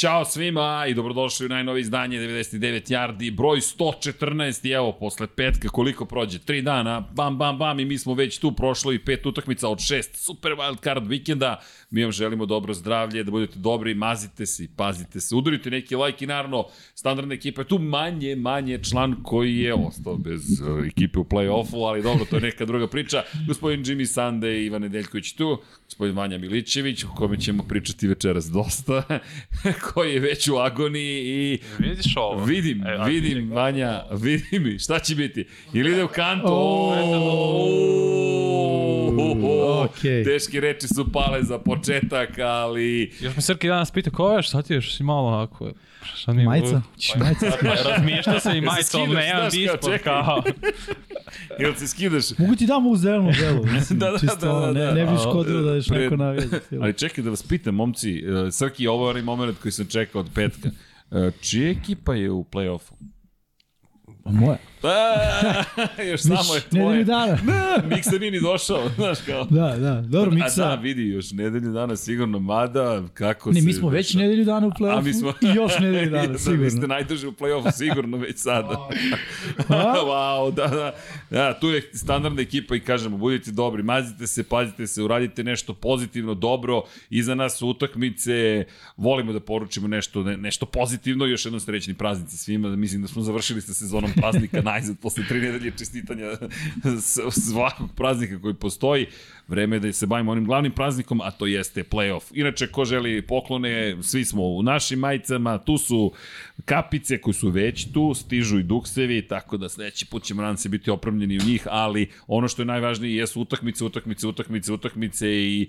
Ćao svima i dobrodošli u najnovi izdanje 99 Yardi, broj 114 i evo, posle petka koliko prođe, 3 dana, bam, bam, bam i mi smo već tu prošlo i pet utakmica od šest super wild card vikenda. Mi vam želimo dobro zdravlje, da budete dobri, mazite se i pazite se, udarite neki like i naravno standardna ekipa je tu manje, manje član koji je ostao bez uh, ekipe u play-offu, ali dobro, to je neka druga priča. Gospodin Jimmy Sande i Ivan Nedeljković tu, gospodin Vanja Milićević, o kome ćemo pričati večeras dosta, koji je već u agoniji i... Vidiš ovo? Vidim, E, vidim. Vanja, vidim mi, šta će biti? Ili ide u kantu? Okej. Teške reči su pale za početak, ali... Još me Srki danas pita ko je, šta ti još si malo ovako... Šta mi Majica? Ćeš majica skidaš? Razmišljao sam i Jel se majicom, skidaš, nemam znaš, kao. Ili se skidaš? Mogu ti dam ovu zelenu delu, mislim, Da, da, čisto, da, da, ne, da. ne bi škodilo da pre- neko navija za film. Ali čekaj da vas pitam, momci, uh, Srki, ovo je onaj moment koji sam čekao od petka. Uh, čija ekipa je u play-offu? Moja. Pa, još samo je tvoje. Nedelju dana. Da, Miksa nije ni došao, znaš kao. Da, da. Dobro, A da, Miksa. vidi, još nedelju dana sigurno, mada, kako Ne, se... mi smo već nedelju dana u A mi smo... play-offu i još nedelju Da, dana, Vi ste sigurno. najduže u play-offu, sigurno već sada. Wow, da, da. Da, tu je standardna ekipa i kažemo, budite dobri, mazite se, pazite se, uradite nešto pozitivno, dobro, iza nas su utakmice, volimo da poručimo nešto, ne, nešto pozitivno, još jednom srećni praznici svima, mislim da smo završili sa sezonom praznika najzad posle tri nedelje čestitanja svakog praznika koji postoji. Vreme je da se bavimo onim glavnim praznikom, a to jeste playoff. Inače, ko želi poklone, svi smo u našim majicama, tu su kapice koji su već tu, stižu i duksevi, tako da sledeći put ćemo nadam se biti opremljeni u njih, ali ono što je najvažnije jesu utakmice, utakmice, utakmice, utakmice i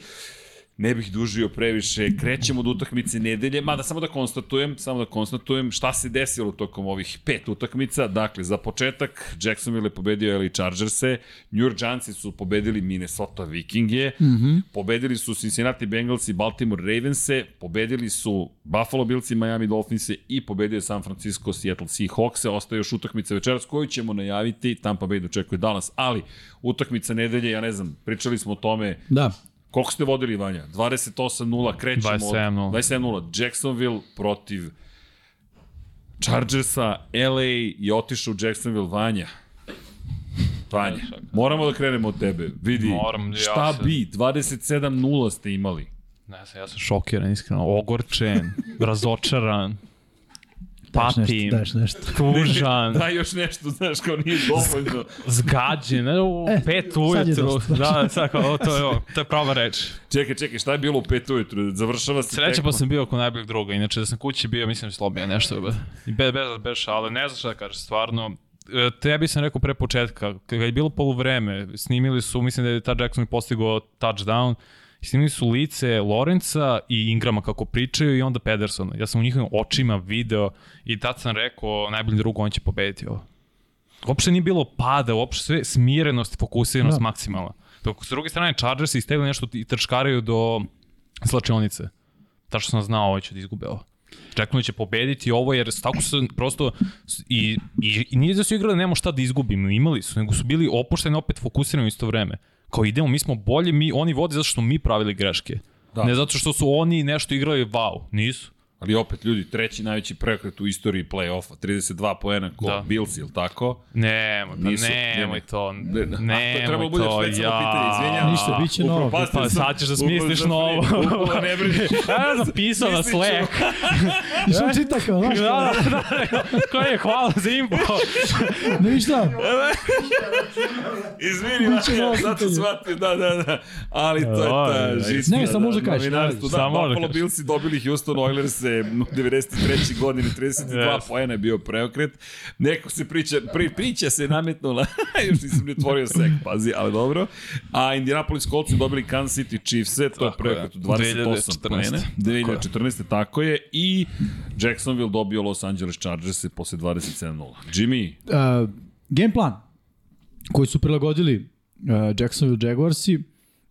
ne bih dužio previše, krećemo od utakmice nedelje, mada samo da konstatujem, samo da konstatujem šta se desilo tokom ovih pet utakmica. Dakle, za početak, Jacksonville je pobedio LA Chargers-e, New York Giantsi su pobedili Minnesota Vikinge, mm -hmm. pobedili su Cincinnati Bengals i Baltimore Ravens-e, pobedili su Buffalo Bills i Miami Dolphins-e i pobedio San Francisco Seattle Seahawks-e. Ostaje još utakmica večeras koju ćemo najaviti, Tampa Bay dočekuje Dallas, ali utakmica nedelje, ja ne znam, pričali smo o tome, Da. Koliko ste vodili, Vanja? 28-0, krećemo 27:0. od 27-0. Jacksonville protiv Chargersa, LA je otišao u Jacksonville, Vanja. Vanja, moramo da krenemo od tebe. Vidi, Moram, ja šta sam- bi, 27-0 ste imali. Ne znam, ja sam šokiran, iskreno, ogorčen, razočaran, Daš nešto, nešto. tužan, Daj još nešto, znaš, kao nije dovoljno. zgađen, ne, u E, pet ujutru, da, sad kao, o, to je, o, to je prava reč. Čekaj, čekaj, šta je bilo u pet ujutru? Završava se Sreća pa sam bio kod najboljeg druga, inače da sam kući bio, mislim, slobija nešto, be. I bez, bez, bez šale, ne znam šta da kažeš, stvarno, E, tebi sam rekao pre početka, kada je bilo poluvreme, snimili su, mislim da je ta Jackson postigao touchdown, snimili su lice Lorenza i Ingrama kako pričaju i onda Pedersona. Ja sam u njihovim očima video i tad sam rekao najbolji drug, on će pobediti ovo. Uopšte nije bilo pada, uopšte sve smirenost i fokusiranost Da. da. maksimalna. Dok s druge strane Chargers istegli nešto i trčkaraju do slačionice. Ta što sam znao, ovo će da izgube ovo. Jacksonville će pobediti ovo jer tako su prosto i, i, i nije da su igrali da nemamo šta da izgubimo, imali su, nego su bili opušteni opet fokusirani u isto vreme. Kao idemo, mi smo bolji, mi, oni vode zato što smo mi pravili greške. Da. Ne zato što su oni nešto igrali wow, nisu. Ali opet, ljudi, treći najveći preokret u istoriji play-offa. 32 poena ko Da. Bills, ili tako? Nemoj, pa Nisu, nemoj ne, to, Ne, ne. A, to je nemoj trebalo to, bude špecijalno pitanje, izvinjavam. Ništa, bit će novo. Pa sam- sad ćeš da smisliš novo. upro- ne brini. Ja zapisao na Mislit ću. Slack. I što čita kao, znaš, Da, da, da, koji je hvala za info. ne ništa. Izvini, sad sam pitanje. shvatio, da, da, da. Ali to je ta oj. žiska. Ne, samo možda kažeš, novinarstvo. da, Da, Buffalo kažeš. Billsi dobili Houston Oilers 93. godine, 32 Yes. poena je bio preokret. Neko se priča, pri, priča se nametnula, još nisam ni otvorio sek, pazi, ali dobro. A Indianapolis Colts su dobili Kansas City Chiefs-e, to je Tako preokret je. od 28 2014. poena. Tako je. 2014. tako je. I Jacksonville dobio Los Angeles Chargers-e posle 27-0. Jimmy, Uh, game plan koji su prilagodili uh, Jacksonville Jaguarsi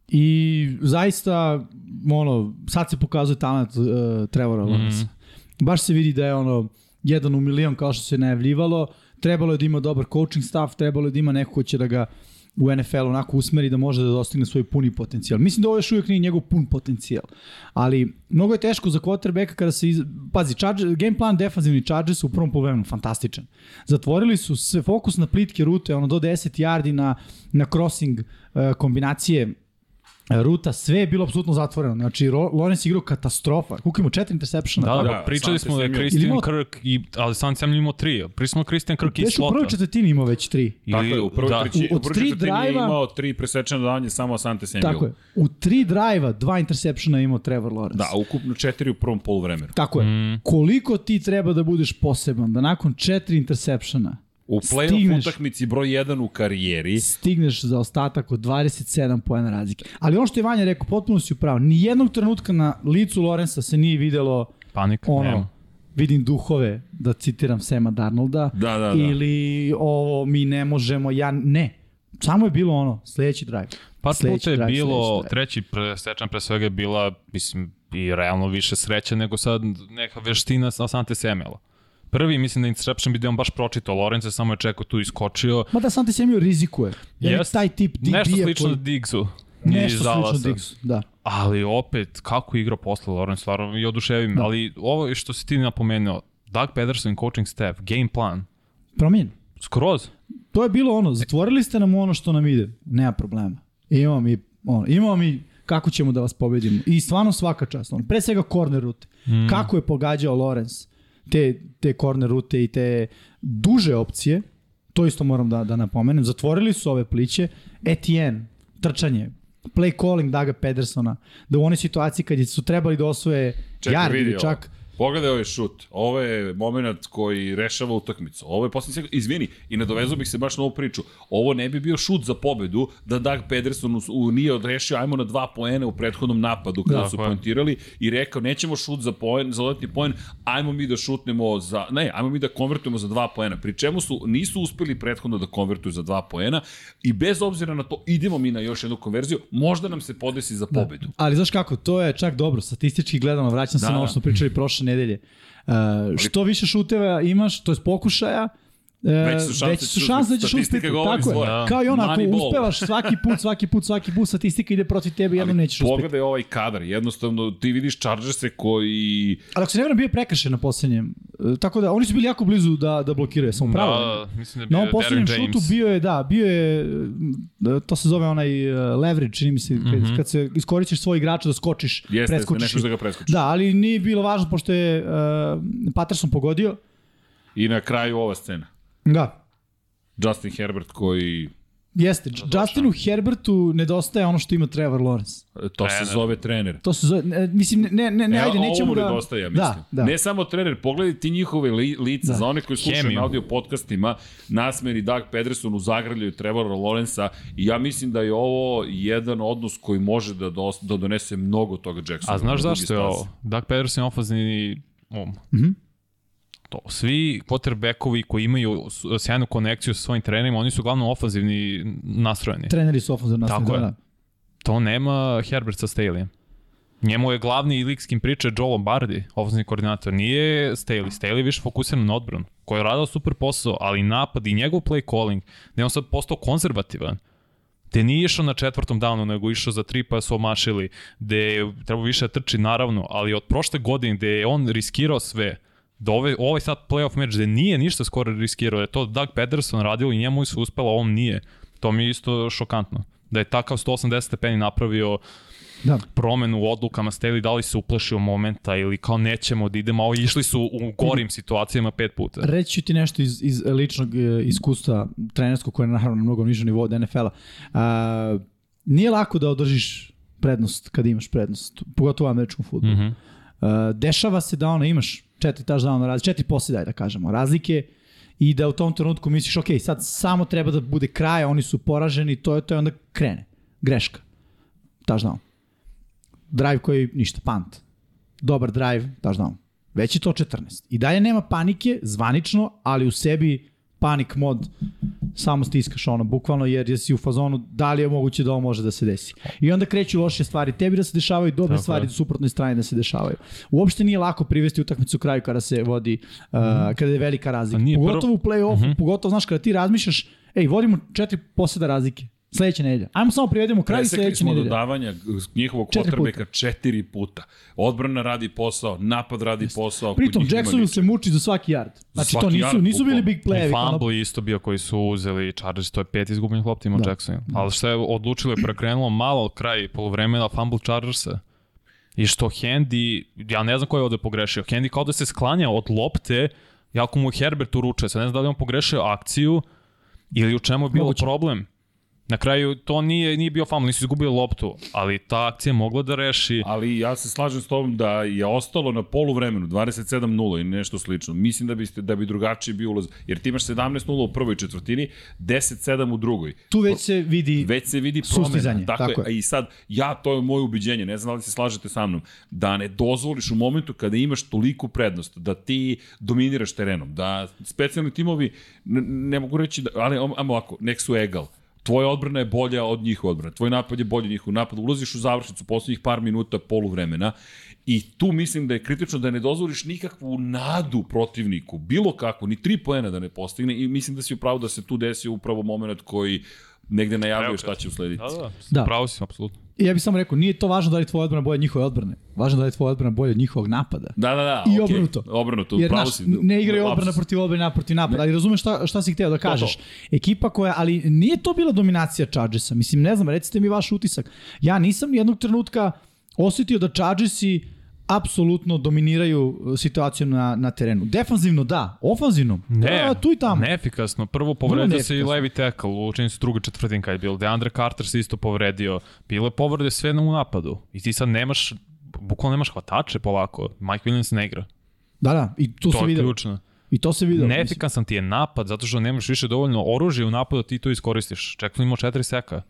i zaista ono, sad se pokazuje talent uh, Trevora Mhm. Lawrence. Baš se vidi da je ono jedan u milion kao što se najavljivalo. Trebalo je da ima dobar coaching staff, trebalo je da ima neko ko će da ga u NFL onako usmeri da može da dostigne svoj puni potencijal. Mislim da ovo još uvijek nije njegov pun potencijal, ali mnogo je teško za quarterbacka kada se, iz... pazi, charge, game plan defanzivni Chargers u prvom polovremenu, fantastičan. Zatvorili su se fokus na plitke rute, ono do 10 yardi na, na crossing uh, kombinacije ruta, sve je bilo apsolutno zatvoreno. Znači, Lawrence igrao katastrofa. Koliko imao? Četiri interseptiona? Da, da, Da, pričali smo da je. Christian Kirk, i, ali sam Samuel imao tri. Pričali smo Christian Kirk iz Već u prvoj slota. četvrtini imao već tri. Tako je, u prvoj da. treći, U- u od prvoj tri četvrtini je drive-a- imao tri presečena dodanje samo Asante Samuel. Tako je. U tri drive-a, dva interseptiona je imao Trevor Lawrence. Da, ukupno četiri u prvom poluvremenu. Tako je. Mm. Koliko ti treba da budeš poseban da nakon četiri interseptiona U play-off utakmici broj 1 u karijeri, stigneš za ostatak od 27 poena razlike. Ali ono što je Vanja rekao, potpuno si upravo, ni jednog trenutka na licu Lorenza se nije videlo Panika, ono, nema. vidim duhove, da citiram Sema Darnolda, Da, da, da. ili ovo mi ne možemo, ja ne. Samo je bilo ono, sledeći drive. Par Sledeći puta je drive, bilo, treći presečan pre svega je bila, mislim, i realno više sreće nego sad neka veština sa Sante Semela. Prvi, mislim da interception bi da je on baš pročitao Lorence, samo je čekao tu iskočio. Ma da Sante Samuel rizikuje. Jer Jest. taj tip DB Nešto je slično koji- Diggsu. Nešto slično. Diggsu, da. Ali opet, kako je igrao posle Lawrence, stvarno i oduševim. Da. Ali ovo je što si ti napomenuo, Doug Pederson coaching staff, game plan, Promijen. skroz. To je bilo ono, zatvorili ste nam ono što nam ide. Nema problema. Imamo mi, ono, imamo mi kako ćemo da vas pobedimo. I stvarno svaka čast. Ono, pre svega corner rute. Mm. Kako je pogađao Lorenz te, te corner rute i te duže opcije, to isto moram da, da napomenem, zatvorili su ove pliće, Etienne, trčanje, play calling Daga Pedersona, da u onoj situaciji kad su trebali da osvoje Čekaj, ovo. čak Pogledaj ovaj šut. Ovo je moment koji rešava utakmicu. Ovo je poslednji sekund. Izvini, i nadovezao bih se baš na ovu priču. Ovo ne bi bio šut za pobedu da Doug Pederson u, u, nije odrešio ajmo na dva poene u prethodnom napadu kada Da, su poentirali i rekao nećemo šut za poen, za dodatni poen, ajmo mi da šutnemo za, ne, ajmo mi da konvertujemo za dva poena. Pri čemu su, nisu uspeli prethodno da konvertuju za dva poena i bez obzira na to idemo mi na još jednu konverziju, možda nam se podesi za pobedu. Ali znaš kako, to je čak dobro, statistički gledano, vraćam se Da, na ovo da. što pričali prošle nedelje. Uh, što više šuteva imaš, to je pokušaja, uh, Veće su šanse veće su da- šanse da ćeš uspeti. Tako je. Da. Kao i ono, ako uspevaš svaki put, svaki put, svaki put, statistika ide protiv tebe, jednom nećeš uspeti. Pogledaj ovaj kadar, jednostavno ti vidiš Chargerse koji Ali ako se ne vrem, bio je prekršen na poslednjem. Uh, tako da, oni su bili jako blizu da, da blokiraju, sam pravo. Da, mislim da Na je ovom bio poslednjem šutu bio je, da, bio je, uh, to se zove onaj leverage, čini mi se, kad, mm -hmm. kad se iskoristiš svoj igrača da skočiš, jeste, jeste preskočiš. nešto da ga preskočiš. Da, ali nije bilo važno pošto je uh, Patterson pogodio. I na kraju ova scena. Da. Justin Herbert koji, Jeste, Justinu Herbertu nedostaje ono što ima Trevor Lawrence. to se Trener. zove trener. To se zove, ne, mislim, ne, ne, ne, E, ajde, nećemo da... nedostaje, ja mislim. Da, da. Ne samo trener, pogledaj ti njihove li, lica, Da. za one koji slušaju Hemiju. na audio podcastima, nasmeri Doug Pederson u zagrljaju Trevora Lorenza i ja mislim da je ovo jedan odnos koji može da, dos, da donese mnogo toga Jacksona. A znaš zašto je ovo? Doug Pederson je ofazni um. Mm Mhm. -hmm. To, svi quarterbackovi koji imaju sjajnu konekciju sa svojim trenerima, oni su uglavnom ofanzivni nastrojeni. Treneri su ofenzivno Tako nastavljeni. je. Da, To nema Herbert sa Staleyem. Njemu je glavni lik s kim priča Joe Lombardi, ofenzivni koordinator. Nije Staley. Staley je više fokusiran na odbranu, koji je radio super posao, ali napad i njegov play calling, da je on sad postao konzervativan. Gde nije išao na četvrtom downu, nego išao za tri pa su omašili, gde je trebao više da trči naravno, ali od prošle godine gde je on riskirao sve, da ovaj, ovaj sad playoff meč gde nije ništa skoro riskirao, da je to Doug Pederson radio i njemu su uspela, a ovom nije. To mi je isto šokantno. Da je takav 180 stepeni napravio da. promenu u odlukama Staley, da li se uplašio momenta ili kao nećemo da idemo, a išli su u gorim situacijama pet puta. Reći ću ti nešto iz, iz ličnog e, iskustva trenerskog koje je naravno na mnogo nižem nivou od NFL-a. A, nije lako da održiš prednost kad imaš prednost, pogotovo u američkom futbolu. Mm. -hmm. dešava se da ono imaš četiri touchdowna razlike, četiri posljeda, da kažemo, razlike i da u tom trenutku misliš, ok, sad samo treba da bude kraj, oni su poraženi, to je to i onda krene. Greška. Touchdown. Drive koji ništa, punt. Dobar drive, touchdown. Već je to 14. I dalje nema panike, zvanično, ali u sebi panik mod samo stiskaš ono, bukvalno jer jesi u fazonu da li je moguće da ovo može da se desi. I onda kreću loše stvari, tebi da se dešavaju, dobre Tako stvari je. da suprotnoj strani da se dešavaju. Uopšte nije lako privesti utakmicu u kraju kada se vodi, uh, kada je velika razlika. Nije prvo- Pogotovo u play-offu, pogotovo, znaš, kada ti razmišljaš, ej, vodimo četiri poseda razlike. Sledeća nedelja. Ajmo samo privedemo kraj Presekli sledeća smo nedelja. dodavanja njihovog kvotrbeka četiri puta. Odbrana radi posao, napad radi posao. kod Pritom, ničega. se muči za svaki yard. Znači, svaki to nisu, yard, nisu bili big na- fumble je isto bio koji su uzeli Chargers, to je pet izgubljenih lopti imao Da. Jackson. Ali što je odlučilo je prekrenulo malo kraj polovremena fumble Chargersa. I što Handy, ja ne znam ko je ovde pogrešio, Handy kao da se sklanja od lopte, jako mu Herbert uruče, sad ne znam da li on pogrešio akciju ili u čemu je bio Moguće. problem. Na kraju to nije, nije bio fumble, nisu izgubili loptu, ali ta akcija je mogla da reši. Ali ja se slažem s tobom da je ostalo na polu vremenu 27-0 i nešto slično. Mislim da biste da bi drugačije bio ulaz. Jer ti imaš 17-0 u prvoj četvrtini, 10-7 u drugoj. Tu već se vidi Već se vidi promena. Sustizanje, Dakle, tako je. I sad, ja, to je moje ubeđenje, ne znam da li se slažete sa mnom, da ne dozvoliš u momentu kada imaš toliku prednost, da ti dominiraš terenom, da specijalni timovi, ne, ne mogu reći, da, ali amo ovako, nek su egal. Tvoja odbrana je bolja od njihove odbrane. Tvoj napad je bolji od njihov napad. Ulaziš u završnicu poslednjih par minuta poluvremena i tu mislim da je kritično da ne dozvoliš nikakvu nadu protivniku, bilo kakvu, ni tri poena da ne postigne i mislim da si upravo da se tu desio upravo moment koji negde najavljuje Evo šta će uslediti. Da, da, Da. da. pravo si, apsolutno. Ja bih samo rekao, nije to važno da li tvoja odbrana bolja od njihove odbrane. Važno da li tvoja odbrana bolja od njihovog napada. Da, da, da. I okej. obrnuto. Obrnuto, Jer, pravo znaš, si. ne igraju odbrana protiv odbrane, napad protiv napada, ali razumeš šta, šta si hteo da kažeš. to. Ekipa koja, ali nije to bila dominacija Chargersa. Mislim, ne znam, recite mi vaš utisak. Ja nisam nijednog trenutka osetio da Chargersi apsolutno dominiraju uh, situaciju na, na terenu. Defanzivno da, ofanzivno Ne, da, tu i tamo. neefikasno. Prvo povredio se i levi tackle, u čini se druga četvrtinka je bilo. Deandre Carter se isto povredio. Bile povrede sve u napadu. I ti sad nemaš, bukvalno nemaš hvatače polako. Mike Williams ne igra. Da, da, i tu To se je vidio. ključno. I to se vidio. Neefikasan ti je napad zato što nemaš više dovoljno oružja u napadu ti to iskoristiš. Jackson imao četiri seka.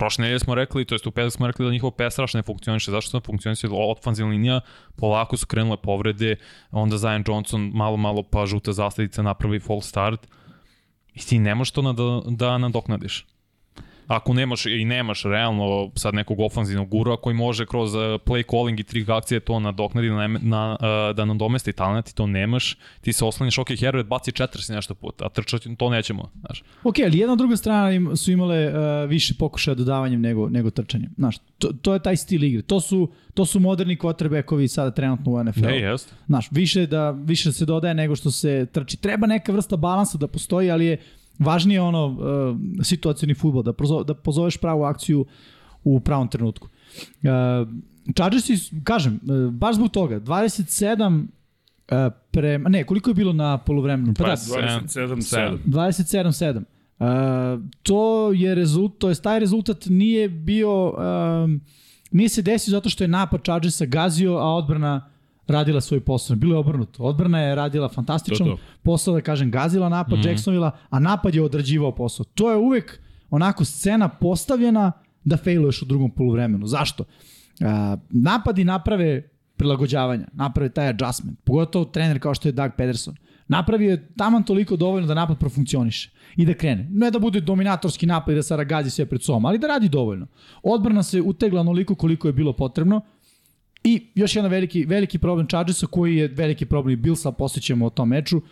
Prošle nedelje smo rekli, to jest u petak smo rekli da njihov pes raš ne funkcioniše. Zašto ne funkcioniše? Otfanzivna linija, polako su krenule povrede, onda Zion Johnson malo, malo pa žuta zastavica napravi full start. I ti ne možeš to na, da, da nadoknadiš. Ako nemaš i nemaš realno sad nekog ofanzivnog gura koji može kroz uh, play calling i trik akcije to nadoknadi na, na, uh, da nadomesti talent i to nemaš, ti se oslaniš, ok, Herbert baci 40 nešto puta, a trčati to nećemo, znaš. Ok, ali jedna druga strana im su imale uh, više pokušaja dodavanjem nego, nego trčanjem. Znaš, to, to je taj stil igre. To su, to su moderni quarterbackovi sada trenutno u NFL. Ne, jest. Znaš, više da više se dodaje nego što se trči. Treba neka vrsta balansa da postoji, ali je važnije ono uh, situacioni futbol, da, prozo, da pozoveš pravu akciju u pravom trenutku. Uh, Chargersi, kažem, uh, baš zbog toga, 27 uh, prema, ne, koliko je bilo na poluvremenu? Pa da, 27-7. 27-7. Uh, to je rezultat, to je taj rezultat nije bio um, nije se desio zato što je napad Chargersa gazio, a odbrana radila svoj posao. Bilo je obrnuto. Odbrana je radila fantastičan To, to. posao, da kažem, gazila napad mm -hmm. Jacksonvilla, a napad je odrađivao posao. To je uvek onako scena postavljena da failuješ u drugom poluvremenu. Zašto? Uh, napadi naprave prilagođavanja, naprave taj adjustment. Pogotovo trener kao što je Doug Pederson. Napravio je taman toliko dovoljno da napad profunkcioniše i da krene. Ne da bude dominatorski napad i da Sara gazi sve pred sobom, ali da radi dovoljno. Odbrana se utegla onoliko koliko je bilo potrebno i još jedan veliki, veliki problem Chargersa koji je veliki problem i Billsa, posjećamo o tom meču.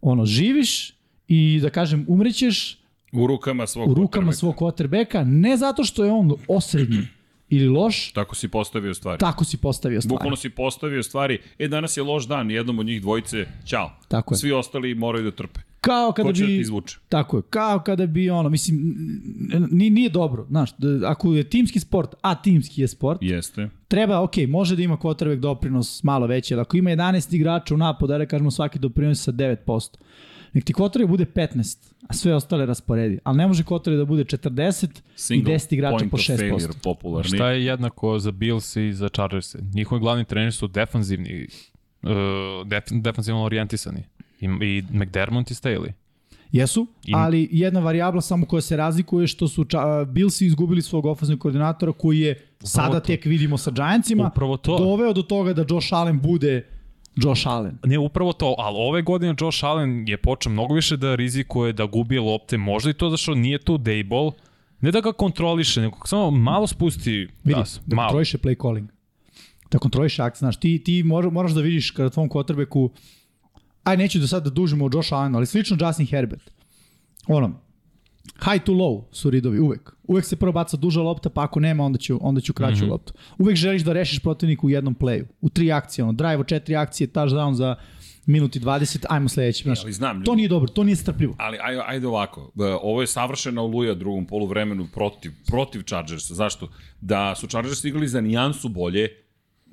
Ono, živiš i da kažem umrećeš U rukama svog u rukama svog quarterbacka, ne zato što je on osrednji ili loš, Tako si postavio stvari. tako si postavio stvari. Bukvalno si postavio stvari, e danas je loš dan, jednom od njih dvojice, ćao. Tako je. Svi ostali moraju da trpe. Kao kada da bi... izvuče? Tako je, kao kada bi ono, mislim, nije, nije dobro, znaš, da, ako je timski sport, a timski je sport, Jeste. treba, ok, može da ima quarterback doprinos malo veći, ali ako ima 11 igrača u napadu, da kažemo svaki doprinos sa 9%, nek ti quarterback bude 15, a sve ostale rasporedi, ali ne može quarterback da bude 40 Single i 10 igrača po of 6%. failure, popularni. Šta je jednako za Bills i za Chargers? Njihovi glavni treneri su defanzivni, uh, def, defanzivno orijentisani. I, i McDermott i Staley. Jesu, I- ali jedna varijabla samo koja se razlikuje što su ča, Billsi izgubili svog ofenzivnog koordinatora koji je sada to. tek vidimo sa Giantsima Upravo to. doveo do toga da Josh Allen bude Josh Allen. Ne, upravo to, ali ove godine Josh Allen je počeo mnogo više da rizikuje, da gubi lopte, možda i to zašto nije tu Dayball, ne da ga kontroliše, nego samo malo spusti Vidi, gas, da malo. kontroliše play calling. Da kontroliše akcije. Znaš, ti, ti mora- moraš da vidiš kada tvom quarterbacku aj neću da sad da dužimo o Josh Allen, ali slično Justin Herbert. Ono, High to low su ridovi, uvek. Uvek se prvo baca duža lopta, pa ako nema, onda ću, onda ću kraću mm. -hmm. loptu. Uvek želiš da rešiš protivnika u jednom playu. U tri akcije, ono, drive, četiri akcije, touchdown za minut i 20, ajmo sledeći. Znaš, ali znam, to nije dobro, to nije strpljivo. Ali ajde, ajde ovako, e, ovo je savršena oluja drugom poluvremenu protiv, protiv Chargersa. Zašto? Da su Chargers igrali za nijansu bolje,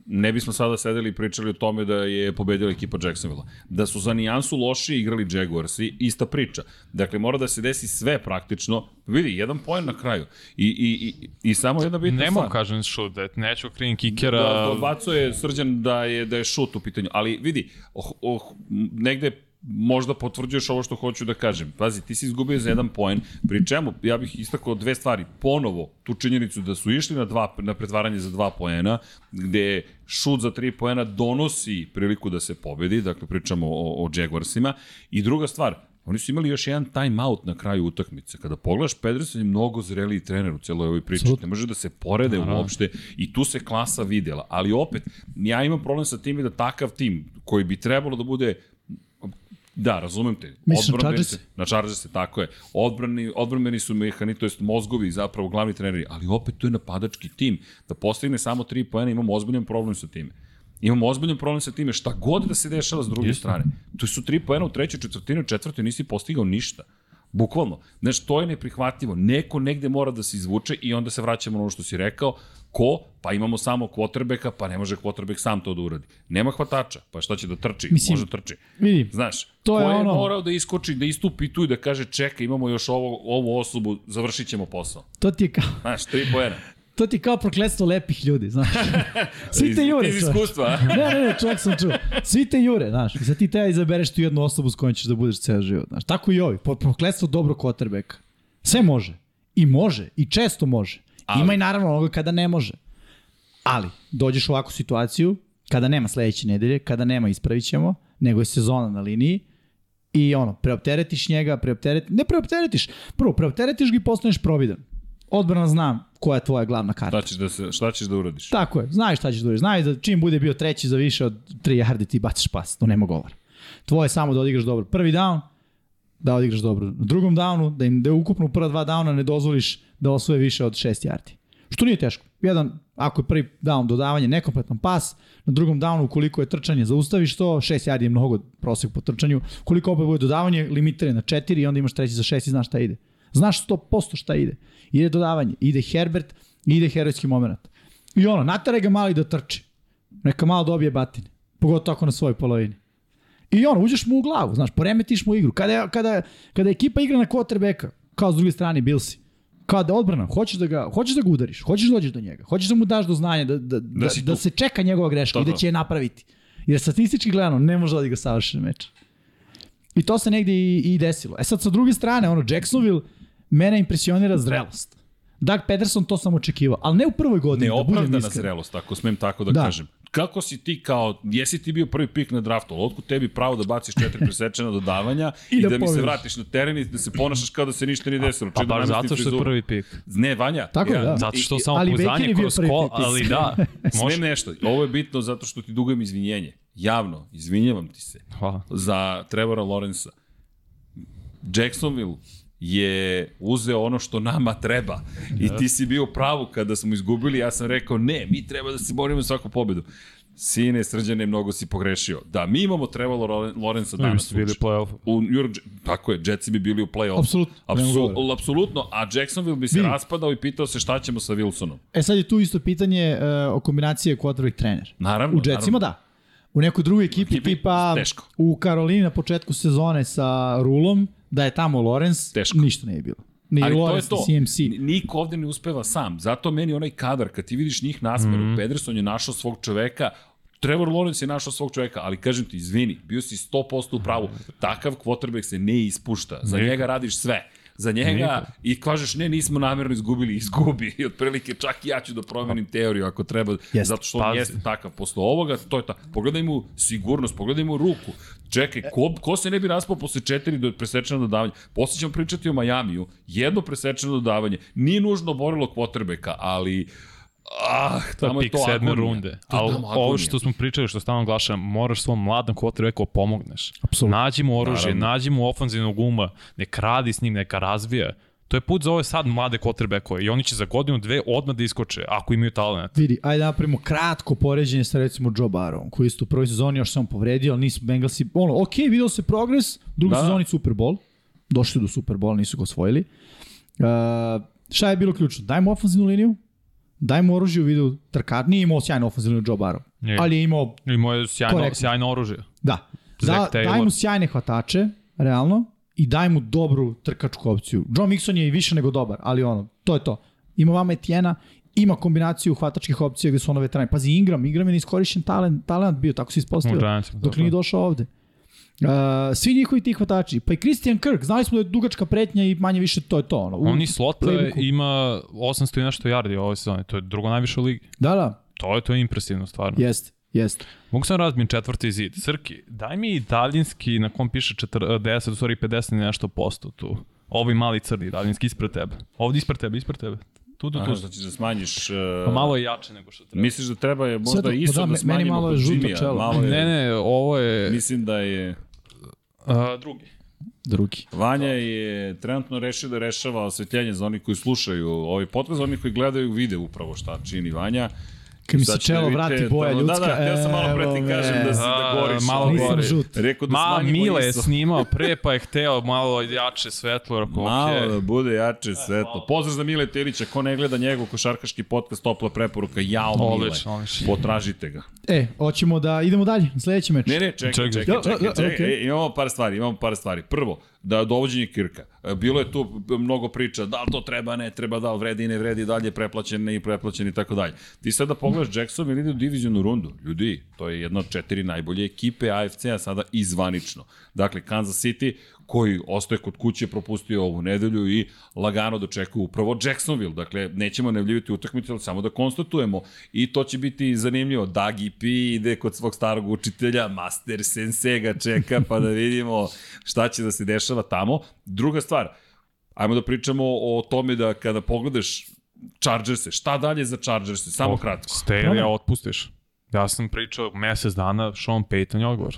ne bismo sada sedeli i pričali o tome da je pobedila ekipa Jacksonville. Da su za nijansu loši igrali Jaguarsi, ista priča. Dakle, mora da se desi sve praktično. Vidi, jedan poen na kraju. I, i, i, i samo jedna bitna Ne stvar. kažem šut, da neću krivim kikera. Da, dobacuje Srđan da je, da je šut u pitanju. Ali vidi, oh, oh, negde možda potvrđuješ ovo što hoću da kažem. Pazi, ti si izgubio za jedan poen, pri čemu ja bih istakao dve stvari. Ponovo, tu činjenicu da su išli na, dva, na pretvaranje za dva poena, gde šut za tri poena donosi priliku da se pobedi, dakle pričamo o, o Jaguarsima. I druga stvar, Oni su imali još jedan time out na kraju utakmice. Kada pogledaš, Pedersen je mnogo zreliji trener u celoj ovoj priči. Ne može da se porede Naravno. uopšte i tu se klasa videla. Ali opet, ja imam problem sa tim da takav tim koji bi trebalo da bude Da, razumem te. Misliš na Odbrambeni se- Na Chargerse, tako je. Odbrani, odbrambeni su mehani, to jest mozgovi, zapravo glavni treneri, ali opet to je napadački tim. Da postigne samo 3 poena, imamo ozbiljan problem sa time. Imamo ozbiljan problem sa time, šta god da se dešava s druge Jeste. strane. To su 3 poena u trećoj četvrtini, u četvrtoj nisi postigao ništa. Bukvalno. Znaš, to je neprihvatljivo. Neko negde mora da se izvuče i onda se vraćamo na ono što si rekao. Ko? Pa imamo samo kvotrbeka, pa ne može kvotrbek sam to da uradi. Nema hvatača, pa šta će da trči? Mislim, može trči. Vidi, Znaš, To je ko je ono- morao da iskoči, da istupi tu i da kaže čekaj, imamo još ovo, ovu osobu, završit ćemo posao. to ti je kao, Znaš, tri poena. to ti kao prokletstvo lepih ljudi, znaš. Svi te Iz- jure, Iz čovječe. iskustva? Ne, ne, ne, čovjek sam čuo. Svi te jure, znaš. I sad ti treba izabereš tu jednu osobu s kojom ćeš da budeš ceo život, znaš. Tako i ovi, prokletstvo dobro quarterbacka. Sve može. I može. I često može. Ali- Ima i naravno onoga kada ne može. Ali, dođeš u ovakvu situaciju, kada nema sledeće nedelje, kada nema ispravit ćemo, nego je sezona na liniji, i ono, preopteretiš njega, preoptereti, ne preopteretiš, prvo, preopteretiš ga i postaneš providan. Odbrana zna koja je tvoja glavna karta. Šta ćeš da, se, šta ćeš da uradiš? Tako je, znaš šta ćeš da uriš. Znaš da čim bude bio treći za više od 3 yardi ti baciš pas, to nema govora. Tvoje je samo da odigraš dobro prvi down, da odigraš dobro na drugom downu, da im da ukupno prva dva downa ne dozvoliš da osvoje više od 6 yardi. Što nije teško. Jedan, ako je prvi down dodavanje, nekompletan pas, na drugom downu ukoliko je trčanje, zaustaviš to, 6 yardi je mnogo prosek po trčanju, koliko opet bude dodavanje, limiter na 4 i onda imaš treći za 6 i znaš šta ide. Znaš 100% šta ide. Ide dodavanje, ide Herbert, ide herojski moment. I ono, nateraj ga mali da trči. Neka malo dobije batine. Pogotovo ako na svojoj polovini. I ono, uđeš mu u glavu, znaš, poremetiš mu igru. Kada, kada, kada ekipa igra na quarterbacka, kao s druge strane Bilsi, kao da je odbrana, hoćeš da ga, hoćeš da ga udariš, hoćeš da dođeš do njega, hoćeš da mu daš do znanja da, da, da, da, tu. se čeka njegova greška i Tako. da će je napraviti. Jer statistički gledano ne može da odigra savršen meč. I to se negde i, i desilo. E sad sa druge strane, ono, Jacksonville, mene impresionira zrelost. Doug Peterson to sam očekivao, ali ne u prvoj godini, da Neopravdana iskren. zrelost, ako smem tako da, Da. kažem. Kako si ti kao, jesi ti bio prvi pik na draftu, ali otkud tebi pravo da baciš četiri presečena dodavanja i, I da, da mi se vratiš na teren i da se ponašaš kao da se ništa nije desilo. Pa da baš zato što je prvi pik. Ne, Vanja. Tako je, da. Zato što samo ali pouzdanje Baker je bio kroz prvi kol, pik. ali da, može. Smem nešto. Ovo je bitno zato što ti dugujem izvinjenje. Javno, izvinjavam ti se. Hvala. za Trevora Lorenza. Jacksonville je uzeo ono što nama treba. I ti si bio pravu kada smo izgubili, ja sam rekao ne, mi treba da se borimo za svaku pobedu. Sine, srđane, mnogo si pogrešio. Da, mi imamo Trevor Lorenza bi danas. ste bili u play-off. U York, tako je, Jetsi bi bili u play-off. Apsolutno, nema Apsu, govora. apsolutno, a Jacksonville bi se Vidi. raspadao i pitao se šta ćemo sa Wilsonom. E sad je tu isto pitanje uh, o kombinacije quarterback trener. Naravno, U Jetsima da. U nekoj drugoj ekipi, Ekipi, tipa teško. u Karolini na početku sezone sa Rulom, da je tamo Lorenz, Teško. ništa ne je bilo. Ni Ali Lorenz, to je ni to. CMC. Niko ovde ne uspeva sam. Zato meni onaj kadar, kad ti vidiš njih nasmeru, Mhm. mm -hmm. Pederson je našao svog čoveka, Trevor Lawrence je našao svog čoveka, ali kažem ti, izvini, bio si 100% u pravu. Takav quarterback se ne ispušta. Za njega radiš sve. Za njega i kažeš ne, nismo namerno izgubili, izgubi. I otprilike čak i ja ću da promenim teoriju ako treba, Jeste. zato što on Pazi. jeste takav. Posle ovoga, to je ta. Pogledaj mu sigurnost, pogledaj mu ruku. Čekaj, ko, ko se ne bi raspao posle četiri do presečena dodavanja? Posle ćemo pričati o Majamiju. Jedno presečeno dodavanje. Nije nužno borilo kvotrbeka, ali... Ah, To je pik to sedme agonija. runde. Ali ovo što smo pričali, što stalno glašam, moraš svom mladom quarterbacku pomogneš. Apsolutno. Nađi mu oružje, Naravno. nađi mu ofanzivnog uma, nek radi s njim, neka razvija. To je put za ove sad mlade quarterbackove i oni će za godinu, dve odmah da iskoče, ako imaju talent. Vidi, ajde da napravimo kratko poređenje sa recimo Joe Barrow, koji isto u prvoj sezoni još sam povredio, ali nisu Bengalsi, ono, ok, vidio se progres, drugu Da. da. sezoni Super Bowl, došli do Super Bowl, nisu ga osvojili. Uh, šta je bilo ključno? Dajmo ofenzivnu liniju, dajmo oružje u vidu trkač, nije imao sjajnu ofenzivnu liniju Joe Barrow, Nije. ali je imao, Imao je sjajno, Korektno. sjajno oružje. da, da daj mu sjajne hvatače, realno, i daj mu dobru trkačku opciju. Joe Mixon je i više nego dobar, ali ono, to je to. Ima vama Etiena, ima kombinaciju hvatačkih opcija gde su ono veterani. Pazi, Ingram, Ingram je neiskorišćen talent, talent bio, tako se ispostavio. Dok nije je. došao ovde. Uh, svi njihovi ti hvatači, pa i Christian Kirk, znali smo da je dugačka pretnja i manje više to je to. Ono, u On i slot playbooku. ima 800 i nešto yardi ove sezone, to je drugo najviše u ligi. Da, da, To je, to je impresivno, stvarno. jest, jest. Mogu sam razbijem četvrti zid. Srki, daj mi daljinski na kom piše 40, u stvari 50 i nešto posto tu. Ovi mali crni daljinski ispred tebe. Ovdje ispred tebe, ispred tebe. Tu, tu, Aha, tu. znači da smanjiš... Uh, Pa malo je jače nego što treba. Misliš da treba je Sve možda to- isto da, da, meni smanjimo malo je žuto čelo. Malo je, Ne, ne, ovo je Mislim da je... uh, drugi. Drugi. Vanja je trenutno rešio da rešava osvetljenje za oni koji slušaju ovaj podcast, za oni koji gledaju vide upravo šta čini Vanja. Kad mi se ćete čelo vrati boja tamo- ljudska, Da, da, htio sam malo pre ti kažem da, si, da A, goriš. malo Nisam gori. žut. Rekao da Ma, Mile je snimao pre, pa je hteo malo jače svetlo. Rekao, Malo okay. da bude jače svetlo. Pozdrav za Mile Telića, ko ne gleda njegov košarkaški podcast, topla preporuka, jao Mile. Odlično, odlično. Potražite ga. E, hoćemo da idemo dalje, sledeći meč. Ne, ne, čekaj, Čekaj, čekaj, čekaj. čekaj, Ja, čekaj, ja, čekaj. okej. E, imamo par stvari, imamo par stvari. Prvo, da dovođenje Kirka. E, Bilo je tu mnogo priča, da li to treba, ne treba, da li vredi, ne vredi, da li je preplaćen, ne preplaćen i tako dalje. Ti sad da pogledaš Jackson ili ide u divizijonu rundu. Ljudi, to je jedna od četiri najbolje ekipe AFC-a sada izvanično. Dakle, Kansas City, koji ostaje kod kuće, propustio ovu nedelju i lagano dočekuje upravo Jacksonville. Dakle, nećemo nevljiviti utakmicu, ali samo da konstatujemo. I to će biti zanimljivo. Dagi P ide kod svog starog učitelja, Master Sensei ga čeka, pa da vidimo šta će da se dešava tamo. Druga stvar, ajmo da pričamo o tome da kada pogledaš Chargerse, šta dalje za Chargerse? Samo kratko. Staley, ja otpustiš. Ja sam pričao mesec dana, Sean Payton je odgovor.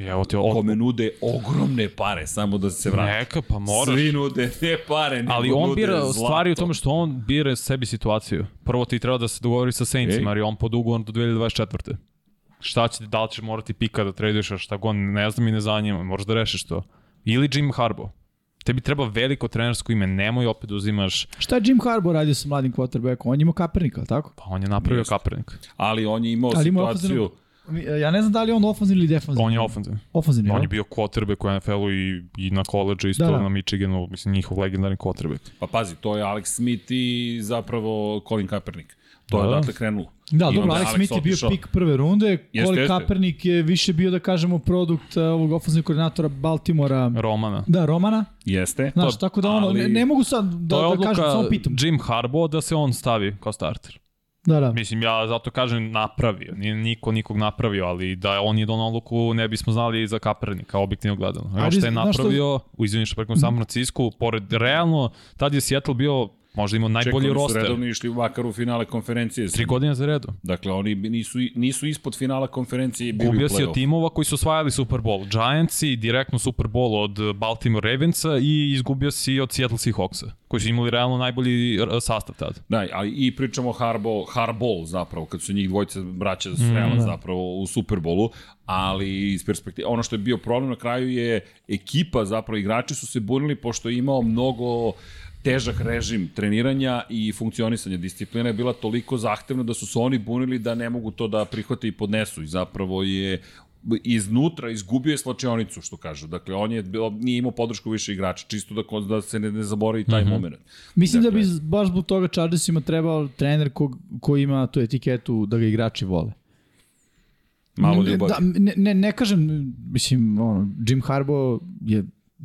I evo ti od... Kome nude ogromne pare, samo da se vrati. Neka, pa moraš. Svi nude ne pare, nego Ali on bira zlato. stvari u tome što on bira sebi situaciju. Prvo ti treba da se dogovori sa Saintsima, jer je on pod ugovor do 2024. Šta će, da li ćeš morati pika da traduješ, a šta god, ne znam i ne zanima, moraš da rešiš to. Ili Jim Harbaugh. Tebi treba veliko trenersko ime, nemoj opet da uzimaš, Šta je Jim Harbaugh radio sa mladim quarterbackom? On je imao Kaepernika, ali tako? pa on je napravio Jeste. Kaepernick. Ali on je imao Ali situaciju... ofenzivnu- Ja ne znam da li je on ofenzivni ili defenzivni. On je ofenzivni. Ofenzivni, On je bio quarterback u NFL-u i, i na koleđu isto Da, da. na Michiganu, mislim njihov legendarni quarterback. Pa pazi, to je Alex Smith i zapravo Colin Kaepernick. To je Da, da. odatle krenulo. Da, I dobro, onda Alex Smith je bio otišao. pik prve runde, Colin jeste. Kaepernick je više bio, da kažemo, produkt uh, ovog ofenzivnog koordinatora Baltimora, Romana. da, Romana. Jeste. Znaš, To- tako da ono, ali- ne, ne mogu sad da, to je da kažem, samo odluka pitam. Jim Harbaugh da se on stavi kao starter. Da, da. Mislim, ja zato kažem napravio. Nije niko nikog napravio, ali da on je donao odluku, ne bismo znali za Kaepernika, objektivno gledano. Ono što je znaš što- napravio, u izvini što prekom San Francisco, pored realno, tad je Seattle bio možda imao najbolji Čekali su roster. redovno išli makar u finale konferencije. Tri godine za redu. Dakle, oni nisu, nisu ispod finala konferencije i bili Gubio u si od timova koji su osvajali Super Bowl. Giantsi, direktno Super Bowl od Baltimore Ravensa i izgubio si od Seattle Seahawksa, koji su imali realno najbolji sastav tad. Da, ali i pričamo Harbo, Harbol zapravo, kad su njih dvojice braća srela mm, zapravo u Superbolu, ali iz perspektive, ono što je bio problem na kraju je ekipa, zapravo igrači su se bunili pošto je imao mnogo težak režim treniranja i funkcionisanja disciplina je bila toliko zahtevna da su se oni bunili da ne mogu to da prihvate i podnesu i zapravo je iznutra izgubio je slačionicu, što kažu. Dakle, on je bio, nije imao podršku više igrača, čisto da, da se ne, ne zaboravi taj mm -hmm. moment. Mislim Dakle- da bi baš zbog toga Chargersima trebao trener ko, ko ima tu etiketu da ga igrači vole. Malo ljubavi. Da, ne, ne, ne kažem, mislim, ono, Jim Harbaugh je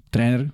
trener,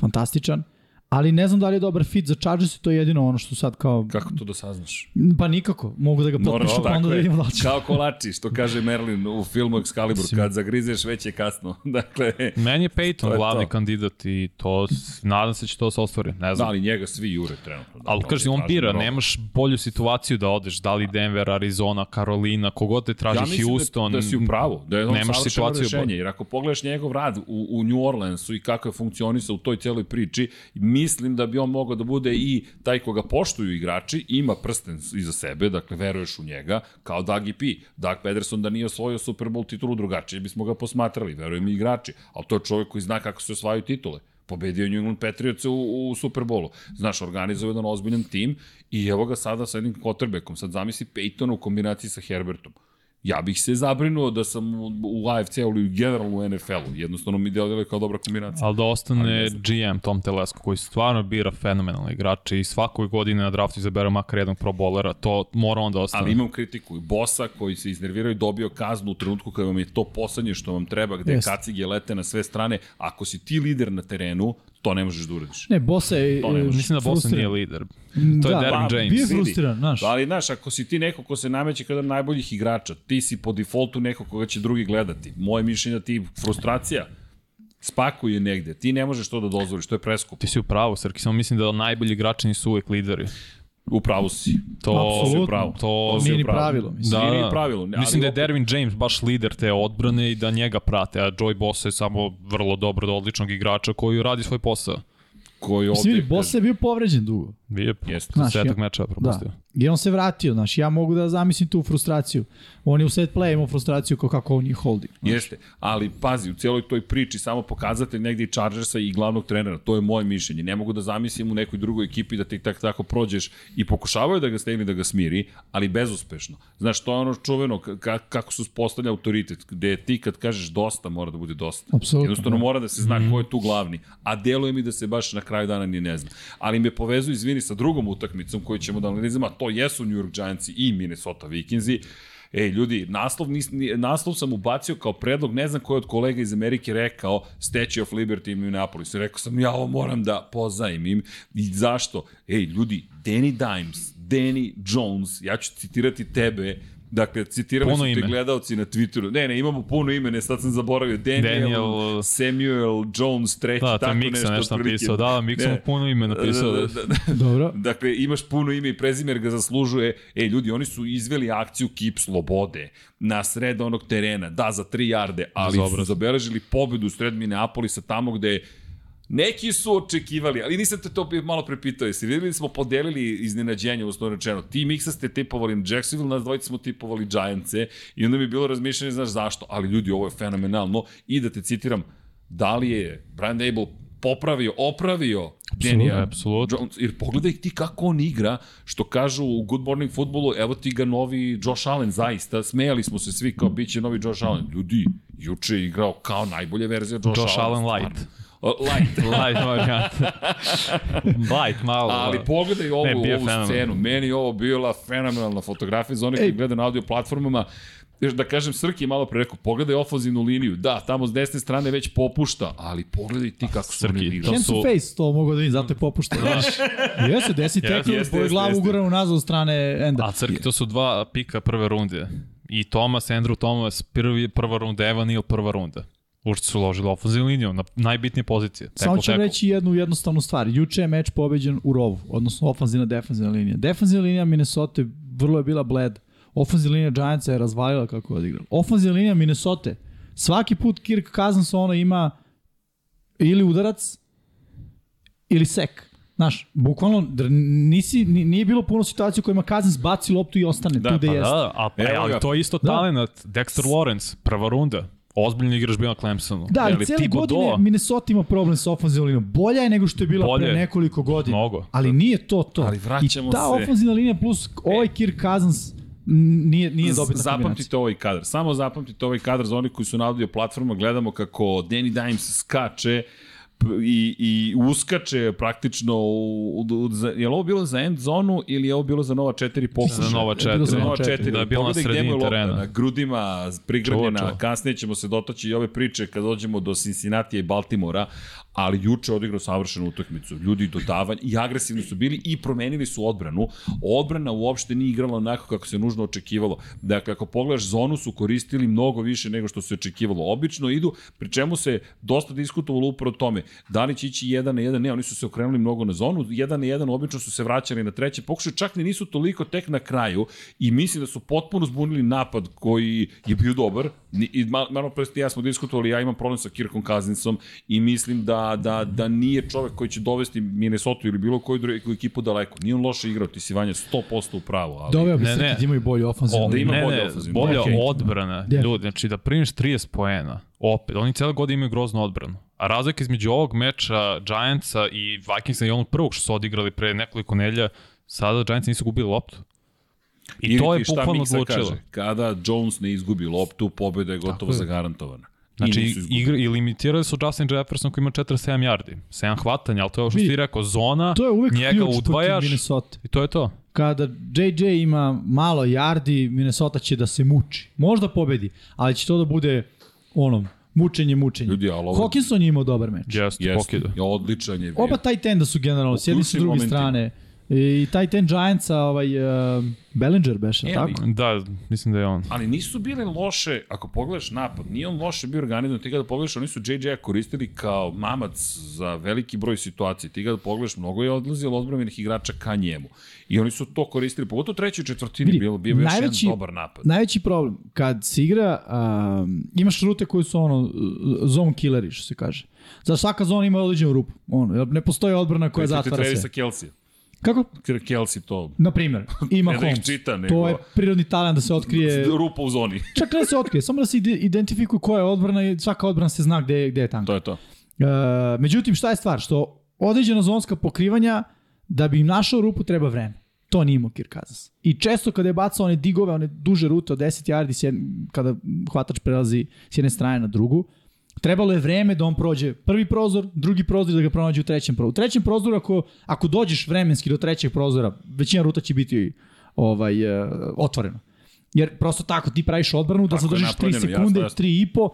fantastičan, ali ne znam da li je dobar fit za Chargers i to je jedino ono što sad kao... Kako to da saznaš? Pa nikako, mogu da ga potpišu pa onda da da li će. kao kolači, što kaže Merlin u filmu Excalibur, kad zagrizeš već je kasno. dakle, Meni je Peyton glavni to. kandidat i to, nadam se će to se ostvari. Ne da, znam. ali njega svi jure trenutno. Ali Dobro, kaži, on bira, mnogo. nemaš bolju situaciju da odeš, da li Denver, Arizona, Carolina, kogod te traži, Ja mislim Houston. da, da si u pravu, da je on nemaš savršeno situaciju rešenje, jer ako pogledaš njegov rad u, u New Orleansu i kako je funkcionisao u toj celoj priči, mislim da bi on mogao da bude i taj koga poštuju igrači, ima prsten iza sebe, dakle veruješ u njega, kao Dougie P. Doug Pederson da nije osvojio Super Bowl titulu drugačije, bismo ga posmatrali, verujem i igrači, ali to je čovjek koji zna kako se osvajaju titule. Pobedio New England Patriots u, u Super Bowlu. Znaš, organizuje jedan ozbiljan tim i evo ga sada sa jednim quarterbackom. Sad zamisli Peytona u kombinaciji sa Herbertom. Ja bih se zabrinuo da sam u, u AFC-u ili generalno u NFL-u. Jednostavno mi deluje kao dobra kombinacija. Ali da Ali ostane ne znam. GM Tom Telesco koji stvarno bira fenomenalne igrače i svakoj godine na draftu izabere makar jednog pro bowlera, to mora onda ostane. Ali imam kritiku i bosa koji se iznervirao i dobio kaznu u trenutku kada vam je to poslednje što vam treba, gde Jest. kacige lete na sve strane. Ako si ti lider na terenu, to ne možeš da uradiš. Ne, Bosa je To ne e, može. Mislim da frustriran. nije lider. To je da, Derwin pa, James. Bio je frustriran, znaš. Ali, znaš, ako si ti neko ko se nameće kao jedan najboljih igrača, ti si po defaultu neko koga će drugi gledati. Moje mišljenje da ti frustracija spakuje negde. Ti ne možeš to da dozvoliš, to je preskupo. Ti si u pravu, Srki, samo mislim da najbolji igrači nisu uvek lideri. U pravu si. To, Apsolutno. pravu. to, si Nije ni pravilo, mislim. Da, Nije ni pravilo. ali Mislim da je opet- Derwin James baš lider te odbrane i da njega prate, a Joy Bosa je samo vrlo dobro do odličnog igrača koji radi svoj posao. koji Mislim, ovde... vidi, Bosa je bio povređen dugo. Bio Jeste. Znaš, setak ja- meča propustio. Da. I on se vratio, znaš, ja mogu da zamislim tu frustraciju. On je u set play imao frustraciju kao kako on je holding. Jeste, ali pazi, u cijeloj toj priči samo pokazatelj negde i Chargersa i glavnog trenera, to je moje mišljenje. Ne mogu da zamislim u nekoj drugoj ekipi da ti tak, tako prođeš i pokušavaju da ga stegni da ga smiri, ali bezuspešno. Znaš, to je ono čuveno ka, kako su uspostavlja autoritet, gde ti kad kažeš dosta, mora da bude dosta. Apsolutno, Jednostavno da. mora da se zna ko je tu glavni, a deluje mi da se baš na kraju dana ni ne zna. Ali me povezuju, izvini, sa drugom utakmicom koju ćemo da analizamo, a to jesu New York Giantsi i Minnesota Vikingsi. Ej, ljudi, naslov, nis, ni- naslov sam ubacio kao predlog, ne znam ko je od kolega iz Amerike rekao Statue of Liberty in Minneapolis. Rekao sam, ja ovo moram da pozajmim. I zašto? Ej, ljudi, Danny Dimes, Danny Jones, ja ću citirati tebe, Dakle, citirali Puno su te gledalci na Twitteru. Ne, ne, imamo puno ime, ne, sad sam zaboravio. Daniel, Daniel- Samuel Jones, treći, Da, to tako je Miksa nešto, nešto napisao. Da, Miksa mu Ne. puno ime napisao. Da, da, da, Dobro. Dakle, imaš puno ime i prezimer ga zaslužuje. E, ljudi, oni su izveli akciju Kip Slobode na sred onog terena, da, za 3 jarde, ali Za su zabeležili pobedu u sred Minneapolisa tamo gde je Neki su očekivali, ali nisam te to malo prepitao, jesi videli da smo podelili iznenađenje, uslovno rečeno. Ti Miksa ste tipovali Jacksonville, nas dvojica smo tipovali Giantse i onda mi je bilo razmišljanje, znaš zašto, ali ljudi, ovo je fenomenalno i da te citiram, da li je Brian Dable popravio, opravio apsolutno. Jones, jer pogledaj ti kako on igra, što kažu u Good Morning Footballu, evo ti ga novi Josh Allen, zaista, smejali smo se svi kao bit će novi Josh Allen. Ljudi, juče je igrao kao najbolja verzija Josh, Josh Allen light. stvarno. Light. Light varijant. Light, malo. Ali pogledaj ovu, Ne, ovu scenu. Meni je ovo bila fenomenalna fotografija za one koji Ej. gledaju na audio platformama. Još da kažem, Srki je malo pre rekao, pogledaj ofazivnu liniju. Da, tamo s desne strane već popušta, ali pogledaj ti kako su Srki, oni igrali. Hands su- to face, to mogu da vidim, zato je popušteno. Jeste, desi Jeste, tekl, jeste, po jeste, glavu jeste. ugurano nazad od strane enda. A Crki, to su dva pika prve runde. I Thomas, Andrew Thomas, prvi, prva runda, Evan Neal, prva runda. Ušte su uložili ofenzivnu liniju na najbitnije pozicije. Samo Tackle, ću reći jednu jednostavnu stvar. Juče je meč pobeđen u rovu, odnosno ofanzivna defanzivna linija. Defanzivna linija Minnesota vrlo je bila bled. Ofanzivna linija Giantsa je razvalila kako je odigrala. Ofanzivna linija Minnesota, svaki put Kirk Cousins ono ima ili udarac ili sek. Znaš, bukvalno nisi, ni- nije bilo puno situacija u kojima Cousins baci loptu i ostane Da, tu gde pa jeste. Da, da, a, e, ali to je isto Da. talent. Dexter Lawrence, prva runda. Ozbiljni igrač bio na Clemsonu. Da, ali cijele Thibodeau, godine Minnesota ima problem sa ofenzivnom linijom. Bolja je nego što je bila Bolje. pre nekoliko godina. Mnogo. Ali nije to to. Ali vraćamo I ta se- ofenzivna linija plus ovaj Kirk Cousins nije, nije dobitna kombinacija. Zapamtite ovaj kadar. Samo zapamtite ovaj kadar za oni koji su na audio platforma. Gledamo kako Danny Dimes skače i, i uskače praktično u, u, u, za, je li ovo bilo za end zonu ili je ovo bilo za nova četiri pokuša? Za nova Je bilo četiri. za Nova. Da je bilo na sredini terena. Na grudima, prigrljena, kasnije ćemo se dotaći i ove priče kad dođemo do Cincinnati i Baltimora, ali juče odigrao savršenu utakmicu. Ljudi dodavanje i agresivni su bili i promenili su odbranu. Odbrana uopšte nije igrala onako kako se nužno očekivalo. Dakle, ako pogledaš zonu su koristili mnogo više nego što se očekivalo. Obično idu, pri čemu se dosta diskutovalo upravo tome. Da li će ići jedan na jedan? Ne, oni su se okrenuli mnogo na zonu. Jedan na jedan obično su se vraćali na treće pokušaj. Čak ni nisu toliko tek na kraju i mislim da su potpuno zbunili napad koji je bio dobar. I malo pre ja smo diskutovali, ja imam problem sa Kirkom Kazinsom i mislim da, da, da nije čovek koji će dovesti Minnesota ili bilo koju drugu ekipu daleko. Nije on loše igrao, ti si vanja 100% u pravu. Ali... Doveo bi se da imaju bolju ofenzivnu. Da ima ne, bolju ofenzivnu. Bolja okay. odbrana, yeah. ljudi, znači da primiš 30 poena, opet, oni cijela godina imaju groznu odbranu. A razlika između ovog meča Giantsa i Vikingsa i onog prvog što su odigrali pre nekoliko nelja, sada Giants nisu gubili loptu. I Ili to je bukvalno odlučilo. Kaže, kada Jones ne izgubi loptu, pobjeda je gotovo zagarantovana. Znači, igra, i limitirali su Justin Jefferson koji ima 47 yardi. 7 hvatanja, ali to je ovo što ti rekao, zona, to je uvek njega udvajaš i to je to. Kada JJ ima malo yardi, Minnesota će da se muči. Možda pobedi, ali će to da bude ono, mučenje, mučenje. Ljudi, ali ovo... Hawkinson je imao dobar meč. Jeste, yes, pokida. Odličan je bio. Oba taj tenda su generalno, s jedne su druge strane. I taj ten Giantsa, ovaj, uh, Bellinger beše, e, tako? Da, mislim da je on. Ali nisu bile loše, ako pogledaš napad, nije on loše bio organizovan, ti ga da pogledaš, oni su JJ koristili kao mamac za veliki broj situacija, ti ga da pogledaš, mnogo je odlazilo odbranjenih igrača ka njemu. I oni su to koristili, pogotovo u trećoj četvrtini, Vidi, bio, bio najveći, još jedan dobar napad. Najveći problem, kad se igra, um, imaš rute koje su ono, zone killeri, što se kaže. Za svaka zona ima određenu rupu. Ono, ne postoji odbrana koja zatvara sve. Sa Kelsey. Kako? Kelsey to... Na primer, ima ne Holmes. Čita, nego... To je prirodni talent da se otkrije... Rupa u zoni. Čak da se otkrije, samo da se identifikuje koja je odbrana i svaka odbrana se zna gde, gde je tanka. To je to. Uh, međutim, šta je stvar? Što određena zonska pokrivanja, da bi im našao rupu, treba vreme. To nije imao Kirk Cousins. I često kada je bacao one digove, one duže rute od 10 yardi, kada hvatač prelazi s jedne strane na drugu, Trebalo je vreme da on prođe prvi prozor, drugi prozor da ga pronađe u trećem prozoru. U trećem prozoru, ako, ako dođeš vremenski do trećeg prozora, većina ruta će biti ovaj, uh, otvorena. Jer prosto tako, ti praviš odbranu da tako zadržiš 3 sekunde, 3 i po,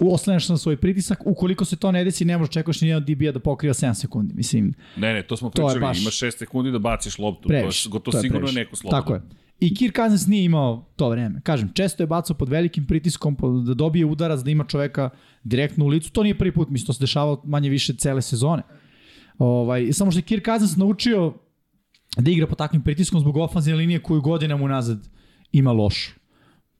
oslanjaš na svoj pritisak, ukoliko se to ne desi, ne možeš čekaš ni jedan DB-a da pokriva 7 sekundi. Mislim, ne, ne, to smo pričali, to baš... imaš 6 sekundi da baciš loptu, previš, to je gotovo to je sigurno previš. neko slobodno. Tako je. I Kirk Cousins nije imao to vreme. Kažem, često je bacao pod velikim pritiskom da dobije udarac, da ima čoveka direktno u licu. To nije prvi put, mislim, to se dešavalo manje više cele sezone. Ovaj, samo što je Kirk Cousins naučio da igra pod takvim pritiskom zbog ofanzivne linije koju godinama unazad ima lošu.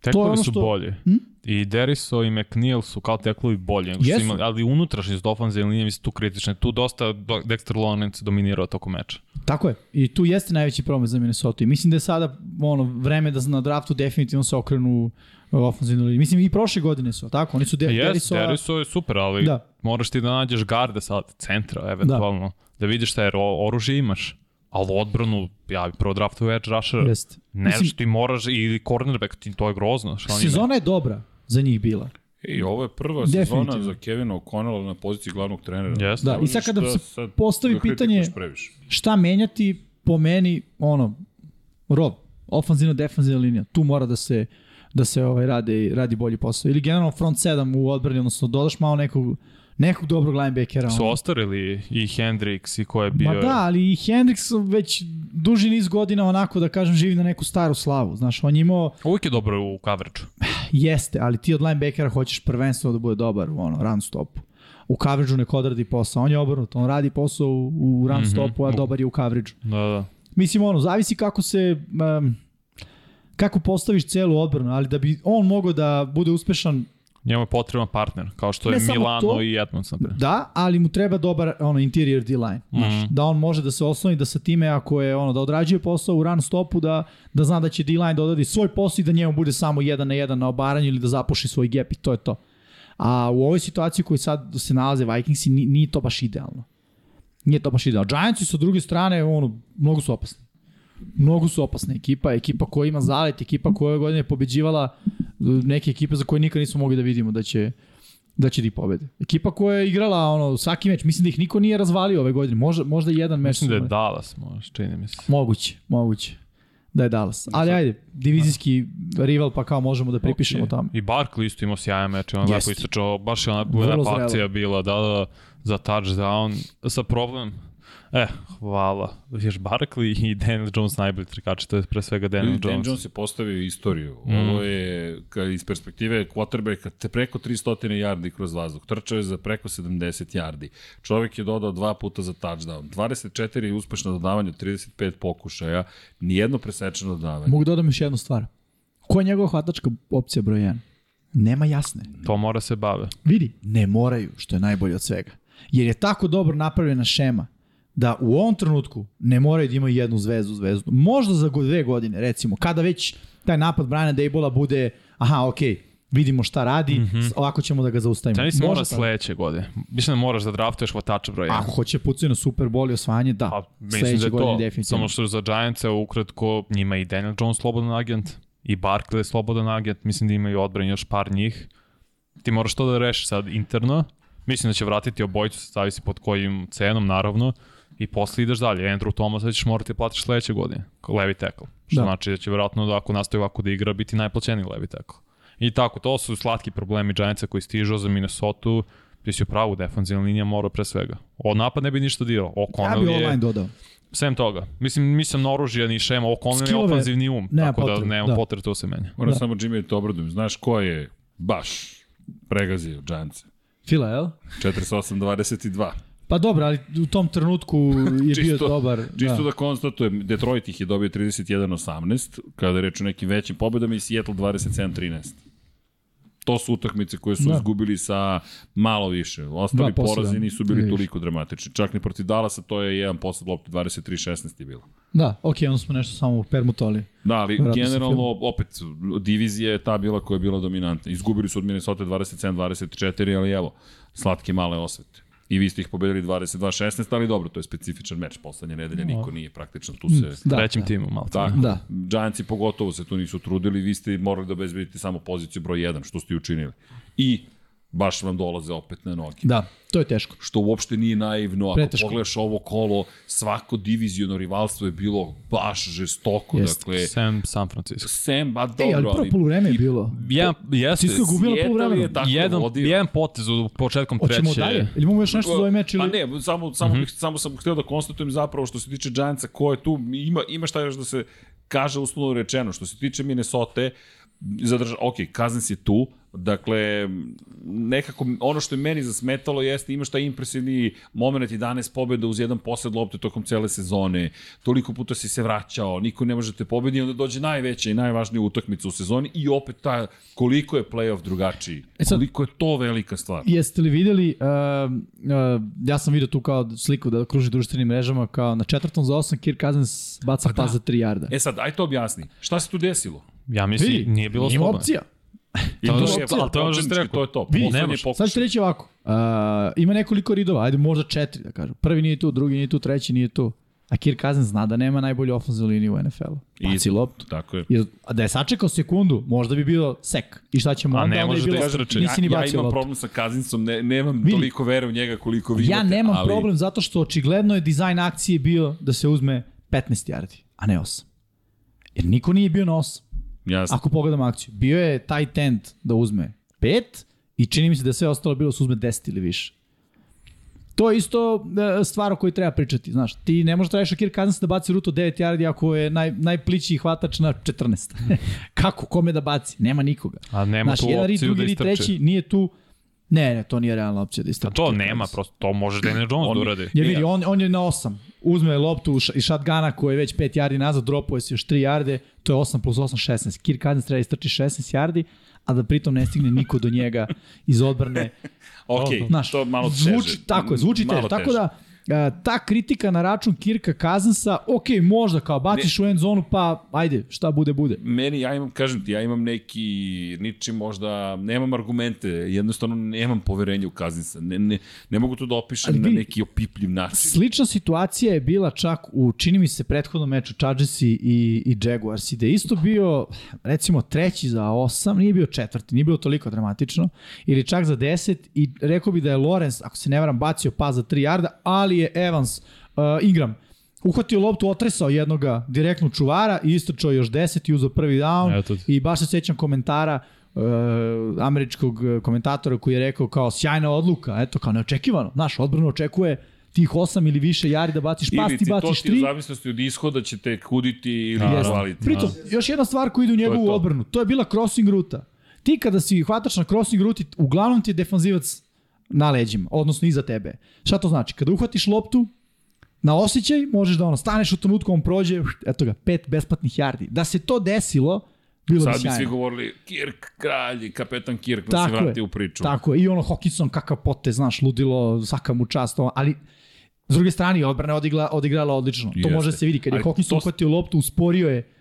Tekovi ono što... su bolje. Hm? I Deriso i McNeil su kao teklovi bolji nego što imali, ali unutrašnjost ofanzivne linije mislim tu kritične. Tu dosta Dexter Lawrence dominirao toko meča. Tako je. I tu jeste najveći problem za Minnesota. I mislim da je sada ono, vreme da na draftu definitivno se okrenu ofanzivnu liniju. Mislim i prošle godine su, tako? Oni su de, yes, Deriso... Deriso je super, ali da. moraš ti da nađeš garde sad, centra, eventualno. Da, da vidiš šta je oružje imaš. Ali odbranu, ja bi prvo draftu edge rusher, Jest. ne Mislim, ti moraš, ili cornerback, ti, to je grozno. Šta sezona je dobra za njih bila. I ovo je prva sezona za Kevina O'Connella na poziciji glavnog trenera. Yes. Da, i sad kada se postavi pitanje šta menjati, po meni, ono, rob, ofanzivna, defanzivna linija, tu mora da se da se ovaj radi radi bolji posao. Ili generalno front 7 u odbrani, odnosno dodaš malo nekog nekog dobrog linebackera. Su ostarili i Hendrix i ko je bio... Ma da, ali i Hendrix već duži niz godina onako da kažem živi na neku staru slavu. Znaš, on je imao... Uvijek je dobro u coverage. Jeste, ali ti od linebackera hoćeš prvenstveno da bude dobar u ono, run stopu. U coverage-u neko odradi posao. On je obrnut, on radi posao u, run mm -hmm. stopu, a dobar je u coverage-u. Da, da. Mislim, ono, zavisi kako se... Um, kako postaviš celu odbranu, ali da bi on mogao da bude uspešan Njemu je potreban partner, kao što je ne Milano to, i Edmonds. Da, ali mu treba dobar ono, interior D-line. Mm -hmm. Da on može da se osloni, da sa time, ako je ono, da odrađuje posao u run stopu, da, da zna da će D-line da odradi svoj posao i da njemu bude samo jedan na jedan na obaranju ili da zapuši svoj gap i to je to. A u ovoj situaciji koji sad se nalaze Vikingsi, nije to baš idealno. Nije to baš idealno. Giantsi sa druge strane, ono, mnogo su opasni mnogo su opasna ekipa, ekipa koja ima zalet, ekipa koja je godine pobeđivala uh, neke ekipe za koje nikad nismo mogli da vidimo da će da će da ih pobede. Ekipa koja je igrala ono svaki meč, mislim da ih niko nije razvalio ove godine. Možda možda jedan meč. Mislim da je Dallas, možda čini mi se. Moguće, moguće. da je Dallas. Ali ajde, divizijski rival pa kao možemo da pripišemo tome. I Barkley isto imao sjajan meč, on lepo Jeste. istračao, baš je ona akcija bila, da, da, za touchdown, sa problem, E, hvala. Još Barkley i Daniel Jones najbolji trkači, to je pre svega Daniel Dan Jones. Jones je postavio istoriju. Mm. Ovo je iz perspektive quarterbacka te preko 300 yardi kroz vazduh. Trčao je za preko 70 yardi. Čovjek je dodao dva puta za touchdown. 24 je uspešno dodavanje od 35 pokušaja. Nijedno presečeno dodavanje. Mogu da dodam još jednu stvar. Ko je njegova hvatačka opcija broj 1? Nema jasne. To mora se bave. Vidi, ne moraju, što je najbolje od svega. Jer je tako dobro napravljena šema da u ovom trenutku ne moraju da imaju jednu zvezdu, zvezdu. Možda za dve godine, recimo, kada već taj napad Briana Daybola bude, aha, okej, vidimo šta radi, mm -hmm. ovako ćemo da ga zaustavimo. Ja mislim mora sledeće godine. Mislim da moraš da draftuješ hvatača broj 1. Ako hoće pucaju na Super Bowl i osvajanje, da. Pa, mislim da je godine to. definitivno. Samo što za Giantsa ukratko njima i Daniel Jones slobodan agent i Barkley je slobodan agent. Mislim da imaju odbran još par njih. Ti moraš to da rešiš sad interno. Mislim da će vratiti obojicu, zavisi pod kojim cenom, naravno. I posle ideš dalje. Andrew Thomas ćeš morati da platiš sledeće godine, levi tackle. Što Da. znači da će verovatno da ako nastavi ovako da igra, biti najplaćeniji levi tackle. I tako, to su slatki problemi Giantsa koji stižu za Minnesota. Ti si u pravu, defanzivna linija mora pre svega. O napad ne bi ništa dirao. O Ja bi Connell je... online dodao. Sem toga. Mislim, nisam oružja ni šema, ovo Conley je ofanzivni um, nema tako potrebe, da nema da. potrebe to se menja. Moram Da. samo Jimmy da te obradujem. Znaš ko je baš pregazio Giantse? Fila, jel? 48-22. Pa dobro, ali u tom trenutku je bio Čisto- dobar. Čisto da. da. da konstatujem, Detroit ih je dobio 31-18, kada je reč o nekim većim pobedama i Seattle 27-13. To su utakmice koje su Da. da. izgubili sa malo više. Ostali poseda. porazi nisu bili toliko dramatični. Čak ni protiv Dallasa to je jedan posed lopte 23-16 je bilo. Da, okej, onda smo nešto samo permutovali. Da, ali Vratno se generalno, opet, divizija je ta bila koja je bila dominantna. Izgubili su od Minnesota 27-24, ali evo, slatke male osvete. I vi ste ih pobedili 22-16, ali dobro, to je specifičan meč. Poslednje nedelje niko nije praktično tu se... Da, Trećim da. timom, malo. Tako. Da. Giantsi pogotovo se tu nisu trudili, vi ste morali da obezbedite samo poziciju broj 1, što ste i učinili. I baš vam dolaze opet na noge. Da, to je teško. Što uopšte nije naivno, ako Preteško. pogledaš ovo kolo, svako diviziono rivalstvo je bilo baš žestoko. Jeste. Dakle, Sem San Francisco. Sem, ba dobro, Ej, ali prvo poluvreme je bilo. Jedan, jeste, Seattle poluvreme. je tako jedan, vodio. jedan potez u početkom treće. Hoćemo dalje? Ili imamo još nešto za ovaj meč? Ili... Pa ne, samo, samo, mm -hmm. samo sam htio da konstatujem zapravo što se tiče Giantsa, ko je tu, ima, ima šta još da se kaže uslovno rečeno. Što se tiče Minnesota, zadrža, ok, Cousins je tu, dakle, nekako ono što je meni zasmetalo jeste imaš taj impresivni moment 11 pobjeda uz jedan posled lopte tokom cele sezone, toliko puta si se vraćao, niko ne može te pobedi, onda dođe najveća i najvažnija utakmica u sezoni i opet ta, koliko je playoff drugačiji, E sad- koliko je to velika stvar. Jeste li videli, uh, uh, ja sam vidio tu kao sliku da kruži društvenim mrežama, kao na četvrtom za osam Kirk Cousins baca pa, pas za 3 jarda. E sad, aj to objasni. Šta se tu desilo? Ja mislim, Vidi, nije bilo Ima slobodno. opcija. I To to, je opcija, ali to je ono što ste početnički, rekao. to je to. Vidi, Poslednji nemaš. pokušaj. Sad ću reći ovako. Uh, ima nekoliko ridova, ajde možda četiri da kažem. Prvi nije tu, drugi nije tu, treći nije tu. A Kirk Cousins zna da nema najbolju ofenzivnu liniju u NFL-u. Baci loptu. Tako je. Jer, a da je sačekao sekundu, možda bi bilo sek. I šta ćemo A onda? ne onda može da bilo, istrči. Nisi ni ja, ja imam loptu. problem sa Kazinsom, ne, nemam Vidi. toliko vere u njega koliko vi Ja imate. nemam ali, problem zato što očigledno je dizajn akcije bio da se uzme 15 yardi, a ne 8. Jer niko nije bio na 8. Jasno. Ako pogledam akciju, bio je taj tent da uzme 5 i čini mi se da sve ostalo bilo da se uzme 10 ili više. To je isto e, stvar o kojoj treba pričati, znaš. Ti ne možeš da radiš Kirk Cousins da baci rutu 9 yardi ako je naj, najplići hvatač na 14. Kako? Kome da baci? Nema nikoga. A nema Znaš, tu jedan opciju drugi da rid, istrči. treći nije tu. Ne, ne, to nije realna opcija da A istrči. to nema, prosto to može Daniel Jones On- da uradi. Jer vidi, on, on je na 8. Uzme loptu u š- iz shotguna koji je već 5 yardi nazad, dropuje se još 3 yarde, to je 8 plus 8, 16. Kirk Cousins treba istrči 16 yardi, a da pritom ne stigne niko do njega iz odbrane. ok, Znaš, to malo teže. zvuči, tako je, zvuči teže. Tako da, ta kritika na račun Kirka Cousinsa, ok, možda kao baciš u end zonu, pa ajde, šta bude, bude. Meni, ja imam, kažem ti, ja imam neki, ničim možda, nemam argumente, jednostavno nemam poverenja u Kazinsa. Ne, ne, ne mogu to da opišem Ali na neki opipljiv način. Slična situacija je bila čak u, čini mi se, prethodnom meču Chargersi i, i Jaguars, da je isto bio, recimo, treći za osam, nije bio četvrti, nije bilo toliko dramatično, ili čak za deset i rekao bi da je Lorenz, ako se ne varam, bacio pas za 3 jarda, ali je Evans, uh, Ingram, uhvatio loptu, otresao jednoga direktno čuvara i istrčao još 10 i uzeo prvi down Eto. i baš se sećam komentara uh, američkog komentatora koji je rekao kao sjajna odluka, eto kao neočekivano, znaš, odbrano očekuje tih 8 ili više jari da baciš pas, Ili ti ti to baciš ti u 3. zavisnosti od ishoda će te kuditi ili razvaliti. Pritom, još jedna stvar koja ide u njegovu to. odbranu, to je bila crossing ruta. Ti kada si hvataš na crossing ruti, uglavnom ti je defanzivac na leđima, odnosno iza tebe. Šta to znači? Kada uhvatiš loptu, na osjećaj možeš da ono, staneš u trenutku, on prođe, eto ga, pet besplatnih yardi. Da se to desilo, bilo bi Sad bi sjajno. svi govorili Kirk, kralj, i kapetan Kirk, da se je. vrati u priču. Tako je, i ono Hawkinson kakav potez, znaš, ludilo, svaka mu čast, ono, ali s druge strane, odbrana je odigla, odigrala odlično. To Jeste. može da se vidi. Kad je Hawkinson to- uhvatio loptu, usporio je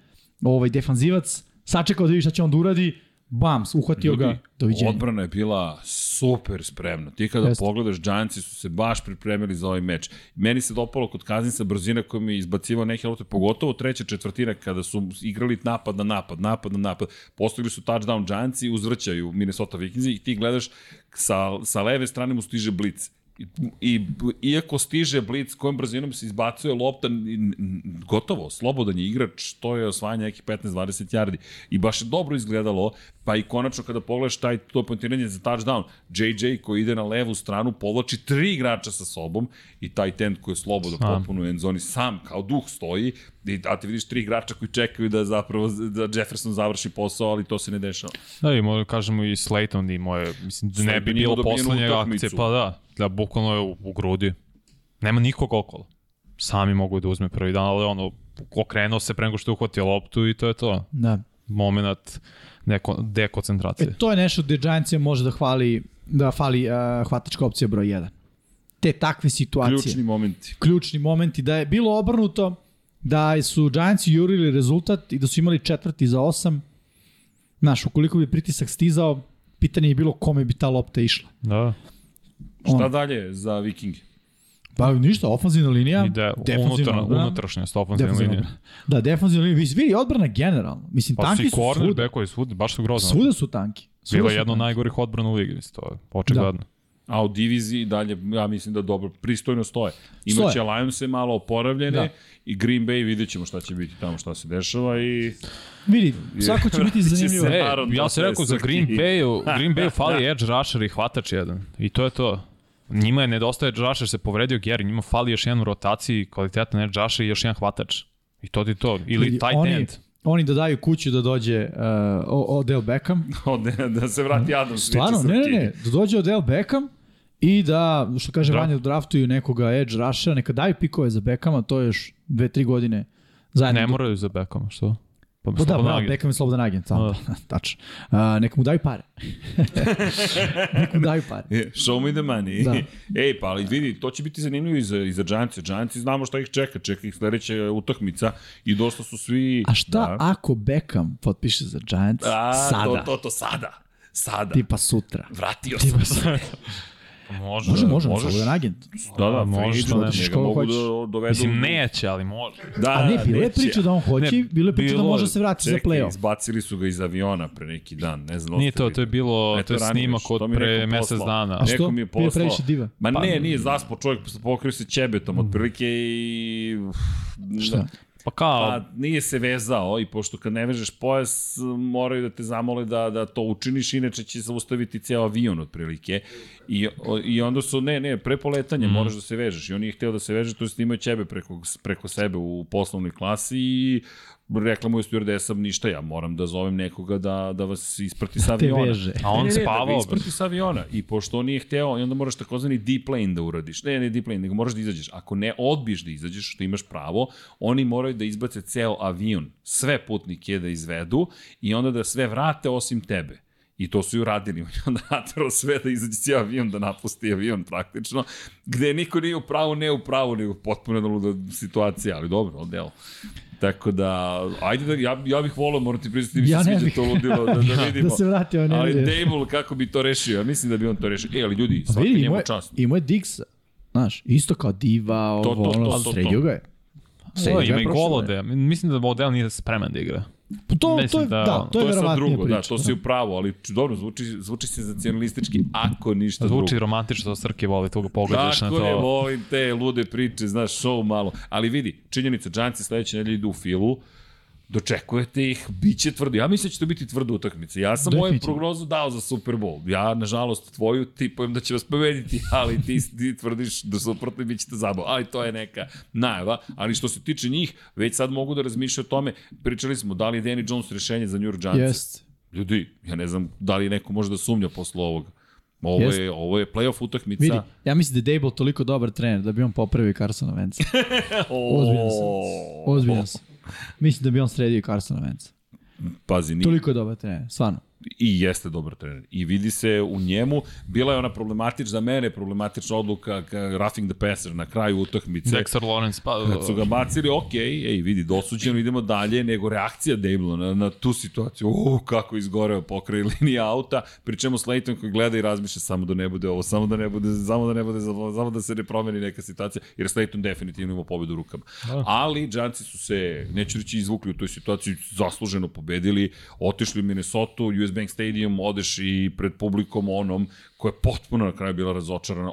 ovaj defanzivac, sačekao da vidi šta će on da uradi, bams, uhvatio ga, doviđenja. odbrana je bila super spremna. Ti kada Jeste. pogledaš, Giantsi su se baš pripremili za ovaj meč. Meni se dopalo kod Kazinsa brzina koja mi je izbacivao neke lopte, pogotovo treća četvrtina kada su igrali napad na napad, napad na napad. Postigli su touchdown Giantsi, uzvrćaju Minnesota Vikingsi i ti gledaš sa, sa leve strane mu stiže blic. I, i iako stiže blic kojom brzinom se izbacuje lopta gotovo, slobodan je igrač to je osvajanje nekih 15-20 yardi i baš je dobro izgledalo pa i konačno kada pogledaš taj to poentiranje za touchdown JJ koji ide na levu stranu povlači tri igrača sa sobom i taj tent koji je slobodan Sam. potpuno u endzoni sam kao duh stoji i, a ti vidiš tri igrača koji čekaju da zapravo da Jefferson završi posao ali to se ne dešava Da, i možda kažemo i Slayton i moje, mislim, da ne bi bilo poslednje akcije, pa da, da bukvalno je u, u grudi. Nema nikog okolo. Sami mogu da uzme prvi dan, ali ono, okrenuo se pre nego što je uhvatio loptu i to je to. Da. Moment neko, dekoncentracije. E, to je nešto gde Giantsija može da hvali, da fali uh, hvatačka opcija broj 1. Te takve situacije. ključni momenti ključni momenti, da je bilo obrnuto, da su Giantsi jurili rezultat i da su imali četvrti za osam. Znaš, ukoliko bi pritisak stizao, pitanje je bilo kome bi ta lopta išla. Da. šta Ono. dalje za Vikinge Pa ništa, ofanzivna linija, I da, defanzivna unutar, odbrana. unutrašnjost linije. odbrana. Da, defanzivna linija. Vidi, odbrana generalno. Mislim, Pa tanki su svuda. cornerbackovi svuda, baš su grozno. Svuda su tanki. Svuda Bilo su je jedno od tanki. najgorih odbrana u ligi, mislim, to je očigledno. A u diviziji dalje, ja mislim da dobro, pristojno stoje. Imaće Stoje. Lionse malo oporavljene Da. i Green Bay vidjet ćemo šta će biti tamo, šta se dešava i Vidi, svako će biti zanimljivo. E, ja sam rekao za. Green Bay, Green Bay fali edge rusher i hvatač jedan. I to je to. Njima je nedostaje rusher, se povredio Gary, njima fali još jedan u rotaciji, kvalitetan edge rusher i još jedan hvatač. I to ti to. Ili tight oni, end. oni da daju kuću da dođe uh, Odell Beckham, da se vrati Adams. Stvarno, ne, ne, ne, da dođe Odell Beckham i da, što kaže Draft. Vanja, draftuju nekoga edge rushera, neka daju pikove za Beckhama, to je još dve, tri godine zajedno. Ne moraju za Beckham, što? Pa, da, bravo, agent. Beckham je slobodan agent, samo, tačno. Uh, neka mu daju pare. neka mu daju pare. Show me the money. Da. Ej, pa ali vidi, to će biti zanimljivo i za, i za Giantse. Giantsi znamo šta ih čeka, čeka ih sledeća utakmica i dosta su svi... A šta Da. ako Beckham potpiše za Giants A, sada, To, to, to sada. Sada. tipa sutra? Vratio sam se. Može, Može, može, možeš. slobodan agent. Da, da, može, može, što ne, ne, što ga mogu da dovedu. Mislim, neće, ali može. Da, A ne, da, bilo je priča da on hoće, Ne, bilo je priča da može se vrati za Čekaj, play-off. izbacili su ga iz aviona pre neki dan, ne znam. Nije to, to je bilo, E, to je snimak od pre mesec dana. A što? Mi je poslao. previše diva. Ma Pa- ne, nije zaspo čovjek, pokrio se ćebetom, otprilike i... Šta? Pa kao, Pa nije se vezao i pošto kad ne vežeš pojas moraju da te zamole da, da to učiniš, inače će zaustaviti ceo avion otprilike. I, o, I onda su, ne, ne, pre poletanja mm. moraš da se vežeš i on nije hteo da se veže, to je snimao ćebe preko, preko sebe u poslovnoj klasi i reklamuje stewardesa ništa, ja moram da zovem nekoga da, da vas isprati sa Te aviona. veže. a on ne, ne, ne, Da spavao. ga isprati sa aviona. I pošto on nije hteo, i onda moraš takozvani deplane da uradiš. Ne, ne deplane, nego moraš da izađeš. Ako ne odbiješ da izađeš, što imaš pravo, oni moraju da izbace ceo avion, sve putnike da izvedu i onda da sve vrate osim tebe. I to su i uradili. On je onda naterao sve da izađe cijel avion, da napusti avion praktično, gde niko nije u pravu, ne u pravu, nego potpuno da luda situacija, ali dobro, odelo. Tako da, ajde da, ja, ja bih volao, moram ti priznati, mi se Ja sviđa bih. to ludilo, da, da vidimo. Da se vrati, on ne Ali. Dable kako bi to rešio? Ja mislim da bi on to rešio. E, ali ljudi, svaka Vidi, njemu imao je, čast. imao je Dixa. Znaš, isto kao diva, ovo, To, to, to, ono, to, to. sredio ga je. Sredio ga ima je i prošle golode. Mislim da model nije spreman da igra. To, to Mislim je, da, da- da, to To je, je sad drugo, priča. da, to si u pravu, ali dobro, zvuči, zvuči senzacionalistički, ako ništa drugo. Zvuči romantično, to Srke voli, tu ga pogledaš na Tako je, to. volim te lude priče, znaš, show malo. Ali vidi, činjenica, Džanci sledeće nedelje idu u filu, dočekujete ih, bit će tvrdo. Ja mislim da će to biti tvrda utakmica. Ja sam moju prognozu dao za Super Bowl. Ja, nažalost, tvoju tipujem da će vas pobediti, ali ti, ti tvrdiš da suprotno bit ćete zabao. Ali to je neka najava. Ali što se tiče njih, već sad mogu da razmišljaju o tome. Pričali smo da li je Danny Jones rešenje za New York Giants. Jest. Ljudi, ja ne znam da li neko može da sumnja posle ovoga. Ovo Jest. je, ovo je playoff utakmica. Vidi, ja mislim da je Dable toliko dobar trener da bi on popravio Carsona Venca. Ozbiljan sam. Ozbiljan sam. Mislim da bi on sredio Carsona Venca. Pazi, ni, Toliko je dobar trener, stvarno. I jeste dobar trener. I vidi se u njemu, bila je ona problematična, za mene problematična odluka ka- roughing the passer na kraju utakmice. Dexter Lawrence, pa... Kad su ga bacili, ok, ej, vidi, dosuđeno, idemo dalje, nego reakcija Dable na, na tu situaciju, uh, kako izgoreo pokraj linije auta, pri čemu Slayton koji gleda i razmišlja samo da ne bude ovo, samo da ne bude, samo da ne bude, samo da se ne promeni neka situacija, jer Slayton definitivno ima pobedu u rukama. Ali, Giantsi su se, neću reći, izvukli u toj situaciji, zasluženo pobedili, otišli u Minnesota, US Bank Stadium, odeš i pred publikom onom, koja je potpuno na kraju bila razočarana,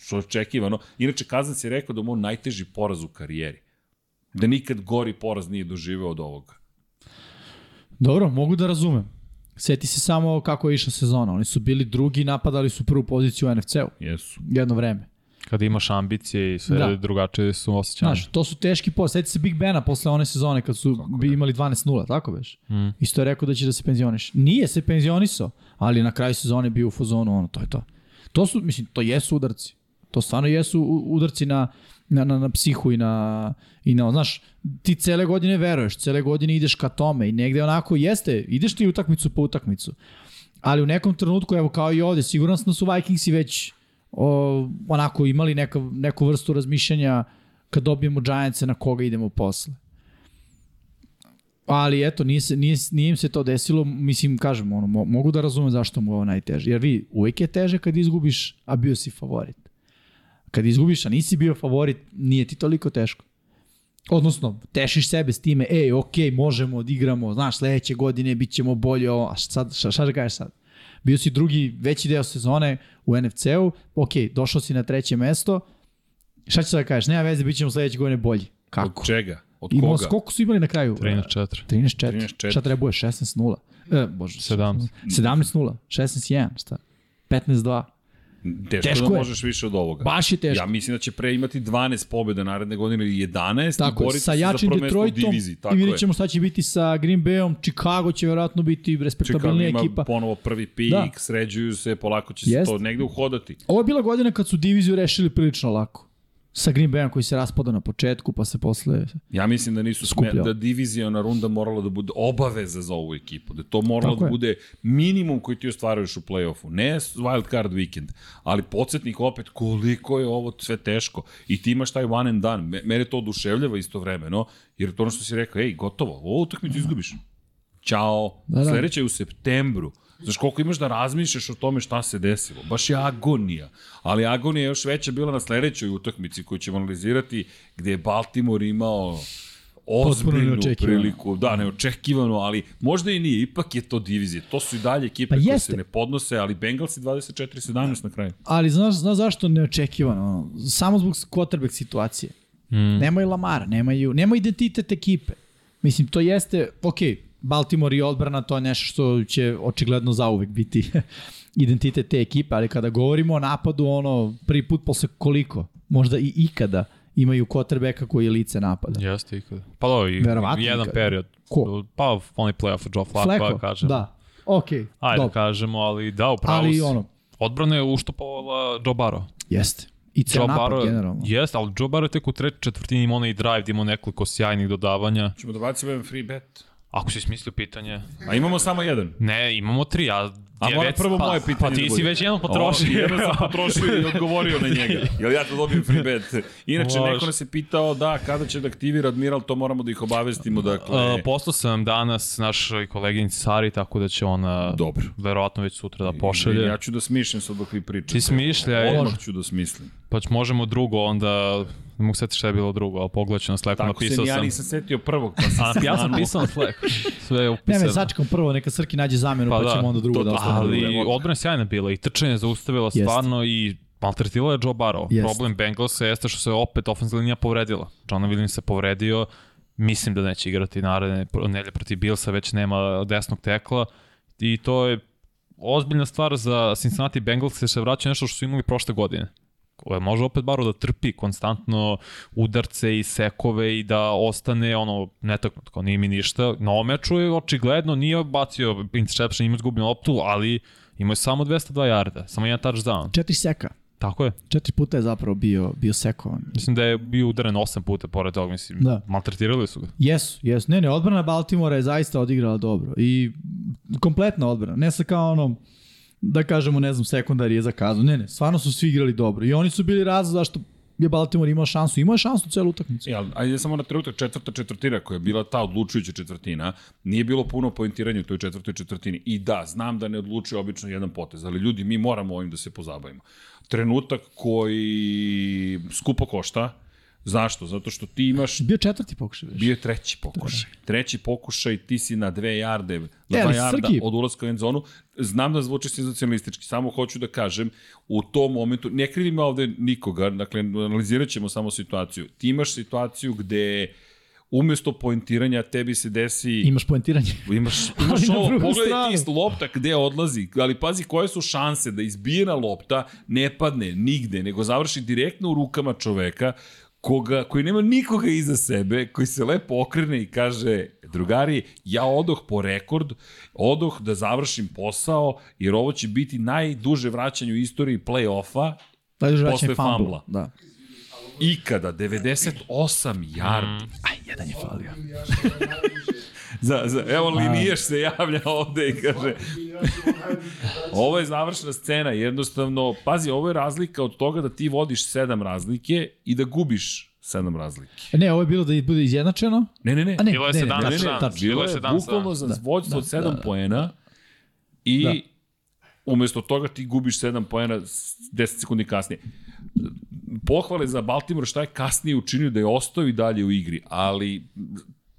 što je očekivano. Inače, Kazans je rekao da mu on najteži poraz u karijeri. Da nikad gori poraz nije doživeo od ovoga. Dobro, mogu da razumem. Seti se samo kako je išla sezona. Oni su bili drugi, napadali su prvu poziciju u NFC-u. Jesu. Jedno vreme. Kada imaš ambicije i sve Da. drugačije su osjećane. Znaš, to su teški poraz. Seti se Big Bena posle one sezone kad su bi imali 12-0, tako već? Mm. Isto je rekao da će da se penzioniš. Nije se penzionisao, ali na kraju sezone bio u fazonu, ono, to je to. To su, mislim, to jesu udarci. To stvarno jesu udarci na, na, na, na psihu i na, i na, znaš, ti cele godine veruješ, cele godine ideš ka tome i negde onako jeste, ideš ti utakmicu po utakmicu. Ali u nekom trenutku, evo kao i ovde, siguran sam da su Vikingsi već o, onako imali neka, neku vrstu razmišljanja kad dobijemo Giantse na koga idemo posle. Ali eto, nije, nije, nije im se to desilo, mislim, kažem, ono, mo, mogu da razumem zašto mu je ovo najteže. Jer vi, uvek je teže kad izgubiš, a bio si favorit. Kad izgubiš, a nisi bio favorit, nije ti toliko teško. Odnosno, tešiš sebe s time, ej, ok, možemo, odigramo, znaš, sledeće godine bit ćemo bolje, a sad, šta, šta da kažeš sad? Bio si drugi, veći deo sezone u NFC-u, ok, došao si na treće mesto, šta ćeš da kažeš? Nema veze, bit ćemo sledeće godine bolji. Kako? Od čega? Od Imao, koga? koliko su imali na kraju? 13-4. 13-4. 13-4. Šta trebuje? 16-0. E, bože. 17. 17-0. 16-1. Šta? 15-2. Teško, Teško da je. možeš više od ovoga. Baš je teško. Ja mislim da će pre imati 12 pobjeda naredne godine ili 11 Tako i boriti sa se jačim Detroitom diviziji. Tako i vidjet je. ćemo šta će biti sa Green Bayom. Chicago će verovatno biti Chicago respektabilnija ima ekipa. ponovo prvi pik, Da. da. sređuju se, polako će se Jest. to negde uhodati. Ovo je bila godina kad su diviziju rešili prilično lako. Sa Green Bayom koji se raspada na početku, pa se posle... Ja mislim da nisu Skupljao. da divizijona runda morala da bude obaveza za ovu ekipu, da to moralo Tako da je. bude minimum koji ti ostvaruješ u play-offu, ne wild card weekend, ali podsjetnik opet koliko je ovo sve teško i ti imaš taj one and done, Me- mene to oduševljava istovremeno, jer to ono što si rekao, ej, gotovo, ovu utakmicu izgubiš. Ćao, Da, da, sledeće je u septembru. Znaš koliko imaš da razmišljaš o tome šta se desilo. Baš je agonija. Ali agonija je još veća bila na sledećoj utakmici koju ćemo analizirati gde je Baltimore imao ozbiljnu priliku. Da, neočekivano, ali možda i nije. Ipak je to divizija. To su i dalje ekipe Pa koje jeste. se ne podnose, ali Bengalsi 24-17 na kraju. Ali znaš, znaš zašto neočekivano? Samo zbog quarterback situacije. Mm. Nemaju Lamara, nemaju, nema identitet ekipe. Mislim, to jeste, ok, Baltimore i odbrana, to je nešto što će očigledno zauvek biti identitet te ekipe, ali kada govorimo o napadu, ono, prvi put posle koliko, možda i ikada, imaju quarterbacka koji je lice napada. Jeste ikada. Pa dobro, i Verovatno jedan ikada. period. Ko? Pa onaj playoff Joe Flacco, Flacco, da kažem. da. Ok, Ajde da dobro. kažemo, ali da, upravo Ali si. ono, Odbrana je uštopovala Joe Barrow. jeste. I ceo Joe napad Barrow, generalno. Jeste, ali Joe Barrow je tek u trećoj četvrtini imao onaj drive, da imao nekoliko sjajnih dodavanja. Ćemo da bacimo jedan free bet. Ako si smislio pitanje... A imamo samo jedan. Ne, imamo tri, a... A mora već- prvo pa, moje pitanje Pa da ti bude. si već jednom potrošio. Jedno sam potrošio i odgovorio na njega. Jel ja to dobijem free bet? Inače, Može. neko nas je pitao da, kada će da aktivira Admiral, to moramo da ih obavestimo. Dakle, Uh, poslao sam danas našoj koleginici Sari, tako da će ona Dobro. verovatno već sutra da pošalje. Ja ću da smišljam sad dok vi pričate. Ti smišljaj. Odmah ću da smislim. Pa ć- možemo drugo onda Ne mogu setiti šta je bilo drugo, ali pogledat na Slacku, Tako se napisao ni ja sam. nisam setio prvog. Pa sam A ja sam pisao na Slack. Sve je Ne, upisano. me, sačekam prvo, neka Srki nađe zamenu, pa, Pa da, ćemo onda drugo to- da ostavimo. Ali drugo. odbrana je sjajna bila i trčanje je zaustavila stvarno i maltretirala je Joe Burrow. Jeste. Problem Bengalsa jeste što se opet ofenzivna linija povredila. John Williams se povredio, mislim da neće igrati naredne nelje protiv Billsa, već nema desnog tekla i to je ozbiljna stvar za Cincinnati Bengals jer se vraća nešto što su imali prošle godine. Koje može opet baro da trpi konstantno udarce i sekove i da ostane ono netaknut, kao nije mi ništa. Na ovom meču je očigledno nije bacio interception, ima izgubio loptu, ali imao je samo 202 yarda, samo jedan touchdown. Četiri seka. Tako je. Četiri puta je zapravo bio, bio sekovan. Mislim da je bio udaren 8 puta pored toga, mislim, Da. maltretirali su ga. Jesu, jesu. Ne, ne, odbrana Baltimora je zaista odigrala dobro. I kompletna odbrana. Ne sa kao ono, da kažemo, ne znam, sekundar je zakazao. Ne, ne, stvarno su svi igrali dobro. I oni su bili razlog zašto je Baltimore imao šansu. Imao je šansu celu utakmicu. Ali, ajde samo na trenutak četvrta četvrtina koja je bila ta odlučujuća četvrtina, nije bilo puno poentiranja u toj četvrtoj četvrtini. I da, znam da ne odlučuje obično jedan potez, ali ljudi, mi moramo ovim da se pozabavimo. Trenutak koji skupo košta, zašto? Zato što ti imaš Bio četvrti pokušaj. već. Bio je treći pokušaj. Treći pokušaj, ti si na dve jarde, na E, dva jarda Srki- od ulaska u end zonu. Znam da zvuči senzacionalistički, samo hoću da kažem, u tom momentu, ne krivim ovde nikoga, dakle, analizirat ćemo samo situaciju. Ti imaš situaciju gde umesto poentiranja tebi se desi... Imaš poentiranje. Imaš, imaš ovo, pogledaj ti lopta gde odlazi, ali pazi koje su šanse da izbijena lopta ne padne nigde, nego završi direktno u rukama čoveka koga, koji nema nikoga iza sebe, koji se lepo okrene i kaže, drugari, ja odoh po rekord, odoh da završim posao, jer ovo će biti najduže vraćanje u istoriji play-offa Posle fambla. Da. ikada, 98 yardi. Aj, jedan je falio. Za, za, evo Liniješ se javlja ovde i kaže ovo je završena scena, jednostavno, pazi, ovo je razlika od toga da ti vodiš sedam razlike i da gubiš sedam razlike. Ne, ovo je bilo da bude izjednačeno. Ne, ne, ne. A ne, Bilo je ne, ne, 17 ne, ne, ne, ne, bilo je je 17 bukvalno za Da, vođstvo da, od 7 da, da. poena i Da. umesto toga ti gubiš 7 poena s- 10 sekundi kasnije. Pohvale za Baltimore šta je kasnije učinio da je ostao i dalje u igri, ali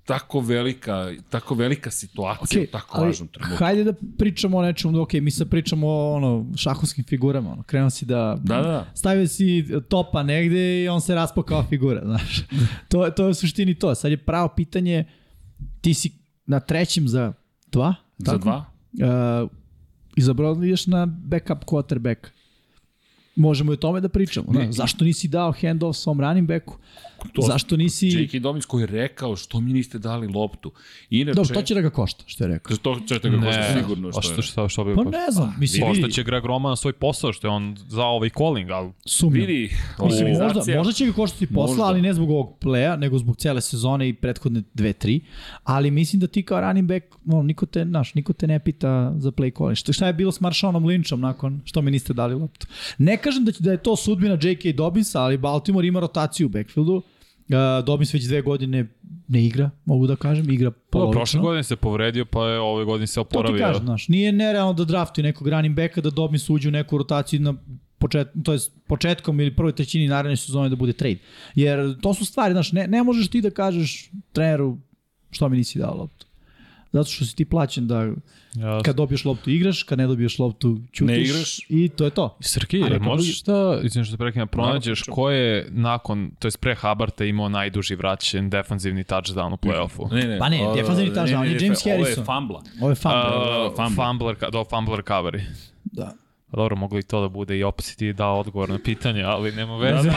tako velika, tako velika situacija Okay, u tako ali važnom trenutku. hajde da pričamo o nečemu, ok, mi sad pričamo o ono, šahovskim figurama, ono, krenuo si da, Da, da, da. stavio si topa negde i on se raspao kao figura, znaš. to, to je u suštini to. Sad je pravo pitanje, ti si na trećem za dva? Za tako? dva? Uh, izabrao li još na backup quarterback? Možemo i o tome da pričamo. Ne, Ne, zašto nisi dao handoff svom running backu? To- Zašto nisi... J.K. Dobbins koji je rekao što mi niste dali loptu. Inače, Dobro, to će da ga košta, što je rekao. To će ga košta sigurno što, što što, što, što bi Pa ne znam, mislim, Pošto vidi, će Greg Roman svoj posao, što je on za ovaj calling, ali sumnjam. Vidi, Mislim, možda, možda će ga koštati posla, Možda. ali ne zbog ovog pleja, nego zbog cele sezone i prethodne dve, tri. Ali mislim da ti kao running back, no, niko, te, naš, niko te ne pita za play calling. Šta, šta je bilo s Marshaonom Lynchom nakon što mi niste dali loptu? Ne kažem da, će, da je to sudbina J.K. Dobbinsa, ali Baltimore ima rotaciju u backfieldu. Uh, Dobbins već dve godine ne igra, mogu da kažem, igra Pa, polovično. prošle godine se povredio, pa je ove godine se To ti oporavio. kažem, znaš, nije nerealno da draftuju nekog running backa, da Dobbins uđe u neku rotaciju na počet, to jest početkom ili prvoj trećini naredne sezone da bude trade. Jer to su stvari, znaš, ne, ne možeš ti da kažeš treneru što mi nisi dao loptu. Zato što si ti plaćen da Ja, kad dobiješ loptu igraš, kad ne dobiješ loptu ćutiš Ne igraš. i to je to. Srki, A neko možeš da, izvim što te prekinem, pronađeš pričam. ko je nakon, to je pre Habarta imao najduži vraćen defanzivni touchdown u play-offu? Ne, ne. Pa ne, o, defensivni touchdown, ne, ne, je ne, James Ovo je Harrison. fambla. Ovo je fan. Uh, ka- do fumble recovery. da. Pa dobro, mogli i to da bude i opet si ti dao odgovor na pitanje, ali nema veze.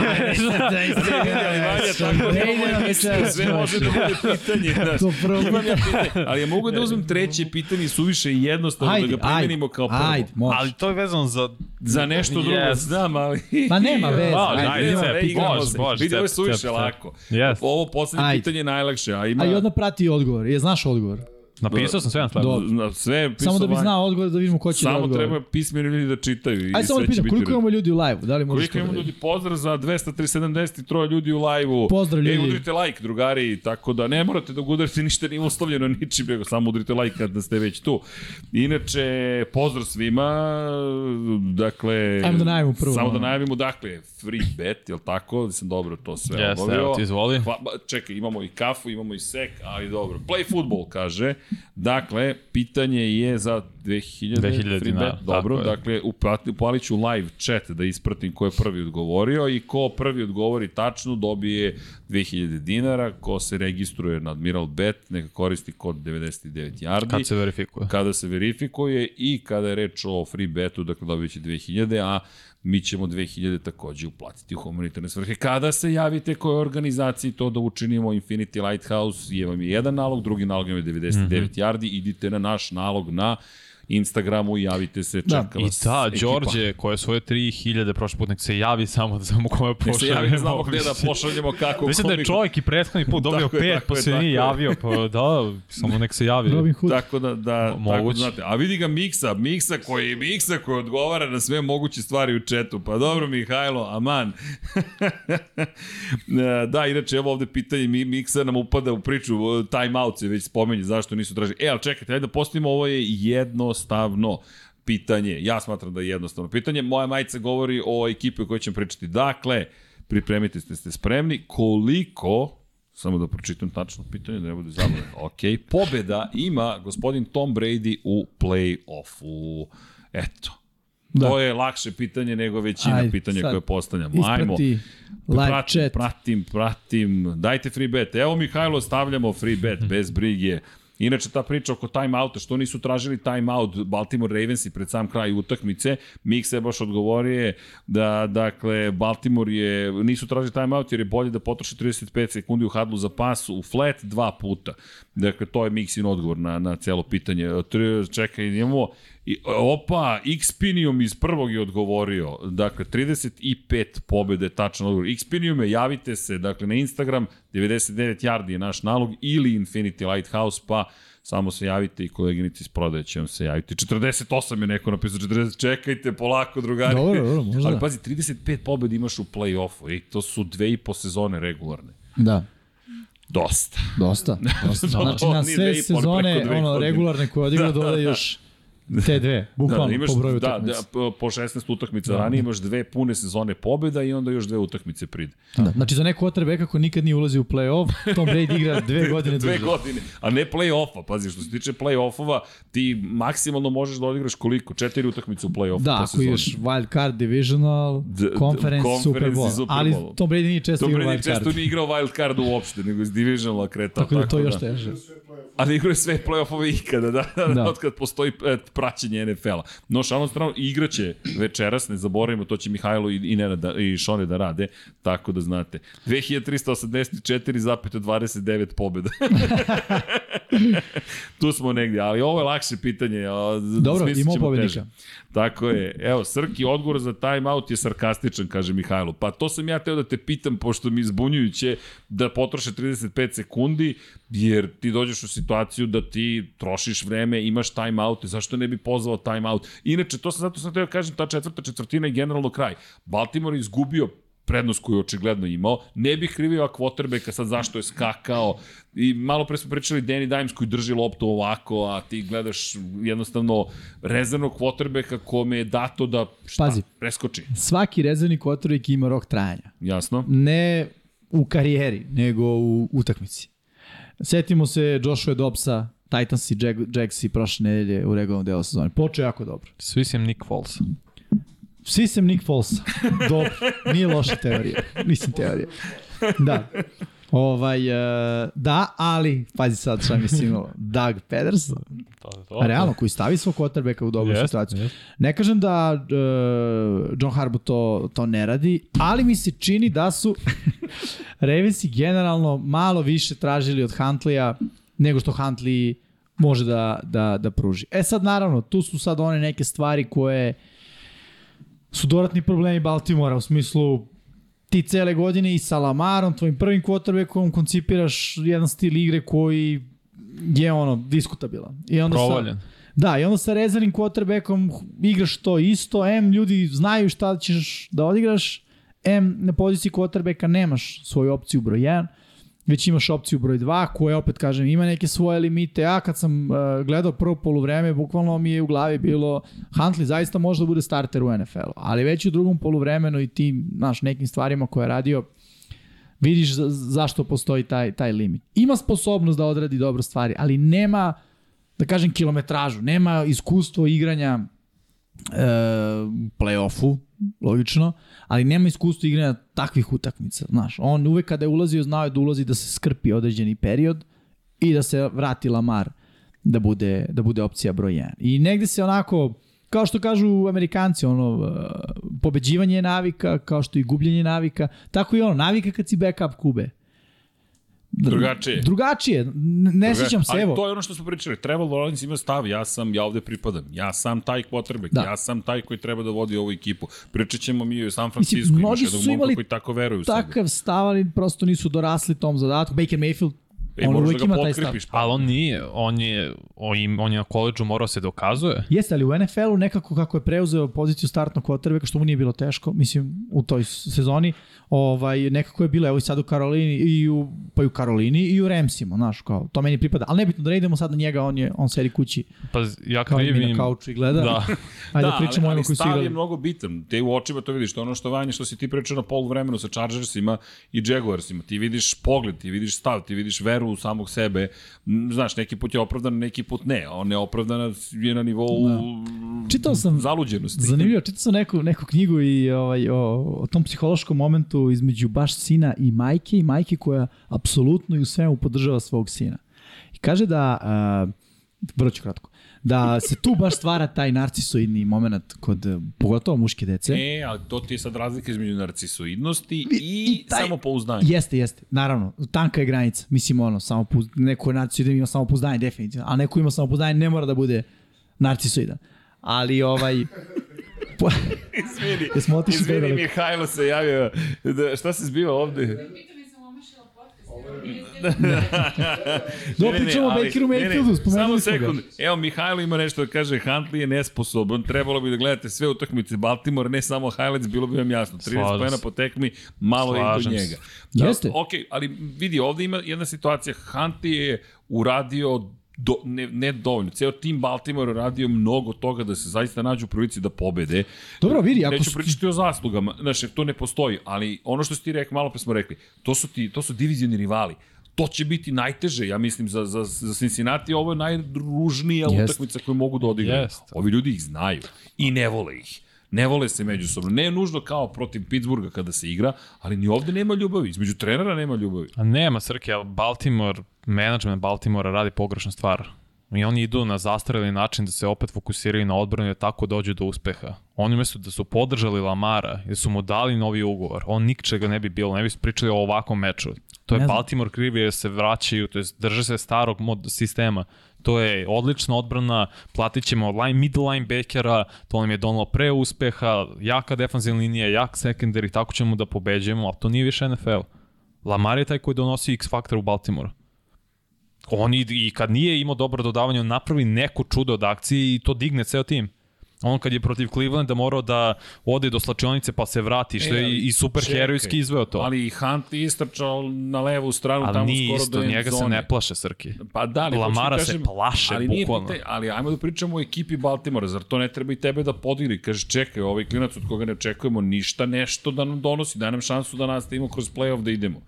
Sve može da bude pitanje. Znaš. To prvo Imam ja pitanje, ali ja mogu da uzmem treće pitanje suviše i jednostavno Ajde, da ga primenimo ajde, kao prvo. ajde, može. ali to je vezano za... Za nešto drugo Yes. znam, ali... Pa nema veze. Pa, ajde, ajde, igramo može, se. može, Vidi, ovo je suviše lako. Yes. Ovo poslednje Ajde. pitanje je najlakše, a ima... A i odmah prati odgovor. Je, znaš odgovor? Napisao sam sve na. Dobro. Na sve je Samo da bi znao odgovor, da vidimo ko će da Samo odgovor. treba pismeni ljudi da čitaju. i Ajde samo sve da će pitam, biti koliko imamo ljudi u live-u? Da li možeš Koliko da imamo vidiš? ljudi, pozdrav za 273 ljudi u live-u. Pozdrav, ljudi. E, udrite like, drugari, tako da ne morate da udarite, ništa nije uslovljeno ničim, nego samo udrite like kad ste već tu. Inače, pozdrav svima, dakle... Ajmo da najavimo prvo. Samo da najavimo, dakle, free bet, jel tako? Da sam dobro to sve Jeste, obavio. evo ti izvoli. Hva, čekaj, imamo i kafu, imamo i sek, ali dobro. Play football, kaže. Dakle, pitanje je za 2000, 2000 free dinara, bet. Dobro, tako dakle, upalit ću live chat da ispratim ko je prvi odgovorio i ko prvi odgovori tačno dobije 2000 dinara, ko se registruje na Admiral Bet, neka koristi kod 99 yardi. Kad se verifikuje. Kada se verifikuje i kada je reč o free betu, dakle dobit će 2000, a mi ćemo 2000 takođe uplatiti u humanitarne svrhe. Kada se javite kojoj organizaciji to da učinimo, Infinity Lighthouse je vam je jedan nalog, drugi nalog je 99 mm -hmm. yardi, idite na naš nalog na Instagramu i javite se, Da. čeka I vas da, ekipa. Đorđe, koje svoje 3000 prošli put, nek se javi samo da znamo kome Nek se javi pošaljemo. znamo gde da pošaljemo, kako, Mislim da je čovjek i prethodni put dobio Tako je, pet, pa je, se nije je. javio, pa da, samo nek se javi. Robin Hood. Tako da, da tako da znate. A vidi ga Miksa, Miksa koji, Miksa koji odgovara na sve moguće stvari u četu. Pa dobro, Mihajlo, aman. da, inače, evo ovde pitanje, Mi- Miksa nam upada u priču, time out se već spomenje, zašto nisu tražili. E, ali čekajte, ajde da postavimo, ovo je jednostavno pitanje. Ja smatram da je jednostavno pitanje. Moja majica govori o ekipi o kojoj ćemo pričati. Dakle, pripremite se, ste spremni. Koliko Samo da pročitam tačno pitanje, da ne bude zabavno. Ok, pobeda ima gospodin Tom Brady u play-offu. Eto. Da. To je lakše pitanje nego većina Ajde, pitanja koje postavljamo. Ajmo. Live pratim, chat. pratim, pratim. Dajte free bet. Evo Mihajlo, stavljamo free bet, bez brige. Inače, ta priča oko timeouta, što nisu tražili timeout Baltimore Ravensi pred sam kraj utakmice, Miksa je baš odgovorio da, dakle, Baltimore je, nisu tražili timeout jer je bolje da potroši 35 sekundi u hadlu za pas u flat dva puta. Dakle, to je Miksin odgovor na, na celo pitanje. Čekaj, imamo I, opa, Xpinium iz prvog je odgovorio. Dakle, 35 pobede, tačan odgovor. Xpinium je, javite se, dakle, na Instagram, 99 yardi je naš nalog, ili Infinity Lighthouse, pa samo se javite i koleginici iz prodaje će vam se javiti. 48 je neko napisao, 40, čekajte, polako, drugari. Dobro, dobro, možda Ali da. pazi, 35 pobeda imaš u play-offu i to su dve i po sezone regularne. Da. Dosta. Dosta. dosta. Znači na sve sezone, ono, regularne koje odigra, dodaje još te dve, bukvalno, da, imaš, po broju da, utakmica. da, po- po 16 utakmica da. ranije imaš dve pune sezone pobeda i onda još dve utakmice pride. Da. Znači za neko otrebe kako nikad nije ulazio u play-off, Tom Brady igra dve godine Dve duže. godine, a ne play-offa. Pazi, što se tiče play-offova, ti maksimalno možeš da odigraš koliko? Četiri utakmice u play-offu. Da, ako sezoni. ideš wild card, divisional, D- conference, conference Super Bowl. Super Ali Bowl. Tom Brady nije često igrao wild card. često nije igrao wild card uopšte, nego iz divisionala kretao. Tako da to još teže. Ali igraju sve play-offove ikada, da, da, Da. da. od kad postoji praćenje NFL-a. No, šalom stranu, igraće večeras, ne zaboravimo, to će Mihajlo i, i, Nenad da, i Šone da rade, tako da znate. 2384,29 pobjeda. tu smo negdje, ali ovo je lakše pitanje. Dobro, imamo pobednika. teže. Tako je. Evo, Srki, odgovor za timeout je sarkastičan, kaže Mihajlo. Pa to sam ja teo da te pitam, pošto mi zbunjujuće da potroše 35 sekundi, jer ti dođeš u situaciju da ti trošiš vreme, imaš timeout, zašto ne bi pozvao timeout? Inače, to sam zato sam teo da kažem, ta četvrta četvrtina je generalno kraj. Baltimore izgubio prednost koju je očigledno imao. Ne bih krivio quarterbacka sad zašto je skakao. I malo pre smo pričali Danny Dimes koji drži loptu ovako, a ti gledaš jednostavno rezervnog quarterbacka kome je dato da šta, Pazi. preskoči. Svaki rezervni quarterback ima rok trajanja. Jasno? Ne u karijeri, nego u utakmici. Setimo se Joshua Dobbsa, Titans i Jag Jagsi prošle nedelje u regularnom delu sezone. Počeo jako dobro. Svi sem Nick Foles. Svi sem Nick Foles. Dobro, nije loša teorija. Mislim teorija. Da. Ovaj, uh, da, ali, pazi sad šta mi se imalo. Doug Pederson, To, to, a realno, koji stavi svog quarterbacka u dobru Jeste, situaciju. jeste. Ne kažem da uh, John Harbaugh to, to ne radi, ali mi se čini da su Ravensi generalno malo više tražili od Huntleya nego što Huntley može da, da, da pruži. E sad naravno, tu su sad one neke stvari koje su dodatni problemi Baltimora u smislu ti cele godine i sa Lamarom, tvojim prvim quarterbackom koncipiraš jedan stil igre koji je ono diskutabilan. I onda sa, Provaljen. Da, i onda sa rezervnim quarterbackom igraš to isto, M ljudi znaju šta ćeš da odigraš, M na poziciji quarterbacka nemaš svoju opciju broj 1, već imaš opciju broj 2, koja opet kažem ima neke svoje limite. Ja kad sam uh, gledao prvo poluvreme, bukvalno mi je u glavi bilo Huntley zaista može da bude starter u NFL-u, ali već u drugom poluvremenu i tim, znaš, nekim stvarima koje je radio, vidiš za, zašto postoji taj, taj limit. Ima sposobnost da odradi dobro stvari, ali nema, da kažem, kilometražu, nema iskustvo igranja e, play-offu, logično, ali nema iskustva igranja takvih utakmica, znaš. On uvek kada je ulazio, znao je da ulazi da se skrpi određeni period i da se vrati Lamar da bude, da bude opcija broj 1. I negde se onako, kao što kažu amerikanci, ono, e, pobeđivanje je navika, kao što i gubljenje je navika, tako i ono, navika kad si backup kube. Drugačije. Drugačije, ne sećam se, Ali evo. to je ono što smo pričali. Trevor Lawrence ima stav, ja sam, ja ovde pripadam. Ja sam taj quarterback, Da. ja sam taj koji treba da vodi ovu ekipu. Pričat ćemo mi i o San Mislim, Francisco, imaš mnogi su imali koji tako veruje u sebe. Takav stav, ali prosto nisu dorasli tom zadatku. Baker Mayfield, E, on uvek da ima taj stav. Pa. Ali on nije, on je, on je, on je na koleđu morao se dokazuje. Jeste, ali u NFL-u nekako kako je preuzeo poziciju startnog quarterbacka, što mu nije bilo teško, mislim, u toj sezoni, ovaj, nekako je bilo, evo i sad u Karolini, i u, pa i u Karolini i u Ramsima, znaš, kao, to meni pripada. Ali nebitno da ne idemo sad na njega, on, je, on sedi kući Pa ja kao kad i mi na vidim... kauču i gleda. Da. Ajde da, da, pričamo o ali, ali koji su igrali. je mnogo bitan. Te u očima to vidiš. To je ono što vanje što si ti pričao na polu vremenu sa Chargersima i Jaguarsima. Ti vidiš pogled, ti vidiš stav, ti vidiš veru u samog sebe. Znaš, neki put je opravdan, neki put ne. On neopravdana je na nivou Da. Čitao sam- zaluđenosti. Zanimljivo, čitao sam neku, neku knjigu i ovaj, o, o tom psihološkom momentu između baš sina i majke i majke koja apsolutno i u svemu podržava svog sina. I kaže da, uh, vrlo ću kratko, da se tu baš stvara taj narcisoidni moment kod pogotovo muške dece. E, ali to ti je sad razlika između narcisoidnosti i, I taj- samopouzdanja. Jeste, jeste. Naravno, tanka je granica. Mislim, ono, samo neko je narcisoidan ima samopouzdanje, definitivno. A neko ima samopouzdanje, ne mora da bude narcisoidan. Ali, ovaj... po- Izvini, Jesmo otišli izvini, predaleko? Mihajlo se javio. Da, šta se zbiva ovde? Je sam omašila podcast. Do, pričamo o Bakeru Mayfieldu, spomenuli Samo smo ga. sekund. Evo, Mihajlo ima nešto da kaže, Huntley je nesposoban, trebalo bi da gledate sve utakmice Baltimore, ne samo highlights, bilo bi vam jasno. 13 Slažem pojena se. po tekmi, malo je i Slažem do se. njega. Da, Jeste. Ok, ali vidi, ovde ima jedna situacija, Huntley je uradio do, ne, ne dovoljno. Ceo tim Baltimore radio mnogo toga da se zaista nađu u prilici da pobede. Dobro, vidi, ako Neću su- pričati o zaslugama, znaš, to ne postoji, ali ono što si ti rekao, malo pre smo rekli, to su, ti, to su divizioni rivali. To će biti najteže, ja mislim, za, za, za Cincinnati ovo je najružnija Jest. utakmica koju mogu da odigraju. Jest. Ovi ljudi ih znaju i ne vole ih. Ne vole se međusobno. Ne nužno kao protiv Pittsburgha kada se igra, ali ni ovde nema ljubavi. Između trenera nema ljubavi. A nema Srke, ali Baltimore, management Baltimora radi pogrešnu stvar. I oni idu na zastareli način da se opet fokusiraju na odbranu i tako dođu do uspeha. Oni umesto da su podržali Lamara i da su mu dali novi ugovor, on ničega ne bi bilo, ne bi pričali o ovakvom meču. To je Ne znam. Baltimore krivi jer se vraćaju, to jest drže se starog mod sistema. To je odlična odbrana, platit ćemo line, middle linebackera, to nam je donalo pre uspeha, jaka defanzivna linija, jak secondary, tako ćemo da pobeđujemo, ali to nije više NFL. Lamar je taj koji donosi X faktor u Baltimore. On i, i kad nije imao dobro dodavanje, on napravi neko čudo od akcije i to digne ceo tim. On kad je protiv Clevelanda morao da ode do slačionice pa se vrati, što E, je i, i super čekaj, herojski izveo to. Ali i Hunt istrčao na levu stranu Ali tamo nije skoro isto, do njega se zone. ne plaše Srki. Pa da, ali hoću Lamara ti se kažem, plaše, ali nije bukvalno. pitanje- ali ajmo da pričamo o ekipi Baltimora, zar to ne treba i tebe da podigri? Kaže, čekaj, ovaj klinac od koga ne očekujemo ništa, nešto da nam donosi, daj nam šansu da nastavimo kroz play-off da idemo.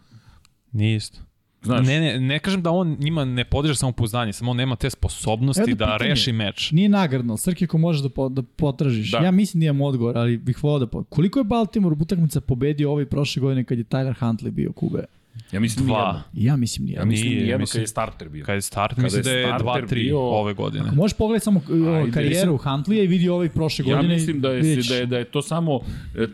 Nije isto. Znaš, Ne, ne, ne kažem da on njima ne podiže samopouzdanje, samo on nema te sposobnosti Jedno da pitanje. reši meč. Nije nagradno, Srke ko možeš da, po, da potražiš. Da. Ja mislim da imam odgovor, ali bih volao da... Po... Koliko je Baltimore utakmica pobedio ovaj prošle godine kad je Tyler Huntley bio kube? Ja mislim Dva. nijedno. Ja mislim nije. Ja mislim Nije, nijedno mislim- kad je starter bio. Kad je start, Kada mislim da je je starter 2-3 bio- ove godine. Ako možeš pogledati samo uh, Ajde, karijeru Huntley i vidi ovaj prošle Ja godine. mislim da je, vidiš. da je, da je to samo e,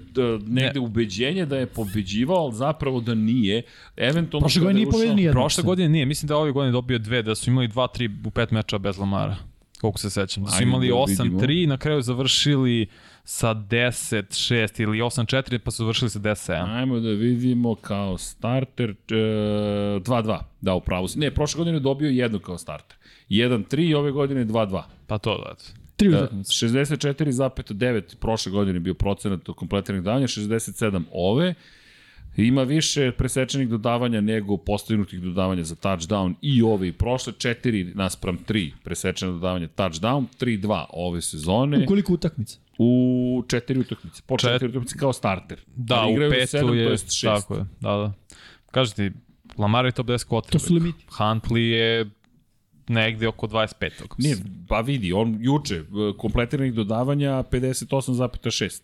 negde ubeđenje da je pobeđivao, ali zapravo da nije. Eventualno Prošle kada godine je nije pobedio nijedno. Prošle godine nije, mislim da ove godine dobio dve, da su imali 2-3 u pet meča bez Lamara. koliko se sećam. Da su imali da 8-3 na kraju završili sa 10-6 ili 8-4 pa su završili sa 10-7. Ajmo da vidimo kao starter e, 2-2. Da, upravo si. Ne, prošle godine je dobio jedno kao starter. 1-3 i ove godine 2-2. Pa to da. Tri E, utakmice. 64,9 prošle godine je bio procenat kompletiranih dodavanja, 67 ove. Ima više presečenih dodavanja nego postignutih dodavanja za touchdown i ove i prošle, 4 naspram 3 presečene dodavanja touchdown, 3-2 ove sezone U koliko utakmica? U četiri utakmice. Po Čet- četiri utakmice kao starter. Da, Ali u petu sedam, je, to jest šest. tako je, da, da. Kažete ti, Lamar je top 10 quarterback. To su limiti. Huntley je negde oko 25. Nije, pa vidi, on juče, e, kompletiranih dodavanja 58,6.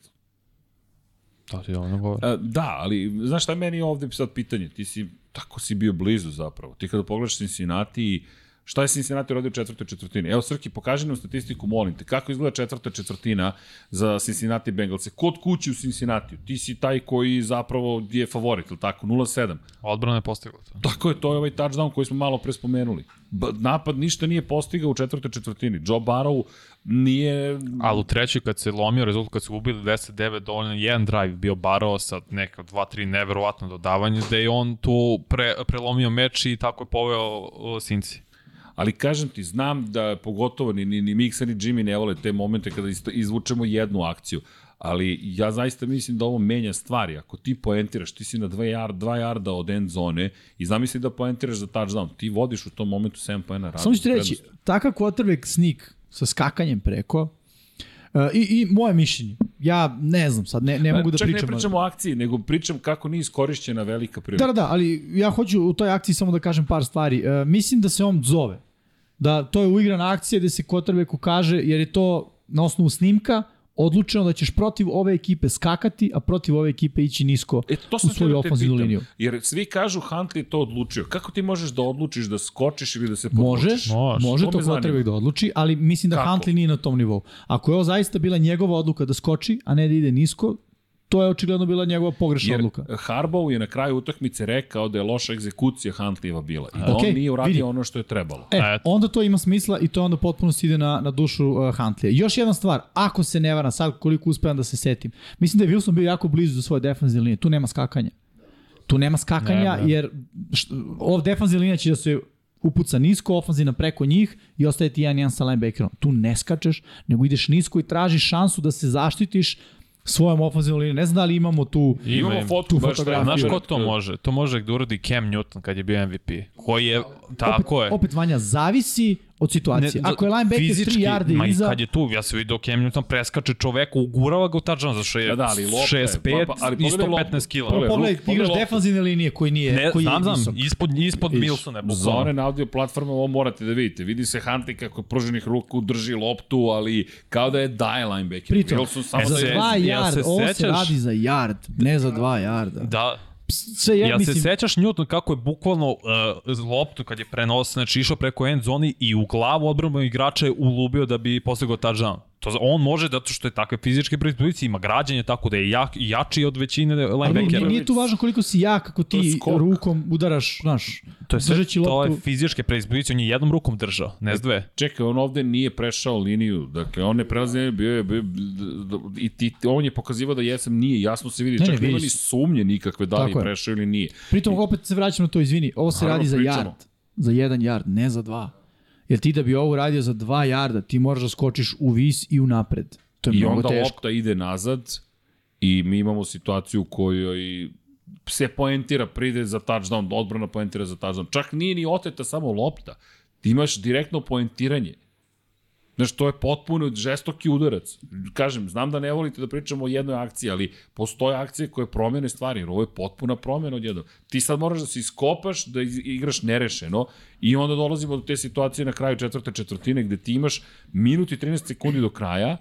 To ti ono govori. E, Da, ali znaš šta je meni ovde sad pitanje? Ti si, tako si bio blizu zapravo. Ti kada pogledaš Cincinnati, šta je Cincinnati uradio u četvrtoj četvrtini? Evo Srki, pokaži nam statistiku, molim te. Kako izgleda četvrta četvrtina za Cincinnati Bengalse? Kod kući u Cincinnati, ti si taj koji zapravo je favorit, ili tako? 0-7. Odbrana je postigla to. Tako je, to je ovaj touchdown koji smo malo pre spomenuli. Napad ništa nije postigao u četvrtoj četvrtini. Joe Barrow nije... Ali u trećoj kad se lomio rezultat, kad su ubili 10-9, dovoljno je jedan drive bio barao sa neka 2-3 neverovatno dodavanje, da je on tu pre, prelomio meč i tako je poveo o, Sinci. Ali kažem ti, znam da pogotovo ni, ni, ni Miksa ni Jimmy ne vole te momente kada izvučemo jednu akciju. Ali ja zaista mislim da ovo menja stvari. Ako ti poentiraš, ti si na 2 yard, 2 yarda od end zone i zamisli da poentiraš za touchdown, ti vodiš u tom momentu 7 poena rada. Samo ću ti reći, takav quarterback sneak sa skakanjem preko, uh, i, i moje mišljenje, ja ne znam sad, ne, ne mogu da Čak pričam. ne pričam o akciji, nego pričam kako nije iskorišćena velika prilika. Da, da, da, ali ja hoću u toj akciji samo da kažem par stvari. Uh, mislim da se on zove. Da to je uigrana akcija gde se quarterbacku kaže, jer je to na osnovu snimka odlučeno da ćeš protiv ove ekipe skakati, a protiv ove ekipe ići nisko E, to u svoju da ofenzivnu liniju. jer svi kažu Huntley je to odlučio. Kako ti možeš da odlučiš da skočiš ili da se Može, podvučeš? Može. može To to quarterback da odluči, ali mislim da Kako? Huntley nije na tom nivou. Ako je ovo zaista bila njegova odluka da skoči, a ne da ide nisko, to je očigledno bila njegova pogrešna Jer odluka. Harbaugh je na kraju utakmice rekao da je loša egzekucija Huntleyva bila i da Okej, on nije uradio vidi. ono što je trebalo. E, Eto. onda to ima smisla i to onda potpuno ide na, na dušu uh, Huntley. Još jedna stvar, ako se ne varam sad koliko uspevam da se setim, mislim da je Wilson bio jako blizu za svoje defensivne linije, tu nema skakanja. Tu nema skakanja, Ne, ne. jer ov defensivna linija će da se upuca nisko, ofanzivna preko njih i ostaje ti jedan jedan sa linebackerom. Tu ne skačeš, nego ideš nisko i tražiš šansu da se zaštitiš svojom ofanzivnom linijom. Ne znam da li imamo tu... Ima, Imamo ima. fotku tu fotografiju. Znaš ko to može? To može da uradi Cam Newton kad je bio MVP. Koji je, tako opet, je. Opet Vanja, zavisi od situacije. Ne, Ako je linebacker 3 fizički, yarde iza... Kad je tu, ja sam vidio Cam Newton preskače čoveka, ugurava ga u touchdown, zašto je Da, da, ali lopta je- 6-5 pa- pa- ali i pogledaj loptu. 115 kila. Pogledaj, Pogledaj, Luke, ti igraš defanzivne linije koji nije, Ne, koji znam, je znam, visok. ispod, ispod Milsona je Za one na audio platforme ovo morate da vidite. Vidi se Huntley kako pruženih ruku drži loptu, ali kao da je daje linebacker. Pritom, Wilson samo E, za da se- je... dva jel yard, se ovo se radi za yard, ne za dva yarda. Da, Sve ja, Ja mislim, se sećaš Newton kako je bukvalno uh, loptu kad je prenos, znači išao preko end zoni i u glavu odbranog igrača je ulubio da bi postigao touchdown. To, za- on može zato što je takve fizičke predispozicije, ima građanje tako da je jak, jači od većine ali nije, linebackera. nije tu važno koliko si jak ako To je ti rukom udaraš, znaš, To je sve, držeći to je loptu. fizičke predispozicije, on je jednom rukom držao, ne s dve. Čekaj, on ovde nije prešao liniju. Dakle, on ne prelazi liniju, bio je... Bio, I ti, on je pokazivao da jesam nije. Jasno se vidi. Ne, Čak ne, nema ni sumnje nikakve da li Tako je je. prešao ili nije. Pritom opet se vraćam na to, izvini, ovo se Naravno, radi za pričamo. yard, za jedan yard, ne za dva. Jer ti da bi ovo radio za dva yarda, ti moraš da skočiš u vis i u napred. To je I mnogo onda teško. lopta ide nazad i mi imamo situaciju u kojoj se poentira, pride za touchdown, odbrana poentira za touchdown. Čak nije ni oteta samo lopta. Ti imaš direktno poentiranje. Znaš, to je potpuno žestoki udarac. Kažem, znam da ne volite da pričamo o jednoj akciji, ali postoje akcije koje promene stvari, jer ovo je potpuna promena odjednom. Ti sad moraš da se iskopaš, da igraš nerešeno i onda dolazimo do te situacije na kraju četvrte četvrtine gde ti imaš minut i 13 sekundi do kraja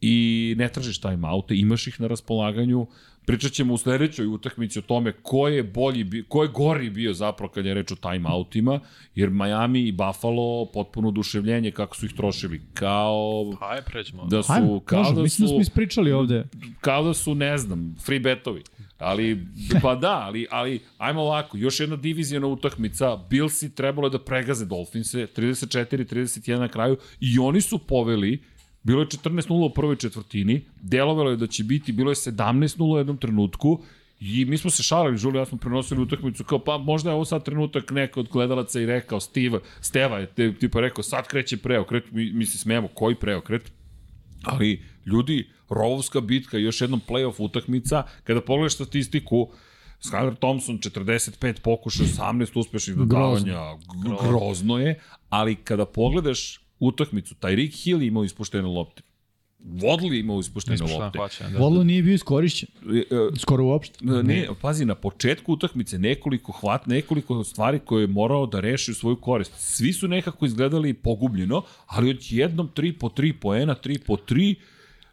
i ne tražiš timeoute, imaš ih na raspolaganju. Pričat ćemo u sledećoj utakmici o tome ko je bolji, ko je gori bio zapravo kad je reč o timeoutima, jer Miami i Buffalo potpuno oduševljenje kako su ih trošili. Kao Aj, pređemo. da su, Ajmo, kao možemo, da mislim da su, smo ispričali ovde. kao da su, ne znam, free betovi. Ali, pa da, ali, ali ajmo ovako, još jedna divizijona utakmica, Billsi trebalo je da pregaze Dolphinse, 34-31 na kraju, i oni su poveli, bilo je 14-0 u prvoj četvrtini, delovalo je da će biti, bilo je 17-0 u jednom trenutku, I mi smo se šalili, Žuli, ja smo prenosili utakmicu kao, pa možda je ovo sad trenutak neko od gledalaca i rekao, Steve, Steva je te, tipa rekao, sad kreće preokret, mi, mi se smijemo, koji preokret? Ali, ljudi, rovovska bitka, još jednom playoff utakmica, kada pogledaš statistiku, Skyler Thompson 45 pokušaja, 18 uspešnih dodavanja, grozno. grozno je, ali kada pogledaš utakmicu, Tyreek Hill imao ispuštene lopte. Vodli imao ispuštene Ispuštena lopte. hvaćanja, da. Vodlo nije bio iskorišćen. E, e, Skoro uopšte. Ne, pazi, na početku utakmice nekoliko hvat, nekoliko stvari koje je morao da reši u svoju korist. Svi su nekako izgledali pogubljeno, ali odjednom 3 po 3 poena, 3 po 3,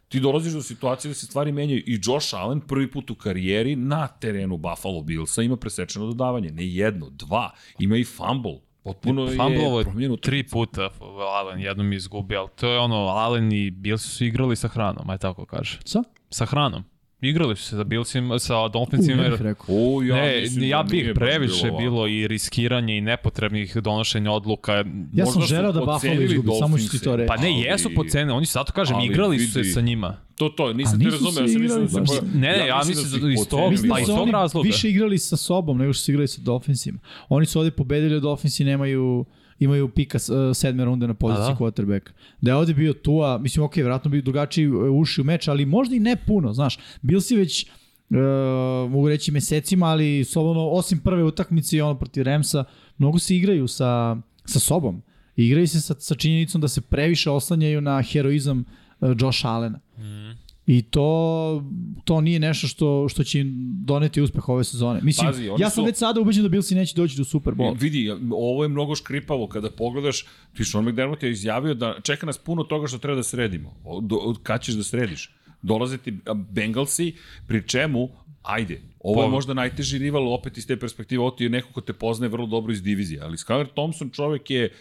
ti dolaziš do situacije da se stvari menjaju i Josh Allen prvi put u karijeri na terenu Buffalo Billsa ima presečeno dodavanje, ne jedno, dva, ima i fumble, potpuno je Fumblovo je tri puta Allen, jednom je izgubio, ali to je ono, Allen i Bills su igrali sa hranom, aj tako kaže. Sa? Sa hranom. Igrali su se sa Billsima, sa U, Dolphinsima. bih rekao. O, ja, ne, mislim ja da bih previše bilo bilo, i riskiranje i nepotrebnih donošenja odluka. Ja Možda sam želeo da Buffalo izgubi, samo ću ti to reći. Pa ne, Ali- jesu po cene, oni su zato kažem, ali igrali su se vidi- sa njima. To, to, nisam te razumeo, se ja sam mislio da baš- se... Ne, ne, ja mislim mislim da ih iz tog-. Mislim Pa da iz tog razloga. više igrali sa sobom nego što su igrali sa Dolphinsima. Oni su ovde pobedili od Dolphinsi imaju imaju pika uh, sedme runde na poziciji A da? quarterbacka. Da je ovde bio Tua, mislim, ok, vjerojatno bi drugačiji uh, uši u meč, ali možda i ne puno, znaš. Bil si već uh, mogu reći mesecima, ali slobodno, osim prve utakmice i ono protiv Remsa, mnogo se igraju sa, sa sobom. Igraju se sa, sa činjenicom da se previše oslanjaju na heroizam uh, Josh Allena. I to to nije nešto što što će im doneti uspeh ove sezone. Mislim, Pazi, ja sam su- već sada ubeđen da Billsi neće doći do Super Bowl. Vidi, ovo je mnogo škripavo kada pogledaš, ti Sean McDermott je izjavio da čeka nas puno toga što treba da sredimo. Do, od kad ćeš da središ? Dolaze ti Bengalsi, pri čemu, ajde, ovo je Pa- možda najteži rival opet iz te perspektive, ovo ti je neko ko te poznaje vrlo dobro iz divizije, ali Skyler Thompson čovek je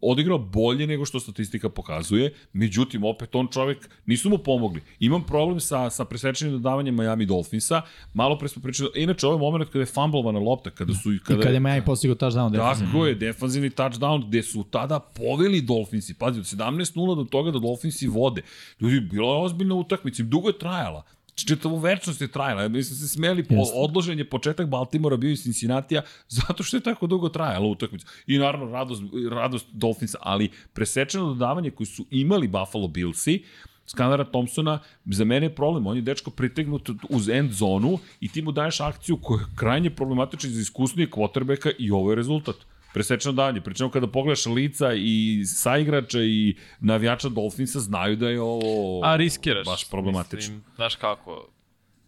odigrao bolje nego što statistika pokazuje, međutim, opet on čovek, nisu mu pomogli. Imam problem sa, sa presečenim dodavanjem Miami Dolphinsa, malo pre smo pričali, inače ovo je moment kada je fumblovana lopta, kada su... I kad je Miami postigao touchdown. Tako je, defanzivni touchdown gde su tada poveli Dolphinsi. Pazi, od 17-0 do toga da Dolphinsi vode. Ljudi, bila je ozbiljna utakmica, dugo je trajala. Čitavu večnost je trajala. Ja mislim se smeli, po, odložen je početak Baltimora bio iz Cincinnatija zato što je tako dugo trajala utakmica. I naravno radost, radost Dolphinsa, ali presečeno dodavanje koji su imali Buffalo Billsi, Skanara Thompsona, za mene je problem. On je dečko pritegnut uz end zonu i ti mu daješ akciju koja je krajnje problematična za iskusnije quarterbacka i ovo je rezultat. Presečeno davanje. Pričemu kada pogledaš lica i saigrača i navijača Dolphinsa znaju da je ovo A riskiraš. baš problematično. Mislim, znaš kako,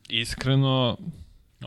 iskreno...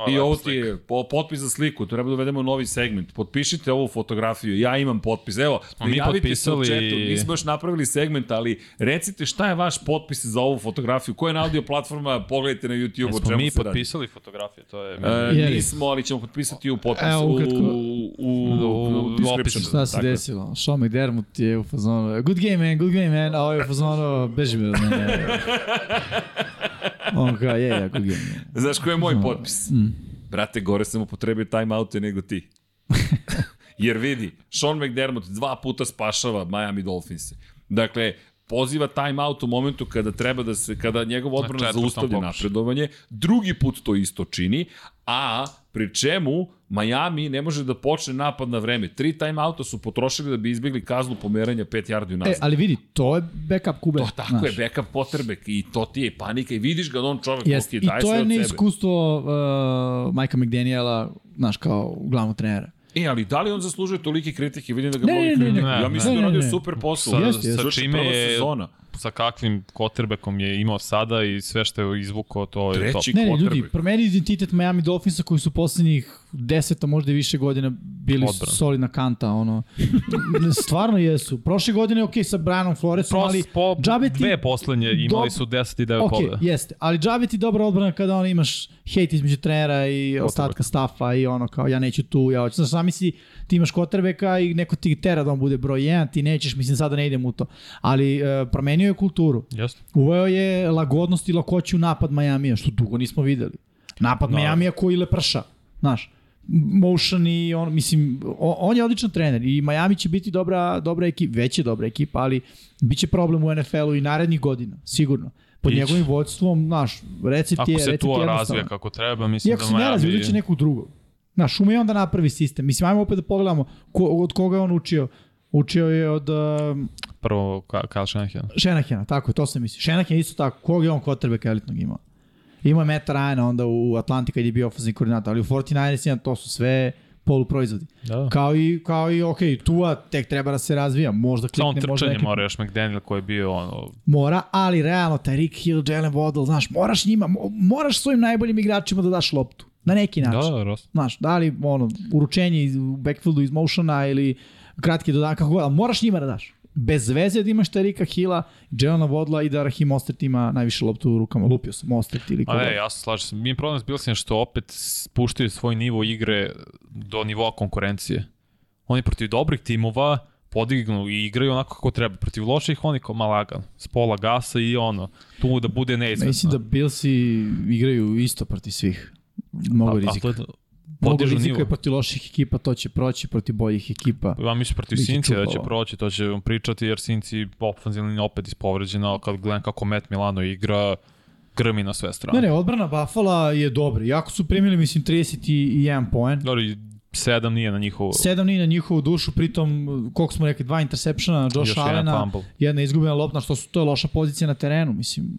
I ovo ti je po, potpis za sliku, treba da uvedemo novi segment. Potpišite ovu fotografiju, ja imam potpis. Evo, Smo mi prijavite se u potpisali- chatu, nismo još napravili segment, ali recite šta je vaš potpis za ovu fotografiju, koja je na audio platforma, pogledajte na YouTube, o Jesmo čemu mi se radi. potpisali fotografije, to je... E, nismo, ali ćemo potpisati u potpis, Evo, u, ukratko. u, u, u, U description. Šta se desilo? Sean McDermott je u fazonu, good game man, good game man, a ovo je u fazonu, beži mi od mene. On kao, je, ja, good game man. Znaš koji je moj potpis? Mm. Brate, gore sam upotrebio timeoute nego ti. Jer vidi, Sean McDermott dva puta spašava Miami Dolphinse. Dakle, poziva timeout u momentu kada treba da se, kada njegov odbrana četvrtom zaustavlja napredovanje, drugi put to isto čini, a pri čemu Miami ne može da počne napad na vreme. Tri timeouta su potrošili da bi izbjegli kaznu pomeranja 5 yardi E, unazad. ali vidi, to je backup kube. To tako je, backup potrebek i to ti je panika i vidiš ga da on čovek Jest, okay, I daje to sve je od sebe. neiskustvo uh, Majka McDaniela, znaš, kao glavnog trenera. E, ali da li on zaslužuje tolike kritike? Vidim da ga Ne, mnogi ne. Ja mislim Ne, da radio super posao. Sa, sa čime je, sezona. Sa kakvim quarterbackom je imao sada i sve što je izvukao, to je top. Treći Ne, ne, ljudi, promeni identitet Miami Dolphinsa koji su poslednjih deseta, možda i više godina bili Odbrana. solidna kanta, ono. Stvarno jesu. Prošle godine, ok, sa Brianom Floresom, ali po džabe ti... dve poslednje imali Dob- su 10 i 9 Ok, pobjeda. jeste, ali džabe ti dobra odbrana kada ono imaš hejt između trenera i ostatka stafa i ono kao ja neću tu, ja hoću. Znaš, zamisli ti imaš kotrbeka i neko ti tera da on bude broj 1, ti nećeš, mislim sada ne idem u to. Ali uh, promenio je kulturu. Jeste. Uveo je lagodnost i lakoću napad Majamija, što dugo nismo videli. Napad Da. Miami koji leprša, znaš. Motion i on, mislim, on je odličan trener i Miami će biti dobra, dobra ekipa, već je dobra ekipa, ali bit će problem u NFL-u i narednih godina, sigurno. Pod Biće. njegovim vođstvom, znaš, recept Ako je, se recept tu je razvija kako treba, mislim Iako da se ne razvije, Miami... uzet će nekog drugog. Znaš, ume i onda napravi sistem. Mislim, ajmo opet da pogledamo ko, od koga je on učio. Učio je od uh, Prvo Kyle Shanahan. Šenahena, tako je, to se misli. Šenahen isto tako, kog je on quarterbacka elitnog imao? Imao je Meta Ryana onda u Atlanti kad je bio ofenzivni koordinator, ali u 49ersima to su sve poluproizvodi. Da. Kao i, kao i ok, Tua tek treba da se razvija, možda Samo klikne, možda trčanje ne mora još McDaniel koji je bio ono, Mora, ali realno, taj Rick Hill, Jalen Waddle, znaš, moraš njima, mo- moraš svojim najboljim igračima da daš loptu. Na neki da, način. da, rost. Znaš, da li ono, uručenje iz, u backfieldu iz motiona ili kratki dodan, kako god, ali moraš njima da daš. Bez veze da imaš Tarika Hila, Jelena Vodla i da Rahim Mostert ima najviše loptu u rukama. Lupio sam Mostert ili A koga. ne, ja se slažem. Mi je problem s Billsima što opet spuštaju svoj nivo igre do nivoa konkurencije. Oni protiv dobrih timova podignu i igraju onako kako treba. Protiv loših oni kao malagan. S pola gasa i ono, tu da bude neizvesno. Mislim da Billsi igraju isto protiv svih. Mnogo rizika. A, a, Mnogo podižu rizika nivo. je protiv loših ekipa, to će proći protiv boljih ekipa. Ja mislim protiv Biće Sincija da će proći, to će vam pričati jer Sinci ofanzivni opet ispovređena, kad gledam kako Matt Milano igra, grmi na sve strane. Ne, ne, odbrana Buffalo je dobra. Jako su primili, mislim, 31 poen. Dobro, i sedam nije na njihovu. Sedam nije na njihovu dušu, pritom, koliko smo rekli, dva interseptiona, Josh Još Allena, jedna izgubljena lopta, što su to je loša pozicija na terenu, mislim.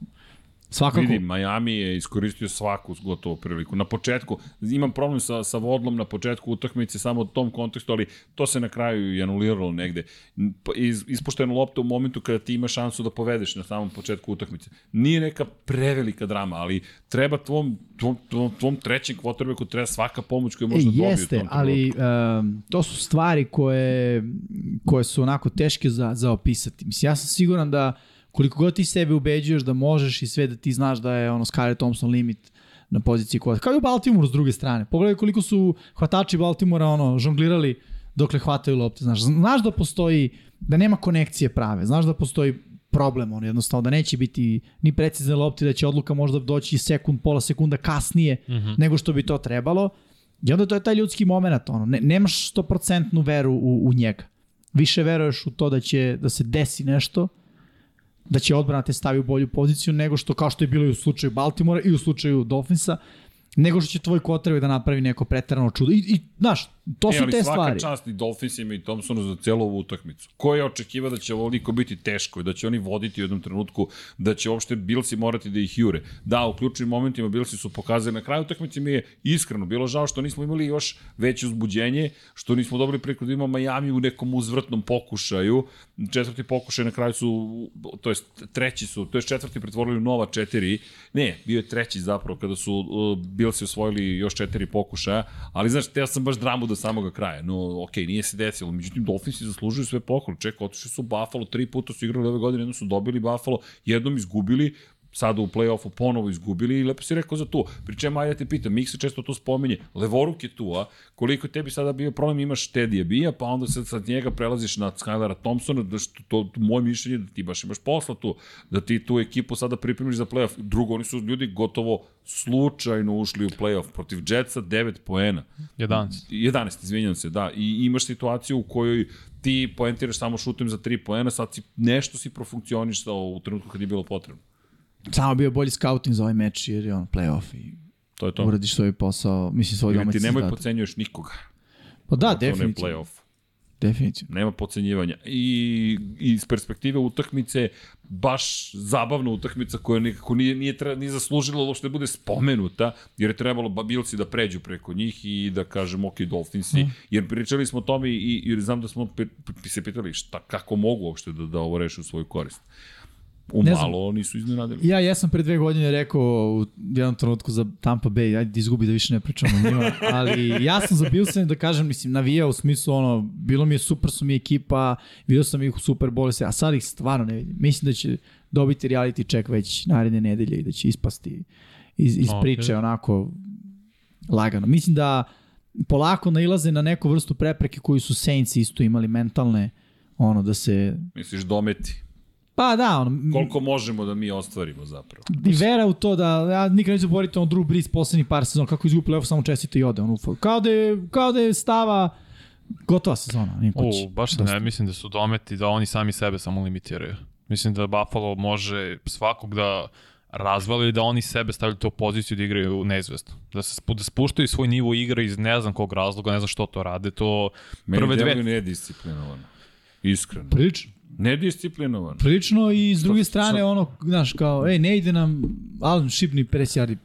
Svakako. Vidi, Miami je iskoristio svaku gotovo priliku. Na početku, imam problem sa, sa vodlom na početku utakmice samo u tom kontekstu, ali to se na kraju i anuliralo negde. Pa Iz, ispuštena lopta u momentu kada ti imaš šansu da povedeš na samom početku utakmice. Nije neka prevelika drama, ali treba tvom, tvom, tvom, tvom trećem quarterbacku treba svaka pomoć koju može E, dobije jeste, ali um, to su stvari koje, koje su onako teške za, za opisati. Mislim, ja sam siguran da koliko god ti sebe ubeđuješ da možeš i sve da ti znaš da je ono Skyler Thompson limit na poziciji kvota. Kao i u Baltimoru s druge strane. Pogledaj koliko su hvatači Baltimora ono, žonglirali dokle hvataju lopte. Znaš, znaš da postoji, da nema konekcije prave. Znaš da postoji problem, ono, jednostavno, da neće biti ni precizne lopte, da će odluka možda doći sekund, pola sekunda kasnije mm -hmm. nego što bi to trebalo. I onda to je taj ljudski moment, ono, ne, nemaš 100% veru u, u njega. Više veruješ u to da će da se desi nešto, da će odbrana te stavi u bolju poziciju nego što kao što je bilo i u slučaju Baltimora i u slučaju Dolphinsa, nego što će tvoj quarterback da napravi neko preterano čudo. I, i znaš, to E, su te svaka stvari. čast i Dolphinsima i Thompsonu za celu ovu utakmicu. Ko je očekiva da će ovoliko biti teško i da će oni voditi u jednom trenutku, da će uopšte Bilsi morati da ih jure. Da, u ključnim momentima Bilsi su pokazali na kraju utakmice mi je iskreno bilo žao što nismo imali još veće uzbuđenje, što nismo dobili priliku da imamo Miami u nekom uzvrtnom pokušaju. Četvrti pokušaj na kraju su, to jest treći su, to jest četvrti pretvorili u nova četiri. Ne, bio je treći zapravo kada su uh, Bilsi osvojili još četiri pokušaja, ali znaš, teo sam baš dramu do samoga kraja. No, ok, nije se desilo. Međutim, Dolphinsi zaslužuju sve pohvale. Čekaj, otišli su Buffalo, tri puta su igrali ove godine, jednom su dobili Buffalo, jednom izgubili, sada u play-offu ponovo izgubili i lepo si rekao za to. Pri čemu, ajde da te pitam, Mik se često to spominje, Levoruk je tu, a koliko tebi sada bio problem, imaš Tedija Bija, pa onda sad sad njega prelaziš na Skylera Thompsona, da što, to, to, moje mišljenje je da ti baš imaš posla tu, da ti tu ekipu sada pripremiš za play-off. Drugo, oni su ljudi gotovo slučajno ušli u play-off protiv Jetsa, 9 poena. 11. 11, izvinjam se, da. I imaš situaciju u kojoj ti poentiraš samo šutem za 3 poena, sad si, nešto si profunkcionisao u trenutku kad je bilo potrebno. Samo bio bolji scouting za ovaj meč jer je on playoff i To je to. uradiš svoj posao, mislim svoj domaći ti nemoj zadatak. pocenjuješ nikoga. Pa da, definitivno. play-off. Definitivno. Nema pocenjivanja. I, iz perspektive utakmice, baš zabavna utakmica koja nekako nije, nije, tre, nije zaslužila uopšte da bude spomenuta, jer je trebalo ba- Bilci da pređu preko njih i da kažem ok, Dolphinsi, mm. jer pričali smo o tome i, i znam da smo pe, pe, se pitali šta, kako mogu uopšte da, da ovo reše u svoju korist. U Ne znam. malo nisu iznenadili. Ja jesam pre dve godine rekao u jednom trenutku za Tampa Bay, ajde izgubi da više ne pričamo o njima, ali ja sam za Bilsen da kažem, mislim, navijao u smislu ono, bilo mi je super su mi ekipa, vidio sam ih u Super Bowlu, a sad ih stvarno ne vidim. Mislim da će dobiti reality check već naredne nedelje i da će ispasti iz, iz Ok. priče onako lagano. Mislim da polako nailaze na neku vrstu prepreke koju su Saints isto imali mentalne, ono da se Misliš dometi? Pa da, ono, Koliko možemo da mi ostvarimo zapravo. i vera u to da ja nikad neću zaboraviti on Drew Brees poslednjih par sezona kako izgubi playoff samo čestite i ode on u kao da je kao da je stava gotova sezona nije kući. U, baš ne, mislim da su dometi da oni sami sebe samo limitiraju. Mislim da Buffalo može svakog da razvali da oni sebe stavljaju u tu poziciju da igraju u neizvestno. Da se da spuštaju svoj nivo igre iz ne znam kog razloga, ne znam što to rade, to Meni prve deluje dve... nedisciplinovano. Iskreno. Prilično. Nedisciplinovano. Prilično i s druge strane sad- ono, znaš, kao, ej, ne ide nam Alan Shipni 50 yardi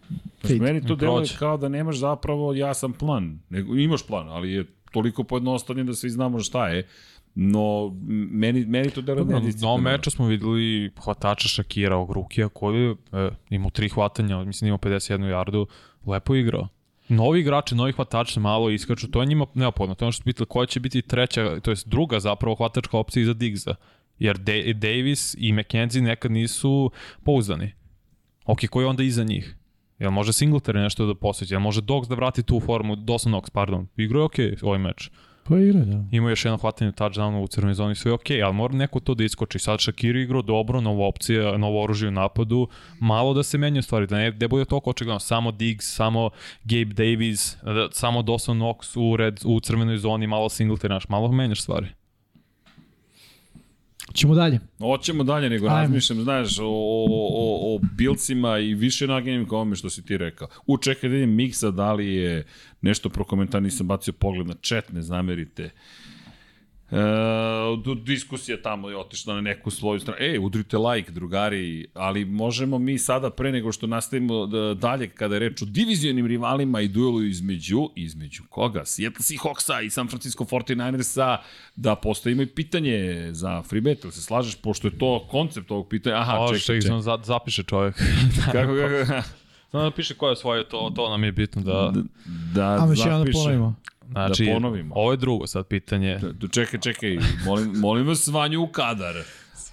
Znaš, fade. meni to deluje kao da nemaš zapravo jasan plan. Nego, imaš plan, ali je toliko pojednostavljen da svi znamo šta je. No, meni, meni to deluje Na ovom meču smo videli hvatača Šakira ovog rukija koji je e, imao tri hvatanja, mislim imao 51 jardu, lepo igrao. Novi igrači, novi hvatači malo iskaču, to je njima neophodno. To je ono što su pitali koja će biti treća, to je druga zapravo hvatačka opcija iza Diggsa. Jer De Davis i McKenzie nekad nisu pouzdani. Ok, ko je onda iza njih? Jel može Singletary nešto da posveći? Jel može Dogs da vrati tu formu? Dawson Knox, pardon. Igrao je ok ovaj meč. Pa igra, da. Imao je još jedno hvatanje touchdowna u crvenoj zoni, sve je okej, ali mora neko to da iskoči. Sad Shakiri igrao dobro, novo opcija, novo oružje u napadu, malo da se menjaju stvari, da ne, ne bude toliko očigledno, samo Diggs, samo Gabe Davis, da, samo Dawson Knox u, red, u crvenoj zoni, malo Singletary, naš, malo menjaš stvari. Ćemo dalje. Hoćemo dalje, nego Ajmo. razmišljam, znaš, o, o, o, o bilcima i više naginjem kao ome što si ti rekao. U, čekaj da vidim Miksa, da li je nešto prokomentar, nisam bacio pogled na chat, ne zamerite. E, diskusija tamo je otišla na neku svoju stranu. E, udrite like, drugari, ali možemo mi sada, pre nego što nastavimo da, dalje, kada je reč o divizionim rivalima i duelu između, između koga? Seattle Seahawksa i San Francisco 49ersa, da postavimo i pitanje za Freebet, ili se slažeš, pošto je to koncept ovog pitanja. Aha, O, čekaj, čekaj, samo za, zapiše čovjek. Kako, kako, Samo da piše ko je osvojio to, to nam je bitno da... da A još jedan da zapiše. ponovimo. Znači, Da ponovimo. ovo je drugo sad pitanje. Da, Čekaj, čekaj, molim, molim vas Vanju u kadar.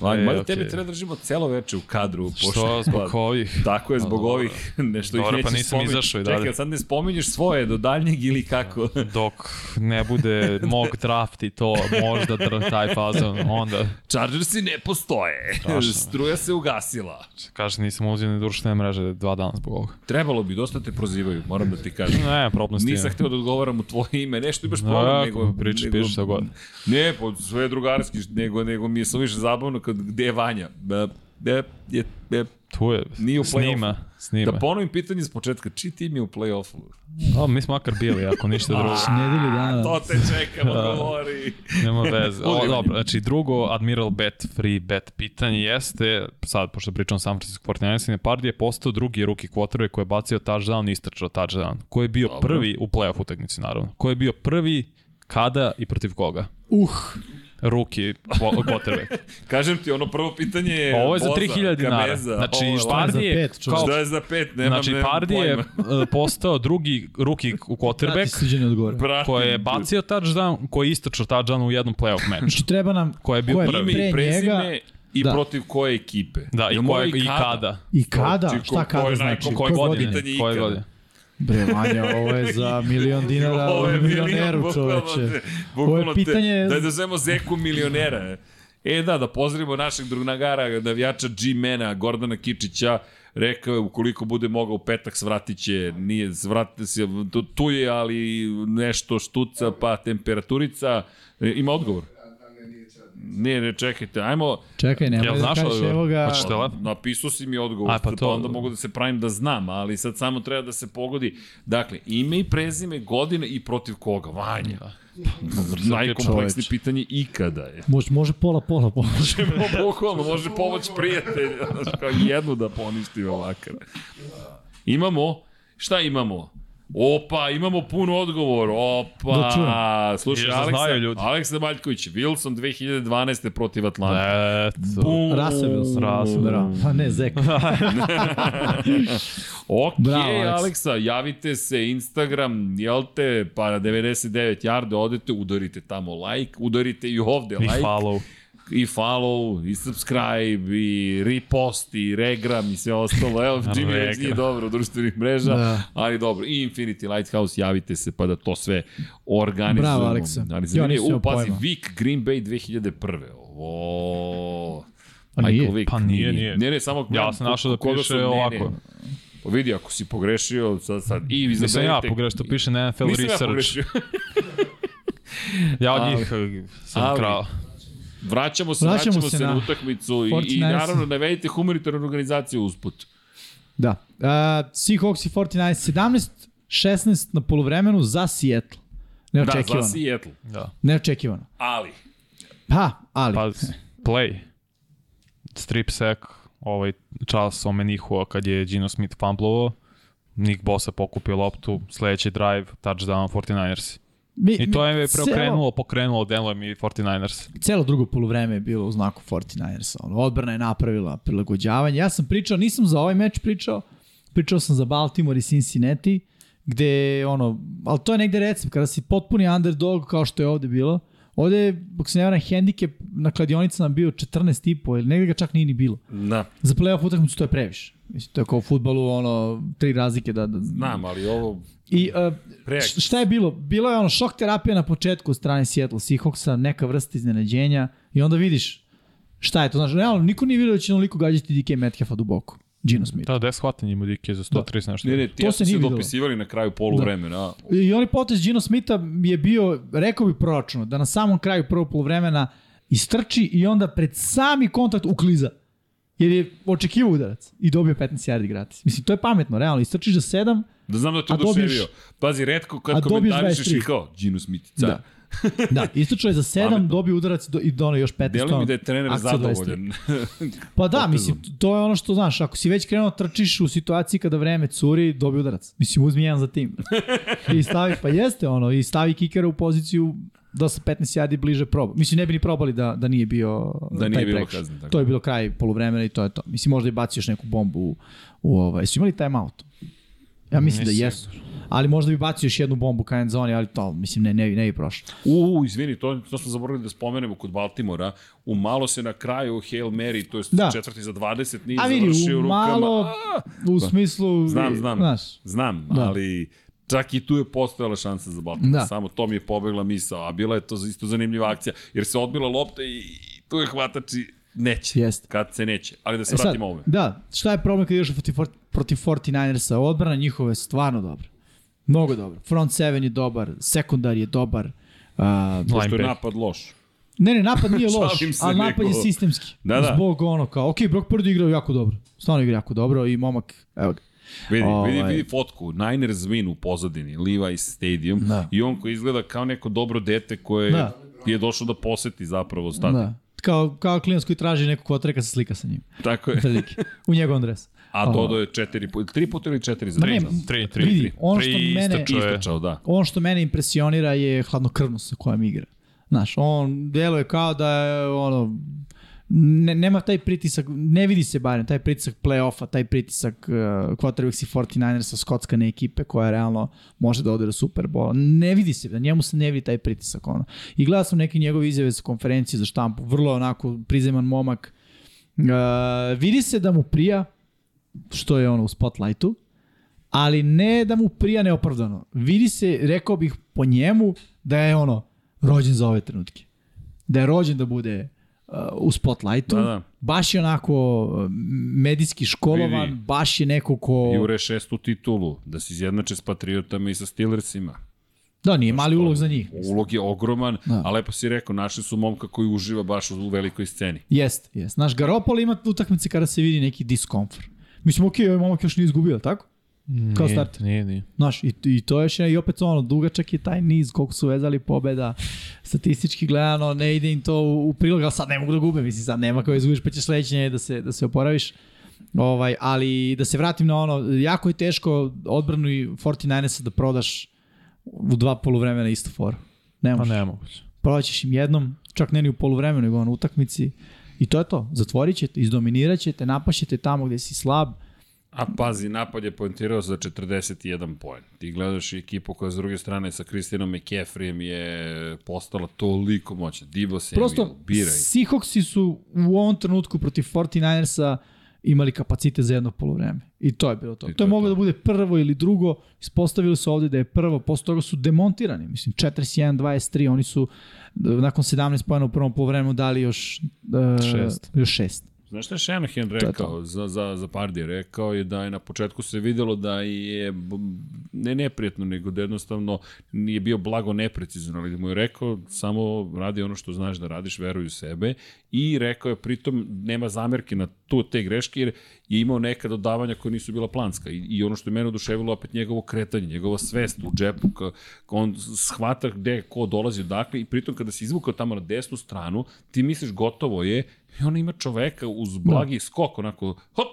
Vanju, E, mada okej. tebe treba držimo celo veče u kadru. pošto- Što zbog ovih? Tako je, zbog dobro. ovih, nešto Dobro, ih pa neće nisam spominjati. izašao i dalje. Čekaj, sad ne spominješ svoje do daljnjeg ili kako? Dok ne bude mock draft i to možda dr, taj fazon, onda Chargersi ne postoje. Strašno. Struja se ugasila. kaže nisam uzio ni društvene mreže dva dana zbog ovoga. Trebalo bi, dosta te prozivaju, moram da ti kažem. Ne, problem s tim. Nisam hteo da odgovaram u tvoje ime, nešto imaš No, problem, ako nego... pričaš, nego, pišeš šta god. Ne, po sve je drugarski, nego, nego mi je samo više zabavno kad, gde je Vanja. Da, da, je, da, Tu je, Nije u snima, snima. da ponovim pitanje s početka, čiji tim je u play-offu? O, mi smo makar bili, ako ništa drugo. Nedelju dana. To te čekam, odgovori. Nema veze. O, dobro, znači drugo Admiral Bet free bet pitanje jeste, sad pošto pričam San Francisco 49ers, Pardi je postao drugi ruki quarterback koji je bacio touchdown i istračao touchdown. Ko je bio Dobro. prvi u playoff utakmici naravno. Ko je bio prvi kada i protiv koga? Uh, Ruki quarterback. Kažem ti, ono prvo pitanje je Ovo je za Boza, 3000 dinara. Kabeza, Znači, ovo je šta je za Pardi je pet, čovječe? kao Šta je za pet? Nemam, Znači, nemam Pardi je pojma. e, postao drugi ruki u quarterback. Pratim. koji je bacio touchdown, koji je istračao touchdown u jednom playoff meču. Znači treba nam Ko je bio ko je prvi? Ime i pre njega prezime i Da. protiv koje ekipe. Da, i, koje, i kada. i kada, ko- šta kada je znači, Koje godine? Koje godine? Bre, Vanja, ovo je za milion dinara, Ovo je milion, milioneru bukvalno čoveče. te- Ovo je te- pitanje... Daj da zovemo Zeku milionera. E da, da pozdravimo našeg drugnagara, navijača G-mena, Gordana Kičića, rekao je ukoliko bude mogao petak svratit će, nije, svratite se, tu, tu je, ali nešto štuca, pa temperaturica. E, ima odgovor? Ne, ne, čekajte, ajmo, Čekaj, nemoj Jel da znaš kažeš, odgovor? evo ga... Da- Telefon? napisao si mi odgovor, A, pa pa, to- onda mogu da se pravim da znam, ali sad samo treba da se pogodi. Dakle, ime i prezime, godine i protiv koga? Vanja. Najkompleksnije čoveče. pitanje ikada je. Može, može pola, pola, pola. Možemo, bukvalno, može pomoć prijatelja, znaš, kao jednu da poništimo makar. Imamo, šta imamo? Opa, imamo pun odgovor. Opa, Da čujem. slušaj, Još da Aleksa, znaju ljudi. Aleksa Maljković, Wilson 2012. protiv Atlanta. Eto. Bum. Rasavio sam. Rasavio. Bravo. Pa ne, Zek. Ok, Bravo, Aleksa. Aleksa, javite se, Instagram, jel te, pa na 99 jarde odete, udarite tamo like, udarite i ovde I like. follow. I follow, i subscribe, i repost, i regram, i sve ostalo. Evo, Jimmy Regram. nije dobro u društvenih mreža, Da. ali dobro. I Infinity Lighthouse, javite se pa da to sve organizujemo. Bravo, Aleksa. Ali Ja zanimljivo, nisam u, pazi. Vic Green Bay 2001. Ovo... A nije. Vick. Pa nije, nije. Ne, ne, samo Ja sam našao da piše su- ne, ne. ovako. Pa vidi, ako si pogrešio, sad, sad i vi Nisam ja pogrešio, to piše na NFL Nisam ja Research. pogrešio. Ja od njih eh, sam ali- krao. Vraćamo se, Vraćamo vraćamo se na, na utakmicu i, i 49ers. naravno navedite humanitarnu organizaciju usput. Da. Uh, Seahawks i 49 17 16 na polovremenu za Seattle. Da, Neočekivano. za Seattle. Da. Neočekivano. Ali, Pa, ali. Pa, play. Strip sack, ovaj čas Omenihua kad je Gino Smith fumblovao, Nick Bosa pokupio loptu, sledeći drive, touchdown 49ers. Mi, I to je mi- preokrenulo, pokrenulo, deluje mi 49ers. Celo, celo drugo polovreme je bilo u znaku 49ersa. Ono, odbrana je napravila prilagođavanje. Ja sam pričao, nisam za ovaj meč pričao, pričao sam za Baltimore i Cincinnati, gde, ono, ali to je negde recept, kada si potpuni underdog, kao što je ovde bilo, ovde je, ako se ne varam, hendikep na kladionicama bio 14,5 ili negde ga čak nije ni bilo. da, Za playoff utakmicu to je previše. Mislim, to je kao u futbolu, ono, tri razlike da... da znam, ali ovo... I uh, šta je bilo? Bilo je ono šok terapija na početku od strane Seattle Seahawksa, neka vrsta iznenađenja i onda vidiš šta je to. Znaš, realno, niko nije vidio da će onoliko gađati DK Metcalfa duboko. Gino Smith. Da, 10 hvatanja ima Dike za 130 nešto. Ne, ne, ti To ja se nije dopisivali na kraju poluvremena. Da. I onaj potez Gino Smitha je bio, rekao bi proračuno, da na samom kraju prvog polovremena istrči i onda pred sami kontakt ukliza. Jer je očekivao udarac i dobio 15 yardi gratis. Mislim, to je pametno, realno. Istrčiš za 7, Da znam da te oduševio. Pazi, redko kad komentarišeš 23. i kao, Gino Smith, car. Da. da, istrčao je za 7, Pametno. dobio udarac do- i donao još 15. Delo mi da je trener akcija 23. zadovoljan. Pa da, mislim, to je ono što znaš, ako si već krenuo trčiš u situaciji kada vreme curi, dobi udarac. Mislim, uzmi jedan za tim. I stavi, pa jeste ono, i stavi kikera u poziciju da sa 15 yardi bliže proba. Mislim, ne bi ni probali da, da nije bio Da nije taj bilo prekršaj. kazne, tako. To je bilo kraj poluvremena i to je to. Mislim, možda i baci još neku bombu u, u ovaj. Jesu imali time out? Ja mislim Nisam da jesu. Ali možda bi bacio još jednu bombu ka end zoni, ali to, mislim, ne, ne, ne bi prošlo. U, izvini, to, to smo zaboravili da spomenemo kod Baltimora. U malo se na kraju Hail Mary, to je Da. četvrti za 20, nije A vidi, završio u rukama. malo, A, u smislu... Znam, znam. Znaš, Znam, Da. ali čak i tu je postojala šansa za Baltimore. Da. Samo to mi je pobegla misao, a bila je to isto zanimljiva akcija, jer se odbila lopta i, i tu je hvatač i neće. Jeste. Kad se neće. Ali da se E sad, vratimo ovome. Da, šta je problem kad protiv, for- protiv 49ersa? Odbrana njihova je stvarno dobra. Mnogo dobra. Front 7 je dobar, sekundar je dobar. Uh, Pošto je napad loš. ne, ne, napad nije loš, ali napad je nego- sistemski. Da, da. Zbog ono kao, ok, Brock Purdy igrao jako dobro. Stvarno igra jako dobro i momak, evo ga. Vidi, Ovaj. vidi, vidi fotku. Niners win u pozadini, Levi's Stadium. Da. I on koji izgleda kao neko dobro dete koje Da. je došlo da poseti zapravo stadion. Da. Kao, kao klijent koji traži nekog kvotreka sa slika sa njim. Tako je. U njegovom dresu. A dodao je četiri, tri puta ili četiri za touchdown? Tri, tri, Vidi, tri. ono što Tri mene-. Istrčao, da. ono što mene impresionira je hladnokrvnost sa kojom igra. Znaš, on deluje kao da je ono, ne, nema taj pritisak, ne vidi se barem taj pritisak play-offa, taj pritisak uh, quarterbacks i 49ersa, skockane ekipe koja realno može da ode do Super Bowl. Ne vidi se, na njemu se ne vidi taj pritisak. Ono. I gledao sam neke njegove izjave sa konferencije za štampu, vrlo onako prizeman momak. Uh, vidi se da mu prija, što je ono u spotlightu, ali ne da mu prija neopravdano. Vidi se, rekao bih po njemu, da je ono rođen za ove trenutke. Da je rođen da bude uh, u spotlightu. Da, da. Baš je onako uh, medijski školovan, Vidi. baš je neko ko... Jure šestu titulu, da se izjednače s Patriotama i sa Steelersima. Da, nije mali ulog za njih. Ulog je ogroman, Da. a lepo si rekao, našli su momka koji uživa baš u velikoj sceni. Jest, jest. Naš Garopolo ima utakmice kada se vidi neki diskomfort. Mislim, okej, ovaj momak još nije izgubio, tako? Kao Nije, starter. Nije, nije. Znaš, i, i to je još jedna- i opet ono, dugačak je taj niz, koliko su vezali pobeda, statistički gledano, ne ide im to u, u prilog, ali sad ne mogu da gube, mislim, sad nema kao izgubiš, pa ćeš sledeće da se, da se oporaviš. Ovaj, ali da se vratim na ono, jako je teško odbranu i 49ersa da prodaš u dva poluvremena istu foru. Ne Pa možeš. ne moguće. Prodaćeš im jednom, čak ne ni u poluvremenu, nego na utakmici. I to je to. Zatvorit ćete, izdominirat ćete, napašćete tamo gde si slab. A pazi, napad je poentirao za 41 poen. Ti gledaš i ekipu koja s druge strane sa Kristijanom McCaffreyem je postala toliko moćna. Divo Samuel, Prosto, biraj. Seahawksi su u ovom trenutku protiv 49ersa imali kapacite za jedno polovreme. I to je bilo to. I to to je moglo da bude prvo ili drugo. Ispostavili su ovde da je prvo, posle toga su demontirani. Mislim, 41-23, oni su nakon 17 pojena u prvom polovremenu dali još, uh, Šest. još šest. Znaš šta je Shanahan rekao? Za, za, za Pardije? Rekao je da je na početku se videlo da je ne neprijetno, nego da jednostavno nije bio blago neprecizno, ali da mu je rekao samo radi ono što znaš da radiš, veruj u sebe. I rekao je pritom nema zamerke na tu te greške jer je imao neka dodavanja koja nisu bila planska. I, i ono što je mene oduševilo opet njegovo kretanje, njegova svest u džepu, ka, ka on shvata gde ko dolazi odakle i pritom kada se izvukao tamo na desnu stranu, ti misliš gotovo je i ona ima čoveka uz blagi skok, onako hop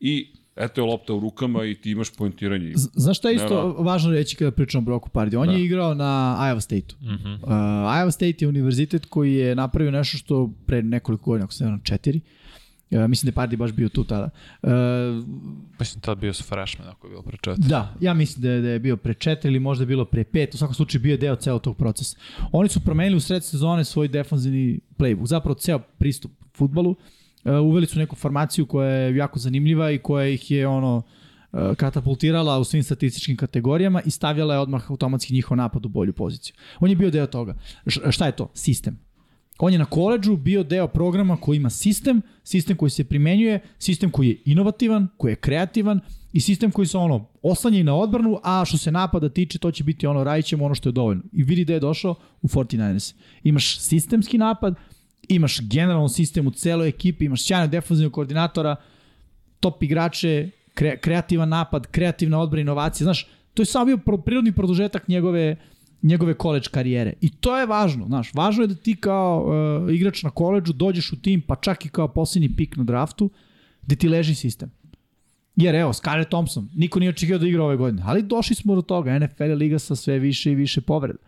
i eto je lopta u rukama i ti imaš poentiranje. Z- Znaš šta je isto Nema. važno reći kada pričamo o Broku Pardi? On Da. je igrao na Iowa State-u. Mhm. Uh, Iowa State je univerzitet koji je napravio nešto što pre nekoliko godina, ako se ne znam, četiri, Uh, mislim da je Pardi baš bio tu tada. Uh, Mislim, tad bio su freshman, ako je bilo pre četiri. Da, ja mislim da je, da je bio pre četiri ili možda je bilo pre pet, u svakom slučaju bio je deo celog tog procesa. Oni su promenili u sred sezone svoj defanzivni playbook, zapravo ceo pristup futbalu. Uh, uveli su neku formaciju koja je jako zanimljiva i koja ih je ono uh, katapultirala u svim statističkim kategorijama i stavljala je odmah automatski njihov napad u bolju poziciju. On je bio deo toga. Š, šta je to? Sistem. On je na koleđu bio deo programa koji ima sistem, sistem koji se primenjuje, sistem koji je inovativan, koji je kreativan i sistem koji se ono oslanja na odbranu, a što se napada tiče, to će biti ono, radit ćemo ono što je dovoljno. I vidi da je došao u 49ers. Imaš sistemski napad, imaš generalan sistem u celoj ekipi, imaš sjajnog defanzivnog koordinatora, top igrače, kre, kreativan napad, kreativna odbrana, inovacije. Znaš, to je samo bio prirodni produžetak njegove njegove koleđ karijere. I to je važno, znaš, važno je da ti kao uh, igrač na koleđu dođeš u tim, pa čak i kao posljednji pik na draftu, gde ti leži sistem. Jer evo, Skyler Thompson, niko nije očekio da igra ove godine, ali došli smo do toga, NFL je liga sa sve više i više povreda.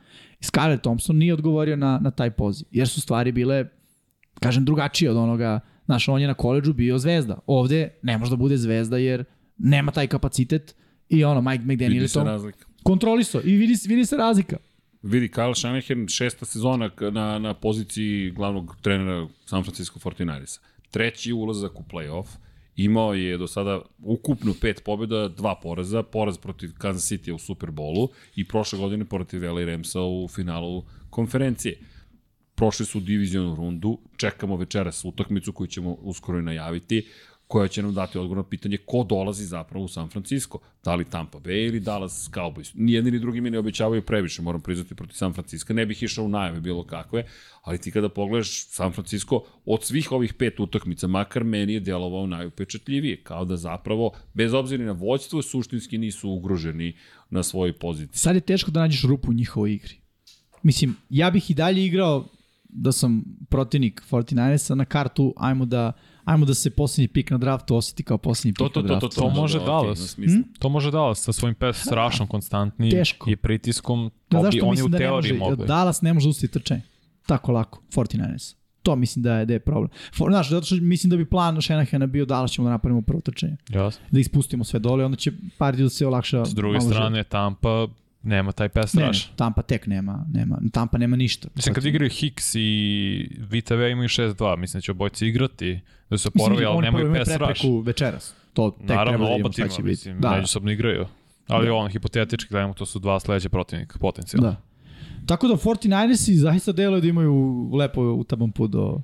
I Skyler Thompson nije odgovorio na, na taj poziv, jer su stvari bile, kažem, drugačije od onoga, znaš, on je na koleđu bio zvezda. Ovde ne može da bude zvezda jer nema taj kapacitet i ono, Mike McDaniel je to razlika. kontrolisao i vidi, vidi se razlika. Vidi, Kyle Shanahan, šesta sezona na, na poziciji glavnog trenera San Francisco 49ersa. Treći ulazak u playoff. Imao je do sada ukupno pet pobjeda, dva poraza, poraz protiv Kansas City u Superbowlu i prošle godine protiv LA Ramsa u finalu konferencije. Prošli su divizionu rundu, čekamo večeras utakmicu koju ćemo uskoro i najaviti, koja će nam dati odgovor na pitanje ko dolazi zapravo u San Francisco. Da li Tampa Bay ili Dallas Cowboys. Nijedni ni drugi mi ne obećavaju previše, moram priznati, protiv San Francisco. Ne bih išao u najave bilo kakve, ali ti kada pogledaš San Francisco, od svih ovih pet utakmica, makar meni je delovao najupečatljivije, kao da zapravo, bez obzira na vođstvo, suštinski nisu ugroženi na svojoj poziciji. Sad je teško da nađeš rupu u njihovoj igri. Mislim, ja bih i dalje igrao da sam protivnik 49ersa na kartu, ajmo da, ajmo da se posljednji pik na draftu osjeti kao posljednji pik To, to, na to, draftu. to, to, To može da, Dallas. na smislu. To može Dallas sa svojim pes rašom konstantnim Teško. i pritiskom. Da, To zašto oni u mislim da ne teoriji može, mogli. Dallas ne može da ustati trčanje. Tako lako, 49ers. To mislim da je, da je problem. For, znaš, zato što mislim da bi plan Shanahana bio Dallas ćemo da napravimo prvo trčanje. Jasno. Da ispustimo sve dole, onda će Pardi da se olakša. S druge strane, Tampa nema taj pes Ne, ne, raš. Tampa tek nema, nema, Tampa nema ništa. Mislim, kad igraju Hicks i VTV imaju 6-2, mislim da će obojci igrati, da se oporavi, ali nemaju pes raš. prepreku večeras. To tek Naravno, treba da oba vidimo šta tima, će biti. mislim, Da, međusobno igraju. Ali Da. on, hipotetički gledamo, to su dva sledeća protivnika, potencijalno. da. Tako da 49ersi zaista deluju da imaju lepo utaban put do,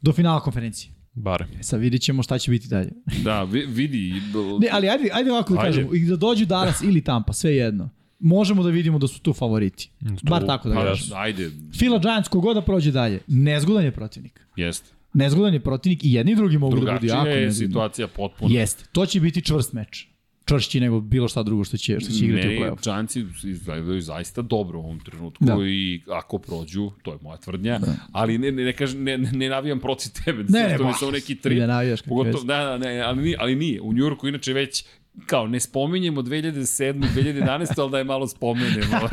do finala konferencije. Bare. E sad vidit ćemo šta će biti dalje. Da, vi, vidi. Ne, ali ajde, ajde ovako da Ajde. kažemo, i da dođu Dallas ili Tampa, sve jedno. Možemo da vidimo da su tu favoriti. Bar tako da pa kažem. jesu. Ajde, Fila Giants kogoda prođe dalje, nezgodan je protivnik. jeste. Nezgodan je protivnik i jedni i drugi mogu da budu Drugačija jako je nezgodni. situacija potpuno. Jeste. To će biti čvrst meč. Čvršći nego bilo šta drugo što će, što će igrati u Meni play-off. Giantsi izgledaju zaista dobro u ovom trenutku Da. i ako prođu, to je moja tvrdnja, ali ne, ne, ne, kažem, ne, ne, ne navijam protiv tebe, Ne, ne, to mi samo neki tri. ne navijaš kako Pogotovo, da, da, ne, ali, ali nije. U Njurku inače već kao ne spominjemo 2007. 2011. ali da je malo spomenemo.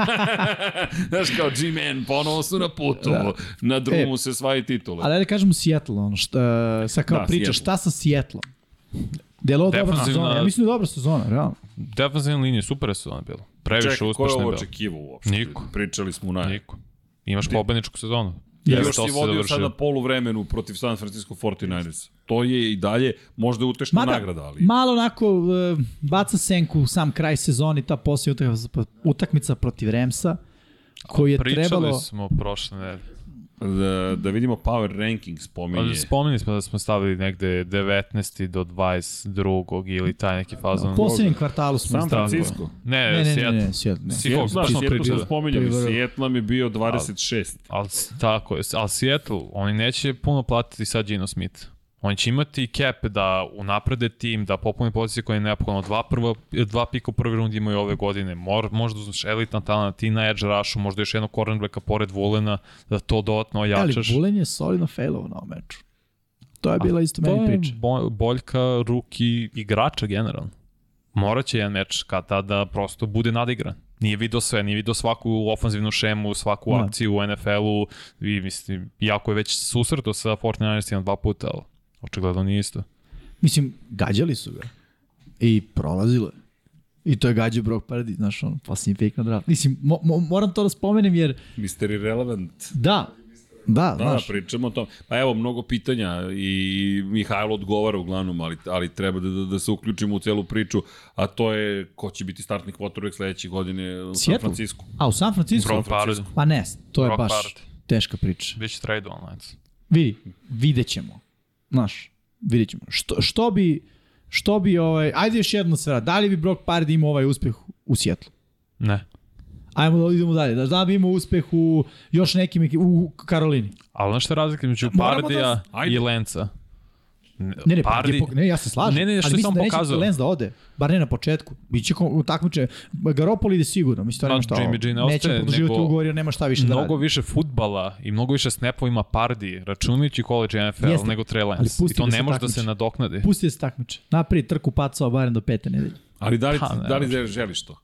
Znaš kao G-Man, ponovo su na putu, da. na drumu E, se svaji titule. Ali ajde kažemo Seattle, ono, šta, sad kao Da, da, priča, Seattle. šta sa Seattle? Delo dobra Defensivna- sezona, ja mislim da je dobra sezona, realno. Defensivna linija, super je sezona bila. Previše Čekaj, ko je uspešna je ovo bila. očekivao uopšte? Niko. Pričali smo u naj. Niko. Imaš pobedničku sezonu. I još si se vodio završilo. sad na polu vremenu protiv San Francisco 49ers. To je i dalje možda utešna Mada, nagrada, ali... malo onako uh, baca senku u sam kraj sezoni, ta posljednja utakmica, utakmica protiv Remsa, koji je Pričali trebalo... smo prošle nedelje. Da, da vidimo power ranking spominje. Ali spominjali smo da smo stavili negde 19. do 22. ili taj neki fazon. U posljednjem kvartalu smo San stavili. Francisco. Ne, Ne, ne, ne, Seattle. ne, Seattle, ne. Seattle, smo Seattle pričali. smo spominjali, Seattle nam je bio 26. Ali s- tako je, ali Seattle, oni neće puno platiti sad Gino Smith. Oni će imati cap da unaprede tim, da popune pozicije koje je neophodno. Dva, prva, dva pika u prvi rundi imaju ove godine. Mor, možda uzmeš elitan talent, ti na edge rushu, možda još jednog cornerbacka pored Vulena, da to dodatno Ali ojačaš. Bulen je solidno failovo na ovom meču. To je bila isto to meni je priča. bo, boljka ruki igrača generalno. Morat će jedan meč kad tada prosto bude nadigran. Nije video sve, nije video svaku ofanzivnu šemu, svaku Da. akciju u NFL-u i mislim, iako je već susreto sa 49ersima dva puta, ali očigledno nije isto. Mislim, gađali su ga. I prolazilo je. I to je gađao Brock Purdy, znaš, on, posljednji pick na draft. Mislim, mo, mo, moram to da spomenem jer, Mr. Irrelevant. da, da, Da, znaš, pričamo o tom. Pa evo, mnogo pitanja i Mihajlo odgovara uglavnom, ali, ali treba da, da, da se uključimo u celu priču, a to je ko će biti startni quarterback sledeće godine u San Seattle? Francisco. a u San Francisco? Brock Pardy. Pa ne, to je Brock baš Purdy. teška priča. Biće trade online. Vidi, vidjet ćemo. Znaš, vidjet ćemo. Što, što bi, što bi, ovaj, ajde još jedno sfera, da li bi Brock Pardy imao ovaj uspeh u Sjetlu? Ne. Ajmo da idemo dalje. Da li bi imao uspeh u još nekim u Karolini? Ali znaš šta je razlika među Pardija da- i Lenca? Ne, ne, Pardy, je pok- ne, ja se slažem. Ne, ne, ne, što ali je mislim samo da neće pokazao. Lenz da ode, bar ne na početku. Biće takmiče, Garoppolo ide sigurno, mislim, to Ma, nema šta. Jimmy G ne neće ostaje, produživati nego ugovor jer nema šta više da Mnogo radi. više futbala i mnogo više snapova ima Pardi, računajući college NFL, Jeste, nego Trey Lance. I to da ne može da se nadoknadi. Pusti da se takmiče. Naprijed trku pacao barem do pete nedelje. Ali da li, Pa, ne da li želiš to?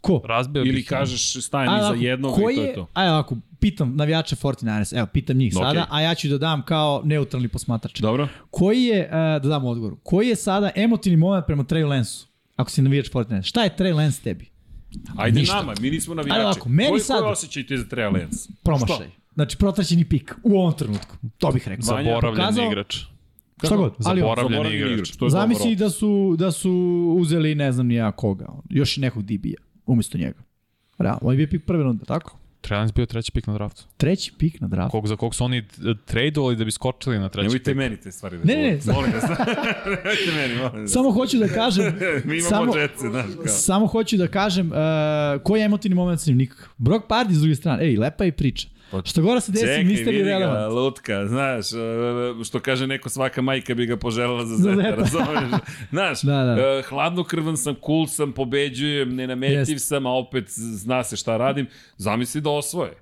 Ko? Razbio Ili bih kažeš stajem iza jednog ko i to je je- to. Ajde ovako, pitam navijače 49ers, evo, pitam njih Ok. sada, a ja ću da dam kao neutralni posmatrač. Dobro? Koji je, uh, da dam odgovor, koji je sada emotivni moment prema Trey Lansu? Ako si navijač 49ers, šta je Trey Lance tebi? Ajde Ništa. nama, mi nismo navijači. Ajde ovako, meni koji, sad- Koji osjećaj ti za Treja Lance? Promašaj. Znači, protraćeni pik u ovom trenutku. To bih rekao. Zaboravljen pokazao- igrač. Šta god, ali Zaboravljen Zaboravljen igrač. igrač. To je Zamisli da su, da su uzeli ne znam ni ja koga, još i nekog DB-a umesto njega. Realno, on je bio pik prve runde, tako? Trey Lance bio treći pik na draftu. Treći pik na draftu. Kog, za kog su oni eh, tradeovali da bi skočili na treći Nemojte pik. meni te stvari da Ne, ne, ne. Molim vas. Nemojte meni, molim vas. Samo hoću da kažem, Mi imamo samo- džetce, znaš kao. samo hoću da kažem uh, koji je emotivni moment sa njim nikakav. Brock Pardy s druge strane, ej, lepa je priča. Što gore se desi, Čekaj, Mr. vidi ga, Irrelevant. lutka, znaš, e, što kaže neko, svaka majka bi ga poželjela za zeta, zeta. razumeš? Znaš, Da, da. e, hladnokrvan sam, cool sam, pobeđujem, nenametljiv Jeste. sam, a opet zna se šta radim. Zamisli da osvoje.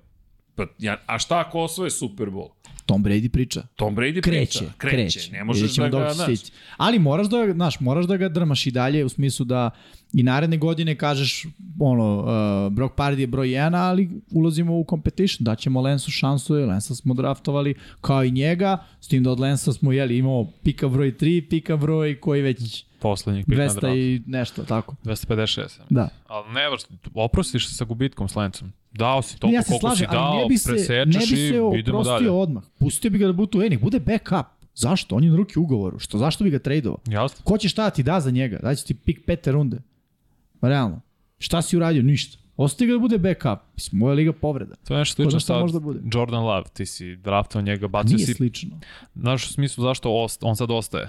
Pa, ja, a šta ako osvoje Super Bowl? Tom Brady priča. Tom Brady Kreće, priča. kreće. Ne možeš da ga, znaš. Ali moraš da, znaš, moraš da ga drmaš i dalje u smislu da i naredne godine kažeš ono, uh, Brock Pardy je broj 1, ali ulazimo u competition, daćemo Lensu šansu, jer Lensa smo draftovali kao i njega, s tim da od Lensa smo jeli, imao pika broj 3, pika broj koji već Poslednjih pik na 200 draftu. i nešto, tako. 256. Da. Ali ne, oprostiš se sa gubitkom s Lencom. Dao si toliko ja koliko slažem, si dao, ne bi se, ne presečeš bi se i idemo dalje. odmah. Pustio bi ga da bude, ej, nek bude backup. Zašto? On je na ruki ugovoru. Što, zašto bi ga tradovao? Jasno. Ko će šta da ti da za njega? Daći ti pik pete runde. Realno. Šta si uradio? Ništa. Ostavi ga da bude backup. Mislim, moja liga povreda. To je nešto slično šta sa može da bude? Jordan Love. Ti si draftao njega, bacio Nije si... slično. Znaš u smislu zašto ost, on sad ostaje?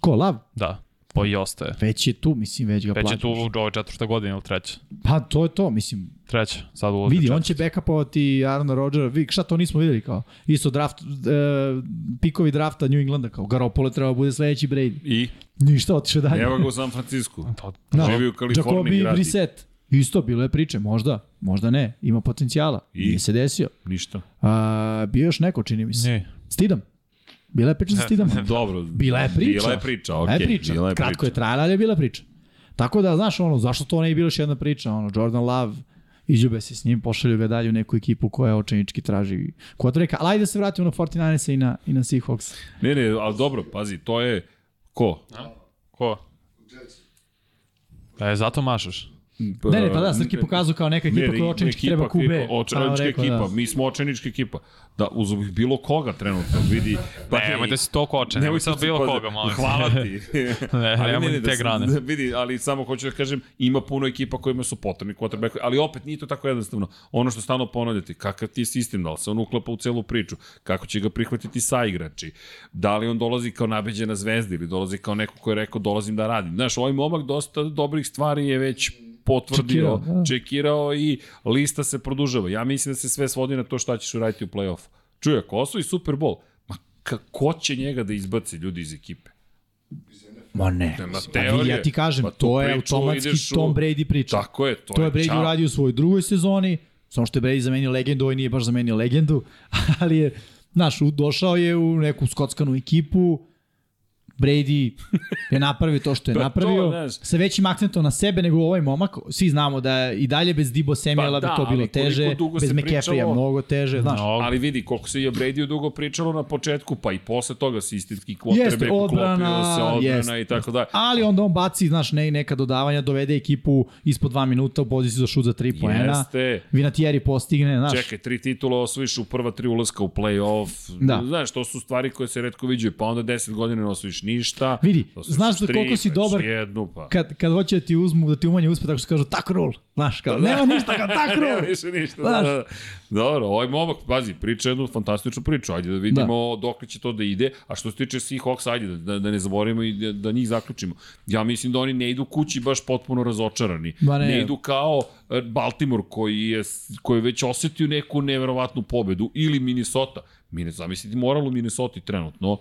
Ko, Lav? Da, pa i ostaje. Već je tu, mislim, već ga Već je plaćaš. tu u ovoj četvrta godina ili treća. Pa to je to, mislim. Treća, sad ulazi Vidi, četvrta. on će backupovati Arona Rodgera. Vidi, šta to nismo videli kao? Isto draft, e, pikovi drafta New Englanda kao. Garoppolo treba da bude sledeći Brady. I Ništa, otiše dalje. evo ga u San Francisco. To, Da. Živi u Kaliforniji Jacobi gradi. Brissett. Isto, bilo je priče, možda, možda ne, ima potencijala. I? Nije se desio. Ništa. A, bio još neko, čini mi se. ne. Stidam. Bila je priča sa Stidam. Dobro. Bila je priča. Bila je priča, Bila okej. je priča. Bila je Kratko je priča. trajala, ali je bila priča. Tako da, znaš, ono, zašto to ne je bila još jedna priča? Ono, Jordan Love, izljube se s njim, pošalju ga dalje u neku ekipu koja očenički traži kvotreka. Ali ajde da se vratimo na 49 i na, i na Seahawks. Ne, ne, ali dobro, pazi, to je ko? Ko? E, zato mašaš. Ne, ne, pa da, Srki pokazao kao neka ekipa koja očenički treba kube. Očenička rekao, ekipa, da. mi smo očenička ekipa. Da, uz bilo koga trenutno vidi. Pa, Ne, nemoj da si toliko očen, nemoj sad bilo koga, molim. Hvala ti. Ne, Ali nemoj ni te sam- grane. Da, vidi, ali samo hoću da kažem, ima puno ekipa kojima su potrebni quarterback, ali opet nije to tako jednostavno. Ono što stalno ponavljate, kakav ti je sistem, da li se on uklapa u celu priču, kako će ga prihvatiti saigrači, da li on dolazi kao nabeđena zvezda ili dolazi kao neko ko je rekao dolazim da radim. Znaš, ovaj momak dosta dobrih stvari je već potvrdio, Čekirao, da. čekirao i lista se produžava. Ja mislim da se sve svodi na to šta ćeš uraditi u play-offu. Čuje, ako osvoji Super Bowl, ma kako će njega da izbaci ljudi iz ekipe? Ma ne. Nema teorije. ja ti kažem, Pa to je automatski u- Tom Brady priča. Tako je, to, To je Brady čao. uradio u svojoj drugoj sezoni, samo što je Brady zamenio legendu, ovaj nije baš zamenio legendu, ali je, znaš, došao je u neku skockanu ekipu, Brady je napravio to što je Pa to, napravio, znaš. sa većim akcentom na sebe nego ovaj momak. Svi znamo da i dalje bez Dibo Samuela Pa bi da, to bilo ali koliko teže, bez pričalo- mnogo teže, znaš. No, Ali vidi, koliko se i o Brady dugo pričalo na početku, pa i posle toga Jeste, quarterback uklopio se odbrana jeste. i tako da. Ali onda on baci, znaš, ne, neka dodavanja, dovede ekipu ispod dva minuta u poziciju za šut za tri poena. Jeste. Vinatieri postigne, znaš. Čekaj, tri titula osvojiš u prva tri ulaska u play-off. Da. Znaš, to su stvari koje se redko viđaju. Pa onda 10 godina ne osvojiš ništa. Vidi, znaš da koliko si dobar Jednu, pa. kad, kad hoće da ti uzmu, da ti umanje uspe, tako što kažu tak roll. Znaš, kao, nema ništa kao tak Nema roll. više ništa. Znaš. Da, da. Dobro, ovaj momak, pazi, priča jednu fantastičnu priču. Ajde da vidimo da. dok će to da ide. A što se tiče Seahawks, ajde da, da, da ne zaboravimo i da, da njih zaključimo. Ja mislim da oni ne idu kući baš potpuno razočarani. Ma ne. ne idu kao e, Baltimore koji je, koji je već osetio neku neverovatnu pobedu ili Minnesota. Mi ne zamisliti moral u Minnesota trenutno,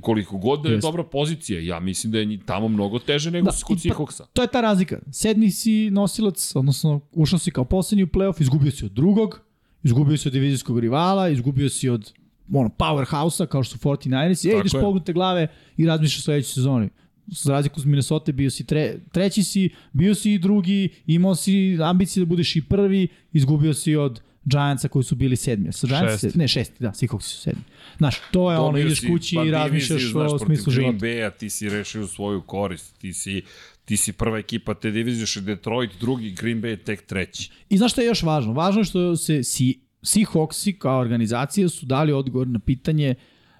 koliko god da je Jeste. dobra pozicija, ja mislim da je tamo mnogo teže nego Da, kod Seahawksa. To je ta razlika. Sedmi si nosilac, odnosno ušao si kao poslednji u playoff, izgubio si od drugog, izgubio si od divizijskog rivala, izgubio si od ono, powerhouse-a kao što su 49ers, e, Tako ideš pognute glave i razmišljaš o sledećoj sezoni. Za razliku s Minnesota bio si tre, treći si, bio si i drugi, imao si ambicije da budeš i prvi, izgubio si od Giantsa koji su bili sedmi. Sa Giantsa, Šesti. ne, šesti, da, Seahawks su sedmi. Znaš, to je ono, Dobio ideš si kući pa i razmišljaš o smislu Green života. Bay-a ti si rešio svoju korist, ti si, ti si prva ekipa te divizije, što je Detroit, drugi, Green Bay tek treći. I znaš šta je još važno? Važno je što se si, Seahawksi kao organizacija su dali odgovor na pitanje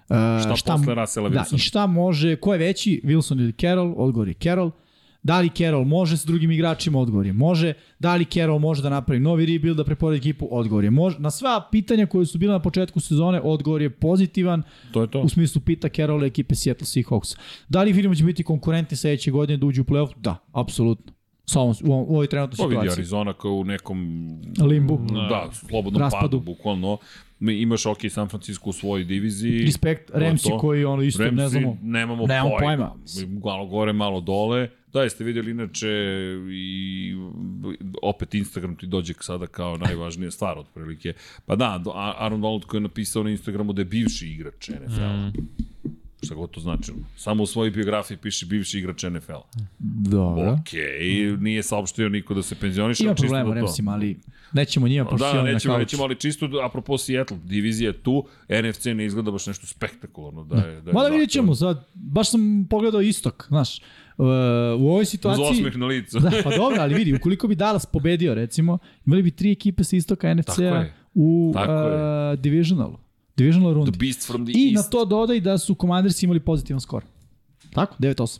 uh, Šta posle Russella Da, i šta može, ko je veći, Wilson ili Carroll? Odgovor je Carroll. Da li Carroll može sa drugim igračima? Odgovor je može. Da li Carroll može da napravi novi rebuild, da preporedi ekipu? Odgovor je može. Na sva pitanja koje su bila na početku sezone, odgovor je pozitivan To je to. u smislu pita Carroll ekipe Seattle Seahawks. Da li vidimo će biti konkurentni sledeće godine da uđu u playoff? Da, apsolutno. Sa ovom, u, u ovoj trenutnoj Pa vidi situaciji. Arizona kao u nekom... Limbu. Da, slobodnom Raspadu. padu, bukvalno. Mi- Imaš ok San Francisco u svojoj diviziji. Respekt, to. koji ono isto Ramsey, ne znamo. nemamo, nemamo pojma. pojma. Malo gore, malo dole. Da, jeste vidjeli inače i opet Instagram ti dođe sada kao najvažnija stvar otprilike. Pa da, Aaron Donald koji je napisao na Instagramu da je bivši igrač NFL-a. Mm. Šta god to značilo. Samo u svojoj biografiji piše bivši igrač NFL-a. Dobro. Ok, nije saopštio niko da se penzioniše. Ima problema da Ramsima, ali nećemo njima pošto Da, oni na nećemo, kauču. nećemo, ali čisto da- apropo Seattle, divizija je tu, NFC ne izgleda baš nešto spektakularno. Da, je, da je Mada vidjet ćemo sad, baš sam pogledao istok, znaš, uh, u ovoj Uz situaciji... osmeh na licu. Da, pa dobro, ali vidi, ukoliko bi Dallas pobedio, recimo, imali bi tri ekipe sa istoka NFC-a u uh, divisionalu. Divisional The rundi. Beast from the I na East. to dodaj da su Commanders imali pozitivan skor. Tako? 9-8.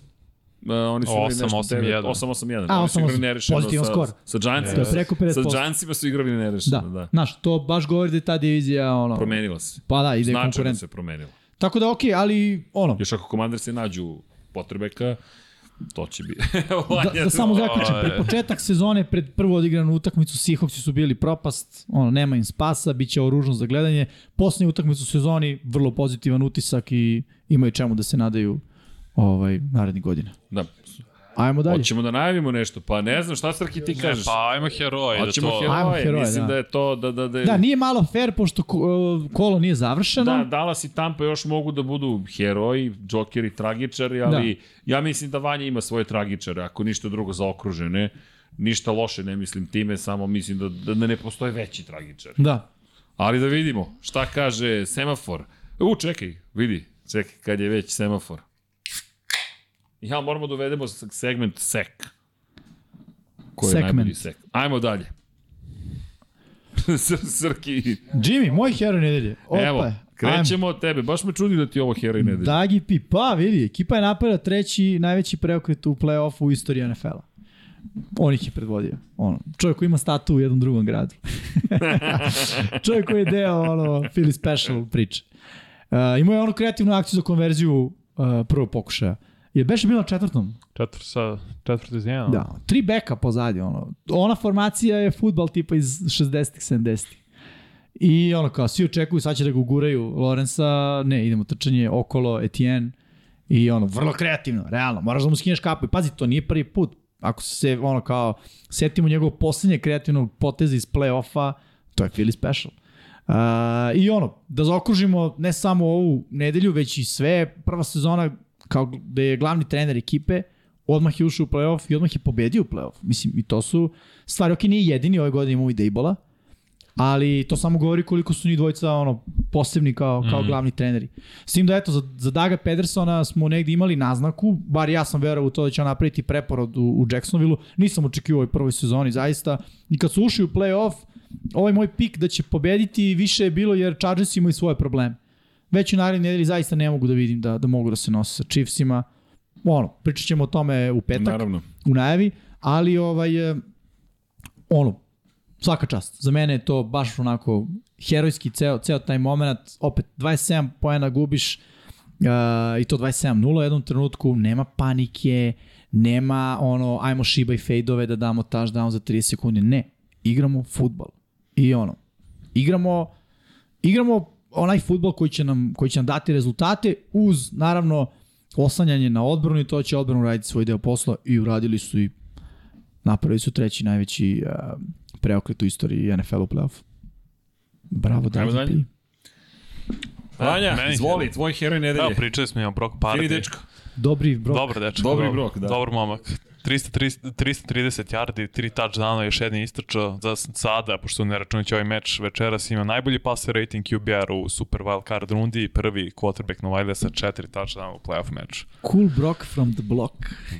Uh, oni su igrali nešto 8-8-1. 8-8-1. A, Oni su igrali 8-8. nerešeno Pozitivan sa, skor. Sa Giantsima. To je preko 50%. Sa Giantsima su igrali nerešeno, Da. da. Znaš, to baš govori da je ta divizija, ono, Promenila se. pa da, ide Značajno konkurent. se promenila. Tako da, okej, ali, ono, Još ako komandar se nađu potrebeka, to će biti. da, da samo zaključim, Aj. pred početak sezone, pred prvu odigranu utakmicu, Seahawksi su bili propast, ono, nema im spasa, bit će ovo ružno za gledanje. Poslednju utakmicu u sezoni, vrlo pozitivan utisak i imaju čemu da se nadaju ovaj, narednih godina. Da. Ajmo dalje. Hoćemo da najavimo nešto, pa ne znam šta Srki ti kažeš. Pa ajmo heroje. Da Hoćemo to... heroje, Ajmo heroje, mislim da. da. je to, da, da, da, Da, nije malo fair, pošto ko- kolo nije završeno. Da, Dallas i Tampa još mogu da budu heroji, džokeri, tragičari, ali da. ja mislim da Vanja ima svoje tragičare, ako ništa drugo zaokružene. Ništa loše ne mislim time, samo mislim da, da ne postoje veći tragičari. Da. Ali da vidimo šta kaže semafor. U, čekaj, vidi, čekaj, kad je već semafor. Ja, moramo da uvedemo segment sek. Ko je Segment. najbolji sek. Ajmo dalje. Sr Srki. Jimmy, moj heroj nedelje. Opa, Evo, ajmo. krećemo od tebe. Baš me čudi da ti je ovo heroj nedelje. Dagi Pi, pa vidi, ekipa je napravila treći najveći preokret u play-offu u istoriji NFL-a. On ih je predvodio. Ono, čovjek koji ima statu u jednom drugom gradu. čovjek koji je deo ono, Philly Special priče. Uh, imao je onu kreativnu akciju za konverziju uh, prvog pokušaja. Je beše bilo na četvrtom? Četvr sa, četvrt iz jedan. Da, tri beka pozadi, ono. Ona formacija je futbal tipa iz 60-ih, 70-ih. I ono kao, svi očekuju, sad će da ga uguraju Lorenza, ne, idemo trčanje okolo, Etienne, i ono, vrlo kreativno, realno, moraš da mu skineš kapu. I pazi, to nije prvi put. Ako se, ono, kao, setimo njegovog poslednje kreativnog poteza iz play-offa, to je Philly Special. Uh, I ono, da zaokružimo ne samo ovu nedelju, već i sve, prva sezona kao da je glavni trener ekipe, odmah je ušao u playoff i odmah je pobedio u playoff. Mislim, i to su stvari, ok, nije jedini, ove godine imamo i Dejbola, ali to samo govori koliko su njih dvojica ono, posebni kao, kao mm. glavni treneri. S tim da, eto, za, za Daga Pedersona smo negde imali naznaku, bar ja sam verovao u to da će on napraviti preporod u, u Jacksonville-u, nisam očekivao u ovoj prvoj sezoni, zaista. I kad su ušli u playoff, ovaj moj pik da će pobediti više je bilo jer Chargers imaju svoje probleme. Već u narednoj nedelji zaista ne mogu da vidim da, da mogu da se nose sa Chiefsima. Ono, pričat ćemo o tome u petak Naravno. u najavi, ali ovaj, e, ono, svaka čast. Za mene je to baš onako herojski ceo, ceo taj moment. Opet, 27 poena gubiš uh, i to 27-0 u jednom trenutku, nema panike, nema ono, ajmo šiba i fejdove da damo touchdown za 30 sekundi. Ne, igramo futbal. I ono, igramo, igramo onaj futbol koji će nam, koji će nam dati rezultate uz, naravno, oslanjanje na odbranu i to će odbranu raditi svoj deo posla i uradili su i napravili su treći najveći uh, preokret u istoriji NFL u play-offu. Bravo, Ajmo Dagi dalje. Pi. Vanja, izvoli, tvoj heroj Evo, nedelje. pričali smo i o Brock Fini Party. dečko. Dobri brok. Dobar dečko. Dobri Brock, da. Dobar momak. 330, 330 yardi, 3 touchdowna, još jedan istrčao za sada, pošto ne računajući ovaj meč večeras, ima najbolji passer rating QBR u Super Wild Card rundi i prvi quarterback Novajle sa 4 touchdowna u playoff meču. Cool Brock from the block.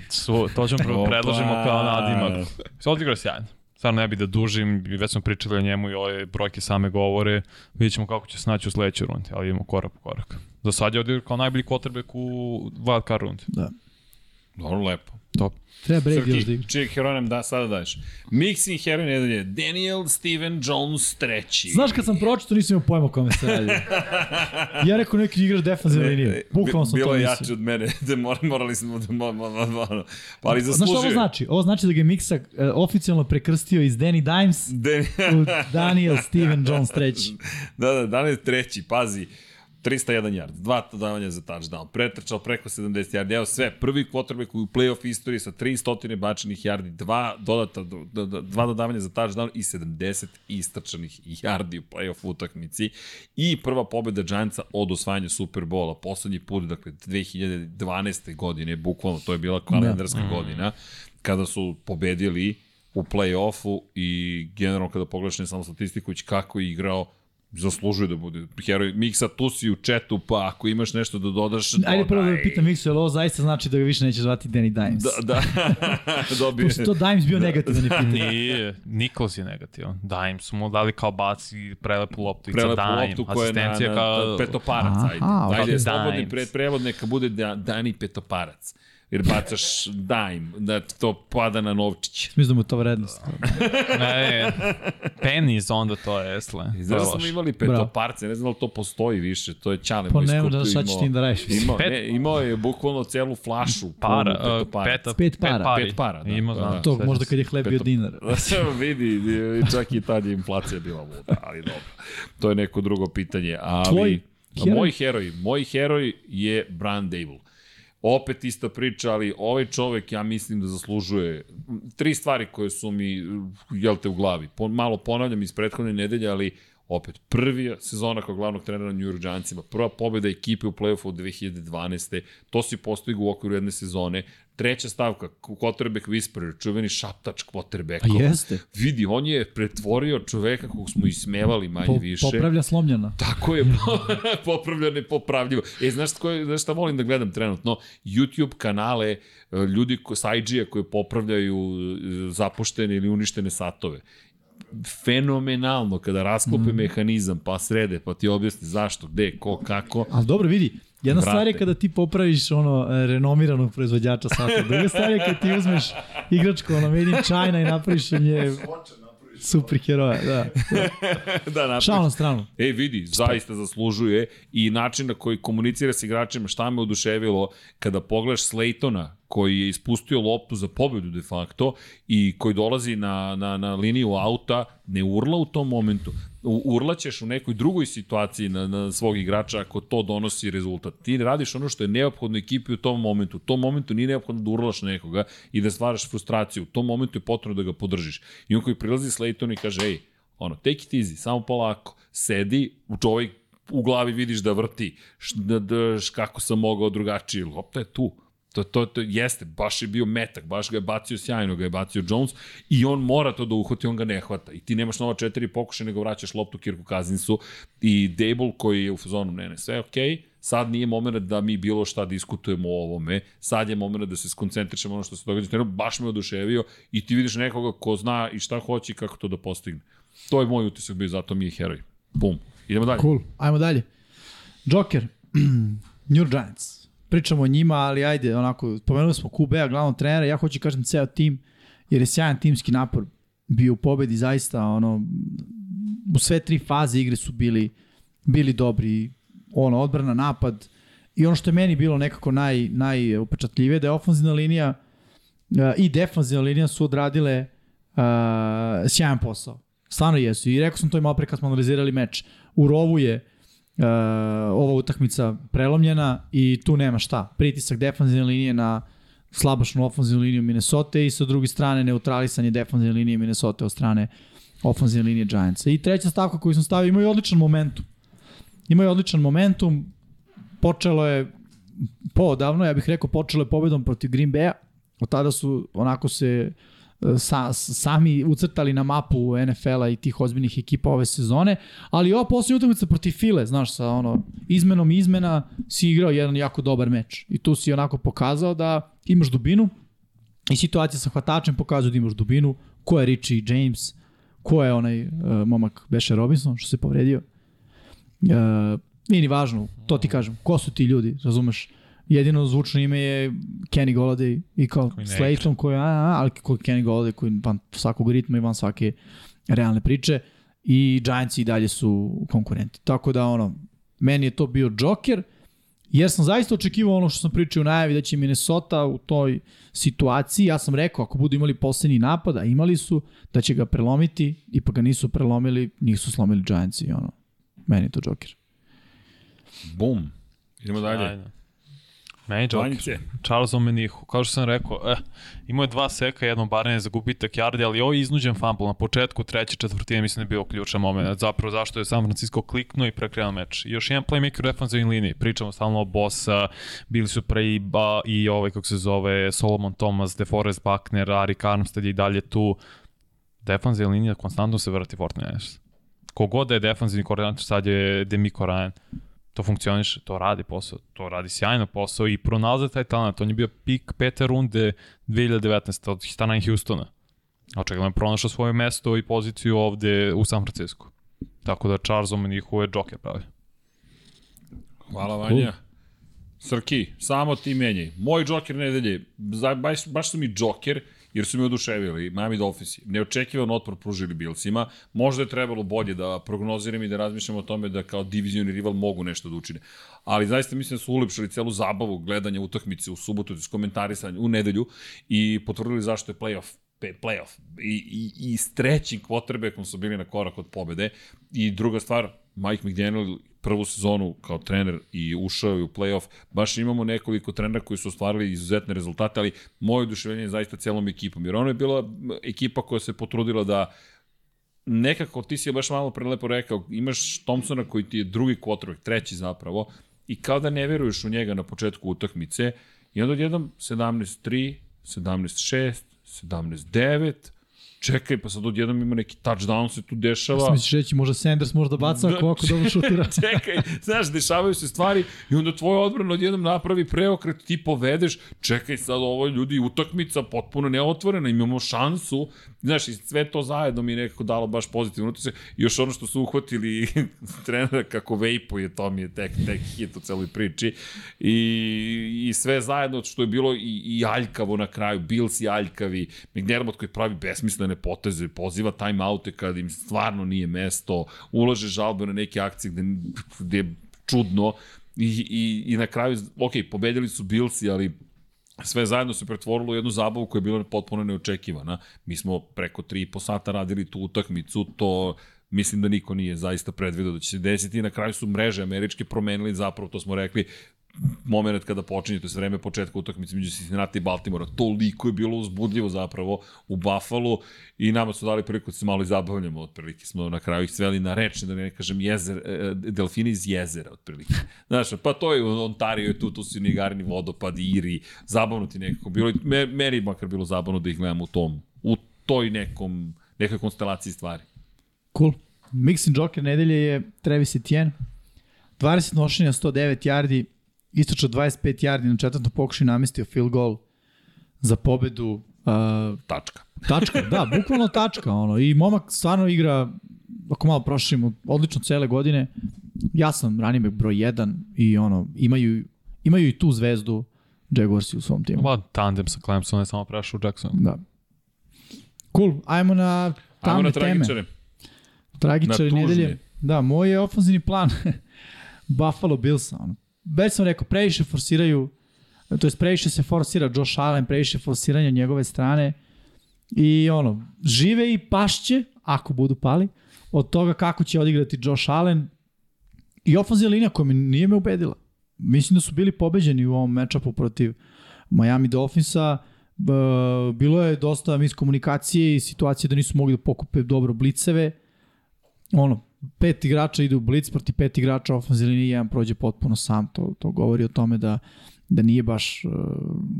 Su, to ćemo predložimo kao nadimak. Odigrao sjajno. Stvarno ne bi da dužim, već smo pričali o njemu i ove brojke same govore. Vidjet ćemo kako će se snaći u sledećoj rundi, ali idemo korak po korak. Za sad je odigrao kao najbolji quarterback u wild card rundi. Da. Dobro, lepo. Top. Treba Brady još da igra. čijeg heroja nam da, sada daješ. Mixing heroj nedelje, Daniel Steven Jones treći. Znaš kad sam pročito nisam imao pojma kome se radi. Ja rekao neki igrač defanzivne linije. Bukvalno sam Bilo to je mislio. jače od mene, da mor, morali smo da... Mo, mo, mo, mo, pa ali Znaš zaslužio. šta ovo je. znači? Ovo znači da ga je Miksa uh, oficijalno prekrstio iz Danny Dimes Dan- u Daniel Steven Jones treći. da, da, Daniel treći, pazi. 301 yard, dva dodavanja za touchdown, pretrčao preko 70 yardi, evo sve, prvi quarterback u playoff istoriji sa 300 bačenih yardi, dva, dodata, do, do, do, dva dodavanja za touchdown i 70 istrčanih yardi u playoff utakmici i prva pobeda Giantsa od osvajanja Superbola, poslednji put, dakle 2012. godine, bukvalno, to je bila kalendarska da. godina, kada su pobedili u play-offu i generalno kada pogledaš ne samo statistiku, već kako je igrao, zaslužuje da bude heroj. Miksa, tu si u četu, pa ako imaš nešto da dodaš, Ajde prvo da dodaj. pitam Miksu, je li ovo zaista znači da ga više neće zvati Danny Dimes? Da, da. Dobije. Pošto to Dimes bio negativan epithet. Nije, Nikos je negativan. Dime su mu dali kao baci prelepu loptu i Prelepu Dime. loptu koja je na, Asistencija na, kao... petoparac, Aha, ajde. Ajde, slobodni Dimes. pred prevod neka bude da, Dani petoparac. Jer bacaš dime, da ti to pada na novčić. Mislim da mu je to vrednost. Ne, pennies onda to je, sle. Znaš da smo imali petoparce, ne znam da li to postoji više, to je Ćale Pa moj ne, skup da šta ćeš tim da radiš? Imao, Pet- ne, imao je bukvalno celu flašu Para, punu uh, petoparac. peta, Pet para. pari. Pet para, da. Ima, Da, znam. da. To možda kad je hleb bio dinar. Da se vidi, čak i tad je inflacija bila luda, ali dobro. To je neko drugo pitanje. Ali, Tvoj heroj? Moj heroj, moj heroj je Brian Dable. Opet ista priča, ali ovaj čovek ja mislim da zaslužuje tri stvari koje su mi, jel te, u glavi. Po, malo ponavljam iz prethodne nedelje, ali opet prvi sezona kao glavnog trenera New York Giantsima, prva pobjeda ekipe u play-offu od 2012. To si postigao u okviru jedne sezone. Treća stavka, quarterback whisperer, čuveni šaptač quarterbacka. A jeste. Vidi, on je pretvorio čoveka kog smo ismevali manje Po, više. popravlja slomljena. Tako je, popravljeno i popravljivo. E, znaš, koje, znaš šta volim da gledam trenutno? YouTube kanale e, ljudi ko, sa IG-a koji popravljaju e, zapuštene ili uništene satove fenomenalno kada rasklope mm. mehanizam, pa srede, pa ti objasni zašto, gde, ko, kako. Ali dobro, vidi, Jedna Vrate. stvar je kada ti popraviš ono e, renomiranog proizvođača sata. Druga stvar je kada ti uzmeš igračku ono made in China i napraviš nje super heroja. Da. da, napraviš. Šao na stranu. E, vidi, zaista zaslužuje i način na koji komunicira s igračima, šta me oduševilo, kada pogledaš Slaytona, koji je ispustio loptu za pobedu de facto i koji dolazi na, na, na liniju auta, ne urla u tom momentu. Urlaćeš u nekoj drugoj situaciji na, na svog igrača ako to donosi rezultat. Ti radiš ono što je neophodno ekipi u tom momentu. U tom momentu nije neophodno da urlaš nekoga i da stvaraš frustraciju. U tom momentu je potrebno da ga podržiš. I on koji prilazi Slayton i kaže, ej, ono, take it easy, samo polako, sedi, u čovjek u glavi vidiš da vrti, š, da, da, kako sam mogao drugačije, lopta je tu. To, to, to jeste, baš je bio metak, baš ga je bacio sjajno, ga je bacio Jones i on mora to da uhvati, on ga ne hvata. I ti nemaš nova četiri pokušaja, nego vraćaš loptu Kirku Kazinsu i Dable koji je u fazonu, ne, ne, sve je okej, okay, sad nije moment da mi bilo šta diskutujemo o ovome, sad je moment da se skoncentrišemo ono što se događa, Terenu, baš me oduševio i ti vidiš nekoga ko zna i šta hoće i kako to da postigne. To je moj utisak bio, zato mi je heroj. Pum. Idemo dalje. Cool. Ajmo dalje. Joker. New Giants. Pričamo o njima, ali ajde, onako, pomenuli smo QB-a, glavnog trenera, ja hoću kažem ceo tim, jer je sjajan timski napor bio u pobedi, zaista, ono, u sve tri faze igre su bili, bili dobri, ono, odbrana, napad, i ono što je meni bilo nekako naj, najupečatljivije, da je ofenzivna linija uh, i defanzivna linija su odradile uh, sjajan posao. Stvarno jesu. I rekao sam to i malo pre kad smo analizirali meč. U rovu je uh, ova utakmica prelomljena i tu nema šta. Pritisak defanzivne linije na slabašnu ofenzivnu liniju Minnesota i sa druge strane neutralisanje defanzivne linije Minnesota od strane ofenzivne linije Giantsa. I treća stavka koju sam stavio, imaju odličan momentum. Imaju odličan momentum. Počelo je poodavno, ja bih rekao, počelo je pobedom protiv Green Bay-a. Od tada su onako se sa, sami ucrtali na mapu NFL-a i tih ozbiljnih ekipa ove sezone, ali ova posljednja utakmica protiv File, znaš, sa ono, izmenom izmena si igrao jedan jako dobar meč. I tu si onako pokazao da imaš dubinu i situacija sa hvatačem pokazuje da imaš dubinu, ko je Richie James, ko je onaj uh, momak Beše Robinson, što se povredio. Uh, nije ni važno, to ti kažem, ko su ti ljudi, razumeš? Jedino zvučno ime je Kenny Golladay i kao Slayton koji, a, a, ali koji Kenny Golladay koji van svakog ritma i van svake realne priče i Giants i dalje su konkurenti. Tako da ono, meni je to bio Joker, jer sam zaista očekivao ono što sam pričao u najavi da će Minnesota u toj situaciji, ja sam rekao ako budu imali poslednji napad, a imali su, da će ga prelomiti i pa ga nisu prelomili, nisu slomili Giants i ono, meni je to Joker. Bum. Idemo dalje. Ajde. Meni Joker. Vanice. Charles Omenihu. Kao što sam rekao, eh, imao je dva seka, jedno baranje za gubitak yardi, ali ovo je iznuđen fumble na početku treće četvrtine, mislim da je bio ključan moment. Zapravo zašto je San Francisco kliknuo i prekrenuo meč. I još jedan playmaker u defensivnoj liniji. Pričamo stalno o Bosa, bili su pre i, ba, i ovaj, kako se zove, Solomon Thomas, DeForest Buckner, Arik Armstead i dalje tu. Defensivna linija konstantno se vrati Fortnite. Kogod da je defensivni koordinator, sad je Demiko Ryan to funkcioniše, to radi posao, to radi sjajno posao i pronalaze taj talent. On je bio pik pete runde 2019. od strane Houstona. Očekavno je pronašao svoje mesto i poziciju ovde u San Francisco. Tako da Charles Omenihu je Joker pravi. Hvala Vanja. Srki, samo ti menjaj. Moj Joker nedelje, baš, baš su mi Joker, jer su mi oduševili Miami Dolphinsi. Neočekivan otpor pružili Billsima. Možda je trebalo bolje da prognoziram i da razmišljam o tome da kao divizioni rival mogu nešto da učine. Ali zaista mislim da su ulepšali celu zabavu gledanja utakmice u subotu, s komentarisanja u nedelju i potvrdili zašto je playoff playoff. I, i, i s trećim quarterbackom su bili na korak od pobede. I druga stvar, Mike McDaniel prvu sezonu kao trener i ušao je u playoff. Baš imamo nekoliko trenera koji su ostvarili izuzetne rezultate, ali moje oduševljenje je zaista celom ekipom. Jer ono je bila ekipa koja se potrudila da nekako ti si baš malo prelepo rekao, imaš Thompsona koji ti je drugi quarterback, treći zapravo, i kao da ne veruješ u njega na početku utakmice, i onda odjednom 17-3, 17-6, 17-9, čekaj, pa sad odjednom ima neki touchdown se tu dešava. Misliš reći, možda Sanders možda baca ako ovako dobro šutira. čekaj, znaš, dešavaju se stvari i onda tvoj odbran odjednom napravi preokret, ti povedeš, čekaj sad ovo ljudi, utakmica potpuno neotvorena, imamo šansu, znaš, i sve to zajedno mi je nekako dalo baš pozitivno utisak. Još ono što su uhvatili trenera kako vejpuje, to mi je tek, tek hit u celoj priči. I, i sve zajedno što je bilo i, i aljkavo na kraju, Bills i aljkavi, McDermott koji pravi besmislene poteze, poziva timeoute kad im stvarno nije mesto, ulaže žalbe na neke akcije gde, gde je čudno i, i, i na kraju, ok, pobedili su Billsi, ali sve zajedno se pretvorilo u jednu zabavu koja je bila potpuno neočekivana. Mi smo preko 3,5 sata radili tu utakmicu, to mislim da niko nije zaista predvideo da će se desiti i na kraju su mreže američke promenili zapravo, to smo rekli, moment kada počinje, to je vreme početka utakmice među Cincinnati i Baltimora. Toliko je bilo uzbudljivo zapravo u Buffalo i nama su dali priliku da se malo i zabavljamo, otprilike smo na kraju ih sveli na reč, da ne kažem jezer, e, delfini iz jezera, otprilike. Znaš, pa to je Ontario, je tu, tu su Nigarni vodopad, Iri, zabavno ti nekako bilo, me, meni makar bilo zabavno da ih gledam u tom, u toj nekom, nekoj konstelaciji stvari. Cool. Mixing Joker nedelje je Travis Etienne. 20 nošenja, 109 yardi, istoča 25 yardi na četvrtom pokušaju namestio field goal za pobedu. Uh, Tačka. tačka, da, bukvalno tačka. Ono. I momak stvarno igra, ako malo proširimo, odlično cele godine. Ja sam running back broj 1 i ono, imaju, imaju i tu zvezdu Jaguarsi u svom timu. Ma, tandem sa Clemson je samo prešao Jackson. Da. Cool, ajmo na Ajmo tamne na teme. tragičare. Tragičari tužne. nedelje. Da, moj je ofenzivni plan Buffalo Billsa. Ono. Već sam rekao, previše forsiraju, to jest previše se forsira Josh Allen, previše forsiranja njegove strane i ono, žive i pašće, ako budu pali, od toga kako će odigrati Josh Allen i ofenzivna linija koja mi nije me ubedila. Mislim da su bili pobeđeni u ovom matchupu protiv Miami Dolphinsa. Bilo je dosta miskomunikacije i situacije da nisu mogli da pokupe dobro bliceve. Ono, pet igrača ide u blic protiv pet igrača ofenzivne linije, jedan prođe potpuno sam. To, to govori o tome da da nije baš uh,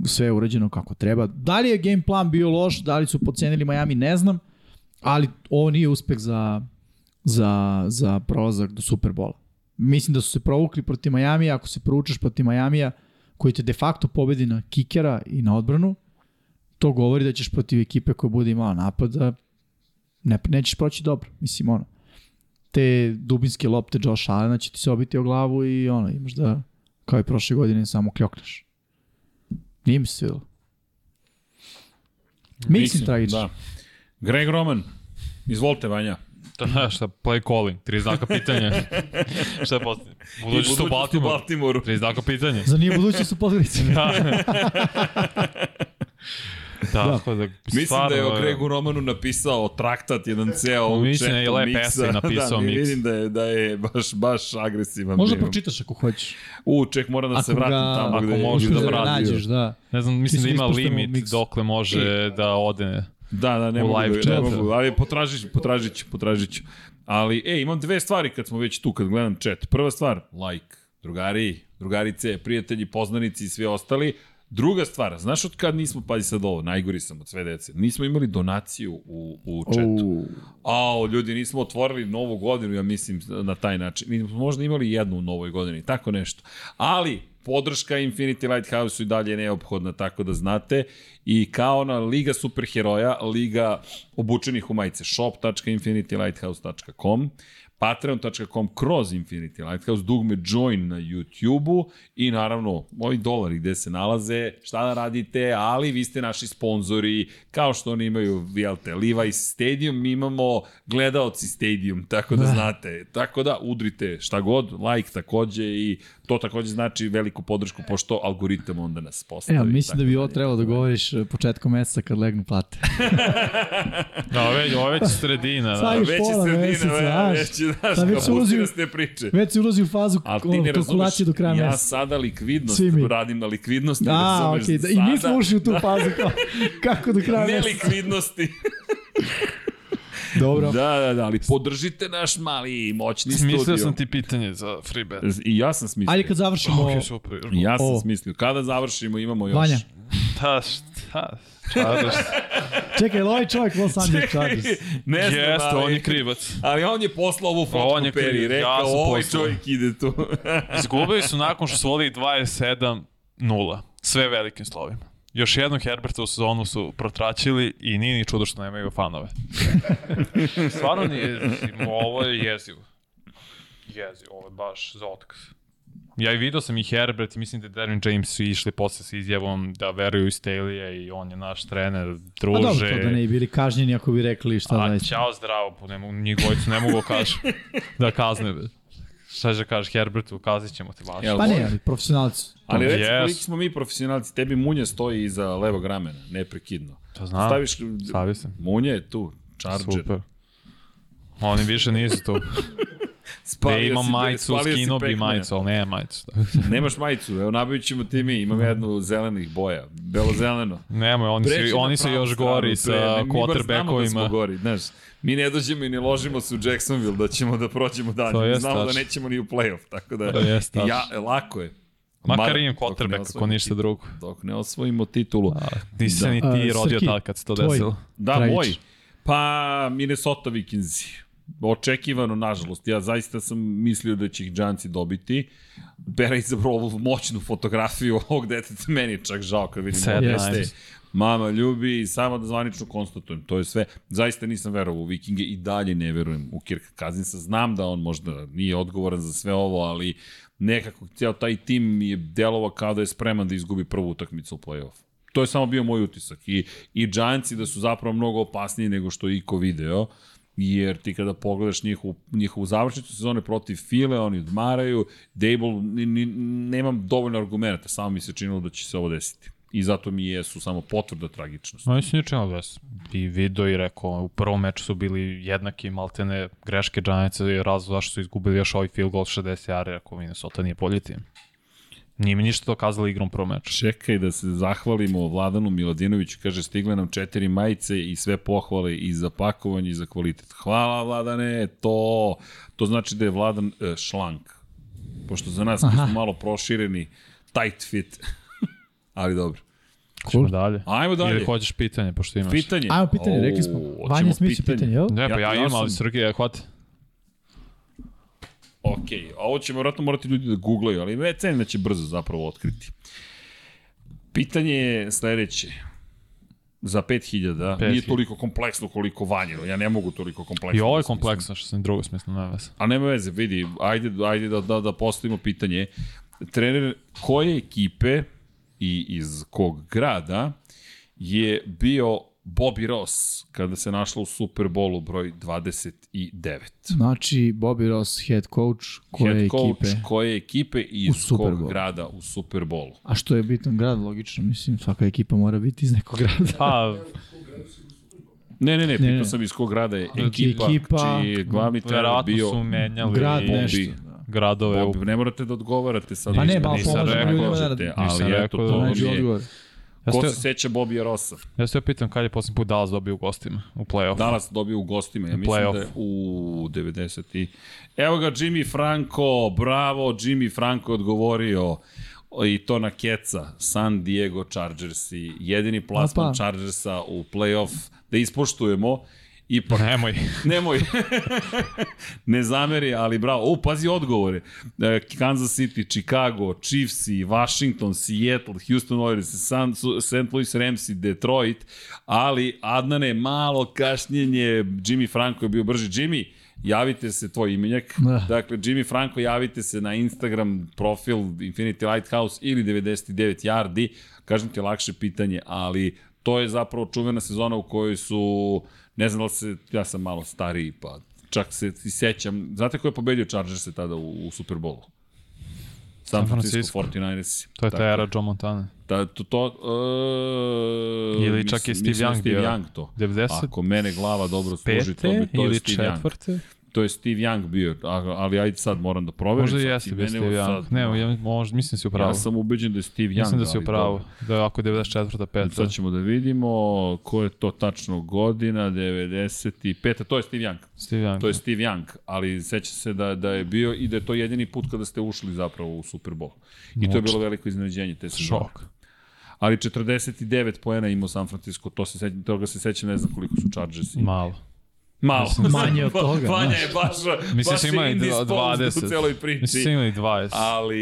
sve urađeno kako treba. Da li je game plan bio loš, da li su pocenili Miami, ne znam, ali ovo nije uspeh za, za, za prolazak do Superbola. Mislim da su se provukli protiv Majamija, ako se proučaš protiv Majamija, koji te de facto pobedi na kikera i na odbranu, to govori da ćeš protiv ekipe koja bude imala napad, da ne, nećeš proći dobro. Mislim, ono, te dubinske lopte Josh Allena će ti se obiti o glavu i ono, imaš da, kao i prošle godine, samo kljokneš. Nije mi se svidelo. Mislim, tragično. Da. Greg Roman, izvolite Vanja. Da, šta, play calling, tri znaka pitanja. šta je postavljeno? Budućnost u Baltimoru. Baltimoru. Tri znaka pitanja. Za nije budućnost u Podgorici. Da. Da, da. da Mislim da je o Gregu Romanu napisao traktat, jedan ceo u Mislim da je četu lep esej napisao da, mi Miks. vidim da je, da je baš, baš agresivan. Možda bio. pročitaš ako hoćeš. U, ček, moram da se Ako vratim ga- tamo ako gde je može gde da vrati. nađeš, da. Ne znam, mislim da ima limit miks. dokle može da ode. Da, da, ne U mogu, live da, ne mogu, ali potražit ću, potražit ću, potražit ću. Ali, e, imam dve stvari kad smo već tu, kad gledam chat. Prva stvar, like, drugari, drugarice, prijatelji, poznanici i svi ostali. Druga stvar, znaš od kad nismo, pazi sad ovo, najgori sam od sve dece, nismo imali donaciju u, u chatu. Ao, ljudi, nismo otvorili novu godinu, ja mislim, na taj način. Mi smo možda imali jednu u novoj godini, tako nešto. Ali, podrška Infinity Lighthouse-u i dalje je neophodna, tako da znate. I kao na Liga Superheroja, Liga obučenih u majice, shop.infinitylighthouse.com, patreon.com kroz Infinity Lighthouse, dugme join na YouTube-u i naravno ovi dolari gde se nalaze, šta da radite, ali vi ste naši sponzori, kao što oni imaju, jel te, Levi's Stadium, mi imamo gledaoci Stadium, tako da, Da. znate. Tako da udrite šta god, like takođe i to takođe znači veliku podršku, pošto algoritam onda nas postavi. Evo, mislim da bi ovo trebalo da govoriš eh, početkom meseca kad legnu plate. Da, ovo je, ovo je već sredina. Da. je Već je pola sredina, meseca, ve- već je, znaš, Sad već ulazi pustinasne priče. Već se ulazi u fazu kalkulacije do kraja ja meseca. sada likvidnost radim na likvidnosti, A, razumeš, okej, da, i mi smo ušli u tu fazu kao, kako do kraja Ne meseca. likvidnosti. Dobro. Da, da, da, ali podržite naš mali moćni studio. Smislio sam ti pitanje za free bet. I ja sam smislio. Ajde kad završimo... Ok, super. Ja sam Ovo. smislio. Kada završimo imamo još. Vanja, Da, šta? Chargers. čekaj, ovaj čovjek Los Angeles Chargers? ne znam, Jeste, ali, on je krivac. Ali on je poslao ovu On fotku je Peri, rekao, ja ovaj poslao. čovjek ide tu. Izgubili su nakon što su vodili 27-0. Sve velikim slovima. Još jednu Herberta u sezonu su protraćili i nije ni čudo što nemaju fanove. Stvarno nije, ovo je jezivo. Jezivo, ovo je baš za otkaz. Ja i vidio sam i Herbert i mislim da je Derwin James su išli posle sa izjavom da veruju u Staley i on je naš trener, A druže. dobro, to da ne bi bili kažnjeni ako bi rekli šta da A već. ćao zdravo, pa ne mogu, njih dvojicu ne mogu kaži da kazne. be. Šta će kažeš Herbertu, kazit ćemo te baš. Pa ne, ali profesionalci. Ali reci Yes. koliki smo mi profesionalci, tebi Munja stoji iza levog ramena, neprekidno. To znam, Staviš, stavi se. Munja je tu, Charger. Super. Oni više nisu tu. Spalio Da imam si- majicu, skinuo bi majicu, ali nema majicu. Nemaš majicu, evo nabavit ćemo ti mi, imam jednu zelenih boja, belo-zeleno. Nemoj, oni Pređi su, oni su još gori sa pre- mi bar znamo da smo quarterbackovima. gori, znaš. Mi ne dođemo i ne ložimo se u Jacksonville da ćemo da prođemo dalje. Znamo da tačno. nećemo ni u playoff, tako da To jest tačno. ja, lako je. Makar imam quarterback, ako ništa drugo. Dok ne osvojimo titulu. Nisi se ni Da. ti A, rodio tad kad se to tvoj. desilo. Da, Dragić. moj. Pa Minnesota Vikingsi. Očekivano, nažalost. Ja zaista sam mislio da će ih Giantsi dobiti. Bera izabrao ovu moćnu fotografiju ovog deteta. Meni je čak žao kad vidim Sad, ovo nice. dete. Mama ljubi i samo da zvanično konstatujem. To je sve. Zaista nisam verovao u Vikinge i dalje ne verujem u Kirk Cousinsa. Znam da on možda nije odgovoran za sve ovo, ali nekako cijel taj tim mi je delovao kao da je spreman da izgubi prvu utakmicu u play-offu. To je samo bio moj utisak. I, i Giantsi da su zapravo mnogo opasniji nego što je Iko video, jer ti kada pogledaš njihovu, njihovu završnicu sezone protiv File, oni odmaraju, Dable, ni, ni, nemam dovoljno argumenta, samo mi se činilo da će se ovo desiti. I zato mi jesu samo potvrda tragičnosti. No, mislim ničemo da si i video i rekao, u prvom meču su bili jednaki maltene greške Giantsa i razlog zašto su izgubili još ovaj field goal 60 jari, ako Minnesota nije bolji tim. Nije mi ništa dokazali igrom prvom meču. Čekaj da se zahvalimo Vladanu Miladinoviću, kaže stigle nam četiri majice i sve pohvale i za pakovanje i za kvalitet. Hvala Vladane, to, to znači da je Vladan e, šlank. Pošto za nas smo malo prošireni, tight fit. Ali dobro. Cool. dalje. Ajmo dalje. Ili hoćeš pitanje, pošto imaš. Pitanje. Ajmo pitanje, rekli smo. O, Vanja hoćemo Smith je pitanje, jel? Ne, pa Ja- ja, ja imam, ali Srgej, hvati. Ok, ovo će vjerojatno morati ljudi da googlaju, ali već cenim da će brzo zapravo otkriti. Pitanje je sledeće. Za 5000, nije 5000. toliko kompleksno koliko vanjilo. Ja ne mogu toliko kompleksno. I ovo je kompleksno, što sam drugo smisno na vas. A nema veze, vidi, ajde, ajde da, da, da postavimo pitanje. Trener koje ekipe i iz kog grada je bio Bobby Ross kada se našla u Superbowlu broj 29? Znači, Bobby Ross, head coach, koje Head coach ekipe. koje ekipe i U iz kog grada u Superbowlu? A što je bitan grad, logično, mislim, svaka ekipa mora biti iz nekog grada. Pa, Ne, ne, ne, pitao sam iz kog grada je ekipa, Ekipa, čiji je glavni trener bio su menjali Grad Bobby. nešto. Gradove u Bob, ne morate da odgovarate sad. Pa ne, pomožemo rekao, ljudima da- ali eto, da to vam je... odgovor. Ja Ko se, se seća Bobija Rossa? ja se pitam kad je posljednji put Dallas dobio u gostima u play-off. Danas dobio u gostima, ja mislim da je u 90. i... Evo ga Jimmy Franco, bravo, Jimmy Franco je odgovorio i to na keca, San Diego Chargersi, jedini plasman Opa. Chargersa u playoff, da ispoštujemo, ipak Nemoj. Nemoj. ne zameri, ali bravo. O, pazi odgovore. E, Kansas City, Chicago, Chiefs, Washington, Seattle, Houston Oilers, San, St. Louis Rams i Detroit, ali Adnane, malo kašnjenje, Jimmy Franco je bio brži. Jimmy, javite se, tvoj imenjak. Da. Dakle, Jimmy Franco, javite se na Instagram profil Infinity Lighthouse ili 99 Yardi. Kažem ti lakše pitanje, ali to je zapravo čuvena sezona u kojoj su, ne znam da li se, ja sam malo stariji, pa čak se i sećam. Znate ko je pobedio Chargers tada u, u Superbowlu? San Francisco, Francisco. 49ers. To je ta era Joe Montana. Da, to, to, uh, Ili čak je Steve mislim da Young Steve. Young to. 90? Ako mene glava dobro služi, to, bi, to je ili Steve Young. To je Steve Young bio, ali ajde sad moram da proverim. Možda i sad jeste bio Steve sad- Young. Ne, ja, možda, mislim da si u pravu. Ja sam ubeđen da je Steve Young. Mislim da si u ali pravu. dobro. Da je ako 94. 5. Sad ćemo da vidimo ko je to tačno godina, 95. To je Steve Young. Steve Young. To je Steve Young, ali seća se da, da je bio i da je to jedini put kada ste ušli zapravo u Super Bowl. I to je bilo veliko iznenađenje te sezone. šok. Ali 49 poena imao San Francisco, to se sećam, toga se sećam, ne znam koliko su Chargersi. Malo. Malo. Manje od toga, Vanja znaš. je baš, Mislim baš imali je indisposed 20. u celoj priči. Mislim imali 20. Ali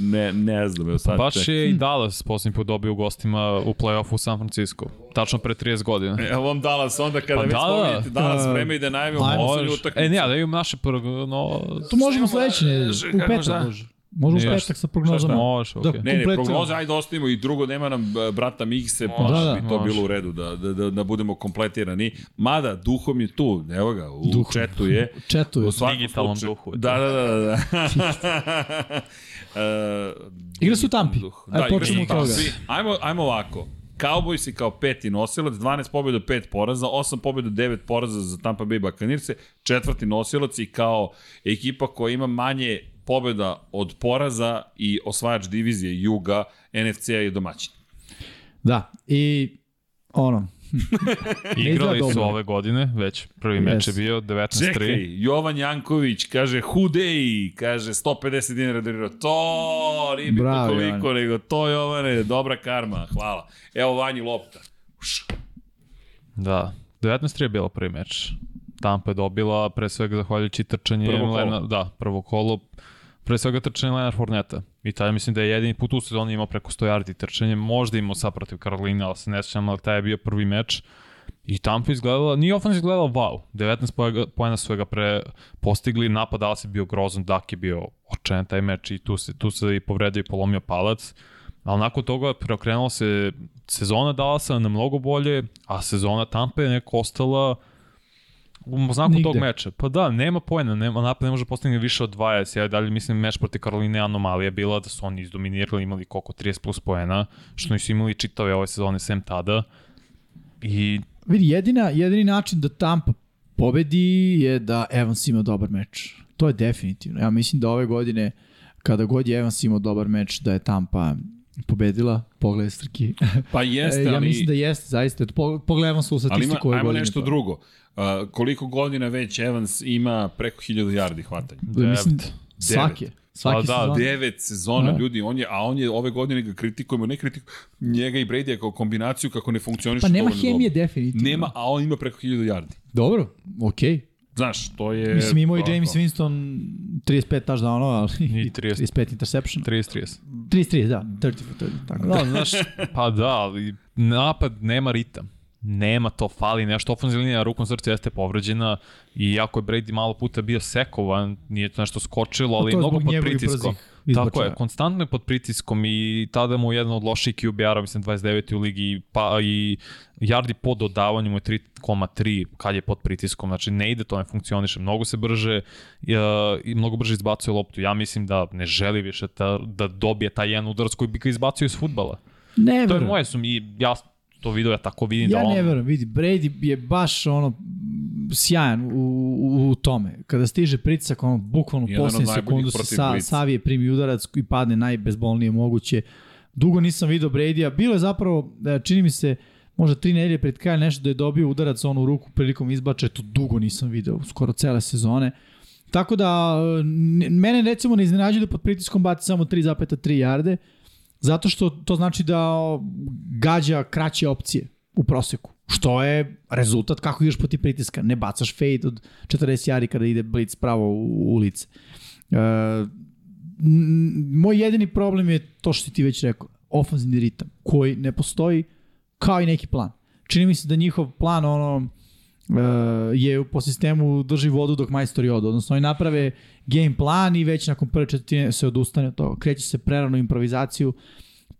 ne, ne znam, evo sad Baš je i Dallas posljednji put dobio u gostima u play-offu u San Francisco. Tačno pre 30 godina. Evo vam Dallas onda kada Pa već da, da. spominjete Dallas Da. vreme i najavimo Ajmo. poslednju Možeš. utakmicu. E, ne, da imam naše prvo, no... To možemo sledeće nedelje, u šta? petak može. Možemo u Nije. petak sa prognozama. Može, okej. Da, Ne, ne, prognoze, ajde ostavimo i drugo, nema nam e, brata Mikse, pa Može, da, bi to može. bilo u redu da, da, da, da budemo kompletirani. Mada, duhom je tu, evo ga, u Duhom. četu je. U svakom digitalnom slučaju- duhu je Da, da, da. da. uh, Igra su u Tampi. duh. Ajde, Da, počnemo od u toga. Ajmo, ajmo ovako. Cowboys kao peti nosilac, 12 pobjeda, 5 poraza, 8 pobjeda, 9 poraza za Tampa Bay Buccaneers, četvrti nosilac i kao ekipa koja ima manje pobjeda od poraza i osvajač divizije Juga, NFC-a je domaćin. Da, i ono, Igrali su ove godine, već prvi meč je Yes. bio 19-3. Čekaj, Jovan Janković kaže Hudej, kaže 150 dinara donirao. To, nije Bravo, koliko, Jovane. nego to Jovane, dobra karma, hvala. Evo Vanji lopta. Uš. Da, 19-3 je bilo prvi meč. Tampa je dobila, pre svega zahvaljujući trčanje Prvo kolo. Lena, da, prvo kolo, pre svega trčanje Leonard Fourneta. I taj mislim da je jedini put u sezoni imao preko 100 yardi trčanje, možda imao sad protiv Karolina, ali se ne sjećam, ali taj je bio prvi meč. I Tampa izgledala, nije ofens izgledala wow. 19 pojega- poena su ga pre postigli, napad Dallas je bio grozan, Dak je bio očajan taj meč i tu se, tu se i povredio i polomio palac. Ali nakon toga preokrenula se sezona Dallasa na mnogo bolje, a sezona Tampa je neko ostala u znaku Nigde. tog meča. Pa da, nema pojena, nema, napad ne može postigne više od 20. Ja dalje mislim meč protiv Karoline anomalija bila da su oni izdominirali, imali koliko 30 plus poena, što nisu imali čitave ove sezone sem tada. I vidi, jedina, jedini način da Tampa pobedi je da Evans ima dobar meč. To je definitivno. Ja mislim da ove godine, kada god je Evans imao dobar meč, da je Tampa pobedila. Pogledaj Strki. Pa jeste, ja ali... mislim da jeste, zaista. Po- Pogledaj Evansu u Ali ima, statistiku ove ajmo godine. nešto pa. drugo. Uh, koliko godina već Evans ima preko 1000 yardi hvatanja? Da, mislim, Devet. svake. Svake Pa da, sezone. Devet sezona, Da. ljudi, on je, a on je ove godine ga kritikujemo, ne kritikujemo njega i Brady kao kombinaciju kako ne funkcioniše Pa nema hemije dobro. definitivno. Nema, a on ima preko 1000 yardi. Dobro, okej. Znaš, to je... Mislim, imao i James to. Winston 35 touchdownova, ali I 30. 35 interception. 30-30. 33, da, 30 for 30. Tako da. Da, znaš, pa da, ali napad nema ritam. Nema to, fali nešto. Ofenzivna linija rukom srca jeste povređena i jako je Brady malo puta bio sekovan, nije to nešto skočilo, ali to je mnogo pod pritiskom. Tako je, konstantno je pod pritiskom i tada mu je jedan od loših QBR-a, mislim 29. u ligi, pa i yardi po dodavanju mu je 3,3 kad je pod pritiskom, znači ne ide, to ne funkcioniše, mnogo se brže i, i mnogo brže izbacuje loptu. Ja mislim da ne želi više ta, da dobije taj jedan udarac koji bi ga izbacio iz futbala. Ne To je moje sum i ja to vidio, ja tako vidim Ja da on... ne verujem, vidi, Brady je baš ono sjajan u, u, u tome. Kada stiže pritisak, ono, bukvalno od posljednju sekundu se sa, savije primi udarac i padne najbezbolnije moguće. Dugo nisam video Brady-a. Bilo je zapravo, e, čini mi se, možda tri nedelje pred kraj nešto da je dobio udarac onu ruku prilikom izbačaja, to dugo nisam video, skoro cele sezone. Tako da, e, mene recimo ne iznenađuje da pod pritiskom baci samo 3,3 jarde, zato što to znači da gađa kraće opcije u proseku. Što je rezultat kako ideš protiv pritiska. Ne bacaš fade od 40 jari kada ide blitz pravo u, u lice. E, moj jedini problem je to što si ti već rekao. Ofanzivni ritam koji ne postoji kao i neki plan. Čini mi se da njihov plan ono je po sistemu drži vodu dok majstori odu. Odnosno oni naprave game plan i već nakon prve četvrtine se odustane od toga. Kreće se prerano improvizaciju.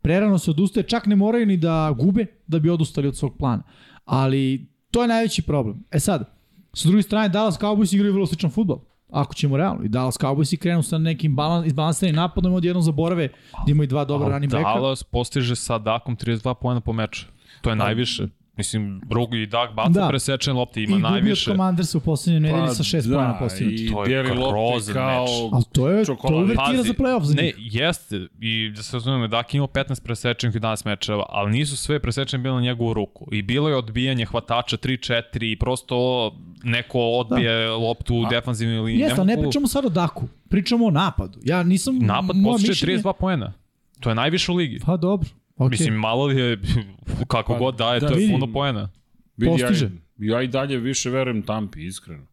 Prerano se odustaje, čak ne moraju ni da gube da bi odustali od svog plana. Ali to je najveći problem. E sad, sa druge strane, Dallas Cowboys igraju vrlo sličan futbol. Ako ćemo realno. I Dallas Cowboys krenu sa nekim balans, izbalansiranim napadom i odjednom zaborave da imaju dva dobra running backa. Dallas postiže sa Dakom 32 poena po meču. To je najviše. Mislim, drugi Doug baca Da. da. presečene lopte, I ima od najviše. Commandersa u poslednjoj nedelji Pa sa šest da, pojena postignut. I To je grozan kao... meč. Ali to je, to uvertira Pazi, za playoff za Ne, njih. jeste. I da se razumeme, Dak imao 15 presečenih i 11 mečeva, ali nisu sve presečene bile na njegovu ruku. I bilo je odbijanje hvatača 3-4 i prosto neko odbije da. loptu u defanzivnoj liniji. Jeste, ali ne pričamo sad o Daku. Pričamo o napadu. Ja nisam... Napad postiče mišljenje- 32 poena. To je najviše u ligi. Pa dobro. Okay. Mislim, malo je, kako Pa, god daje, da, to je puno poena. Vidi, Postiže. Ja, ja i dalje više verujem Tampi, iskreno.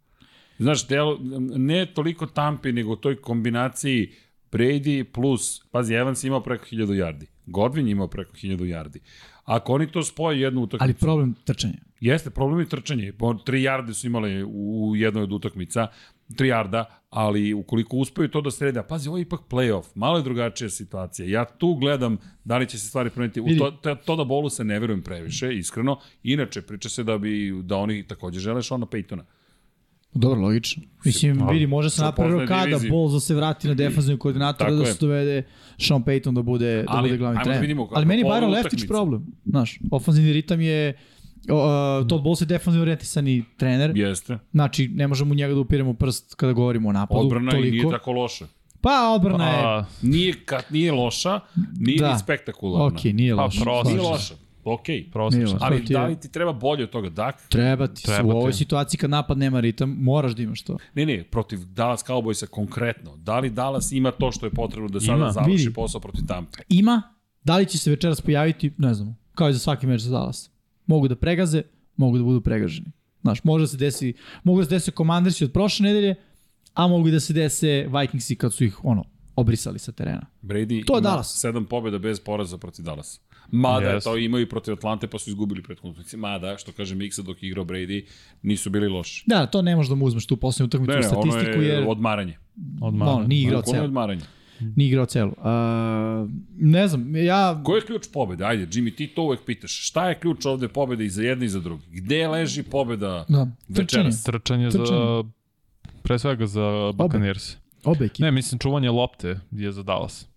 Znaš, delo, ne toliko Tampi, nego u toj kombinaciji Brady plus, pazi, Evans imao preko 1000 yardi, Godwin imao preko 1000 yardi. Ako oni to spoje jednu utakmicu, Ali problem trčanja. Jeste, problem je trčanje. Po tri jarde su imali u jednoj od utakmica, tri jarda, ali ukoliko uspeju to da srede, a pazi, ovo je ipak playoff, malo je drugačija situacija. Ja tu gledam da li će se stvari promeniti. U to, to, to da bolu se ne verujem previše, iskreno. Inače, priča se da bi da oni takođe žele Šona Paytona. Dobro, logično. Mislim, vidi, može se sa napravi poznaje rokada, divizije. Bol da se vrati na defanzivnog koordinatora, da se dovede Sean Payton da bude, da Ali, bude glavni da trener. vidimo Ali meni je Byron utakmica. problem. Znaš, ofenzivni ritam je Uh, Todd Bowles je defensivno orijentisani trener, Jeste. znači ne možemo u njega da upiremo prst kada govorimo o napadu. Odbrana i toliko. nije tako loša. Pa odbrana je, A, Nije, kad, nije loša, nije Da. ni spektakularna. ok, nije Pa, loš. prosto. Nije loša. Ok. Nije Ali da li ti treba bolje od toga? Dak? Treba ti, Treba u ovoj ti. situaciji kad napad nema ritam, moraš da imaš to. Ne, ne, protiv Dallas Cowboysa konkretno. Da li Dallas ima to što je potrebno da sada Ima. završi Vidi. posao protiv Tampa? Ima, da li će se večeras pojaviti, ne znamo, kao i za svaki meč za Dallas. Mogu da pregaze, mogu da budu pregaženi. Znaš, može da se desi, mogu da se desi Commandersi od prošle nedelje, a mogu i da se dese Vikingsi kad su ih, ono, obrisali sa terena. Brady To je ima Dallas. sedam pobjeda bez poraza protiv Dallasa. Mada Yes. to imaju i protiv Atlante pa su izgubili prethodnu utakmicu. Mada, što kaže Miksa dok je igrao Brady, nisu bili loši. Da, to ne možeš da mu uzmeš tu poslednju utakmicu Ne, u ne, ono statistiku, je jer odmaranje. Odmah. ono, nije igrao celo. odmaranje. Nije igrao celo. Uh, ne znam, ja... Ko je ključ pobede? Ajde, Jimmy, ti to uvek pitaš. Šta je ključ ovde pobede i za jedne i za druge? Gde leži pobeda Da, trčanje. večeras? Trčanje za, Trčanje. pre svega za Buccaneers. Obe ekipe. Ne, mislim, čuvanje lopte je za Dallas.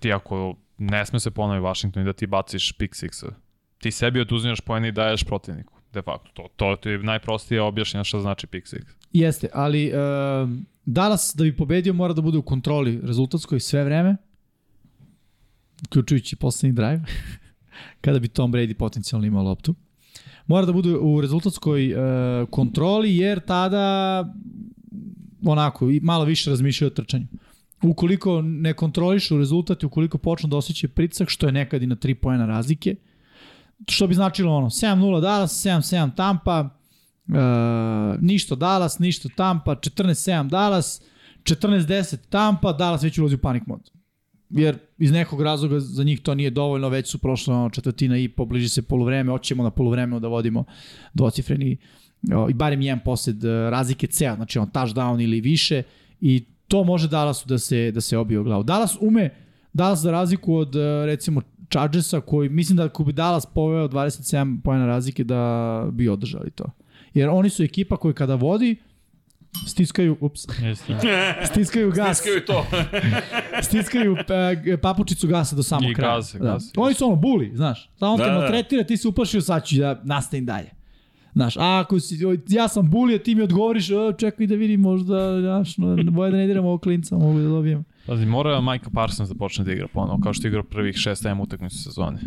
Ti ako ne sme se ponovi Washington i da ti baciš pick six ti sebi oduzimaš pojene i daješ protivniku. De facto, to, to je najprostije objašnjeno šta znači pick six. Jeste, ali uh, Dallas da bi pobedio mora da bude u kontroli rezultatskoj sve vreme, uključujući poslednji drive, kada bi Tom Brady potencijalno imao loptu. Mora da bude u rezultatskoj uh, kontroli, jer tada onako, i malo više razmišljaju o trčanju. Ukoliko ne kontrolišu rezultat i ukoliko počnu da osjećaju pritisak, što je nekad i na 3 pojena razlike, što bi značilo ono, 7-0 Dallas, 7-7 Tampa, Uh, ništa Dallas, ništa Tampa, 14-7 Dallas, 14-10 Tampa, Dallas već ulazi u panic mod. Jer iz nekog razloga za njih to nije dovoljno, već su prošle ono, četvrtina i pobliži se poluvreme, hoćemo na poluvremenu da vodimo dvocifreni i barem jedan posled uh, razlike ceo, znači on touchdown ili više i to može Dallasu da se, da se obije u glavu. Dallas ume, Dallas za razliku od uh, recimo Chargersa koji mislim da ako bi Dallas poveo 27 pojena razlike da bi održali to. Jer oni su ekipa koja kada vodi stiskaju, ups, Jeste. stiskaju gas, Tiskaju to. stiskaju e, papučicu gasa do samog I kraja. gase, da. gase. Oni su ono buli, znaš. Samo Da, te da. maltretira, ti se uplašio, sad ću da nastavim dalje. Znaš, a ako si, ja sam buli, a ti mi odgovoriš, o, čekaj da vidim možda, znaš, no, boje da ne diramo ovog klinca, mogu da dobijem. Pazi, mora Micah Parsons da počne da igra ponovo, kao što je igrao prvih 6-7 utakmica sezone.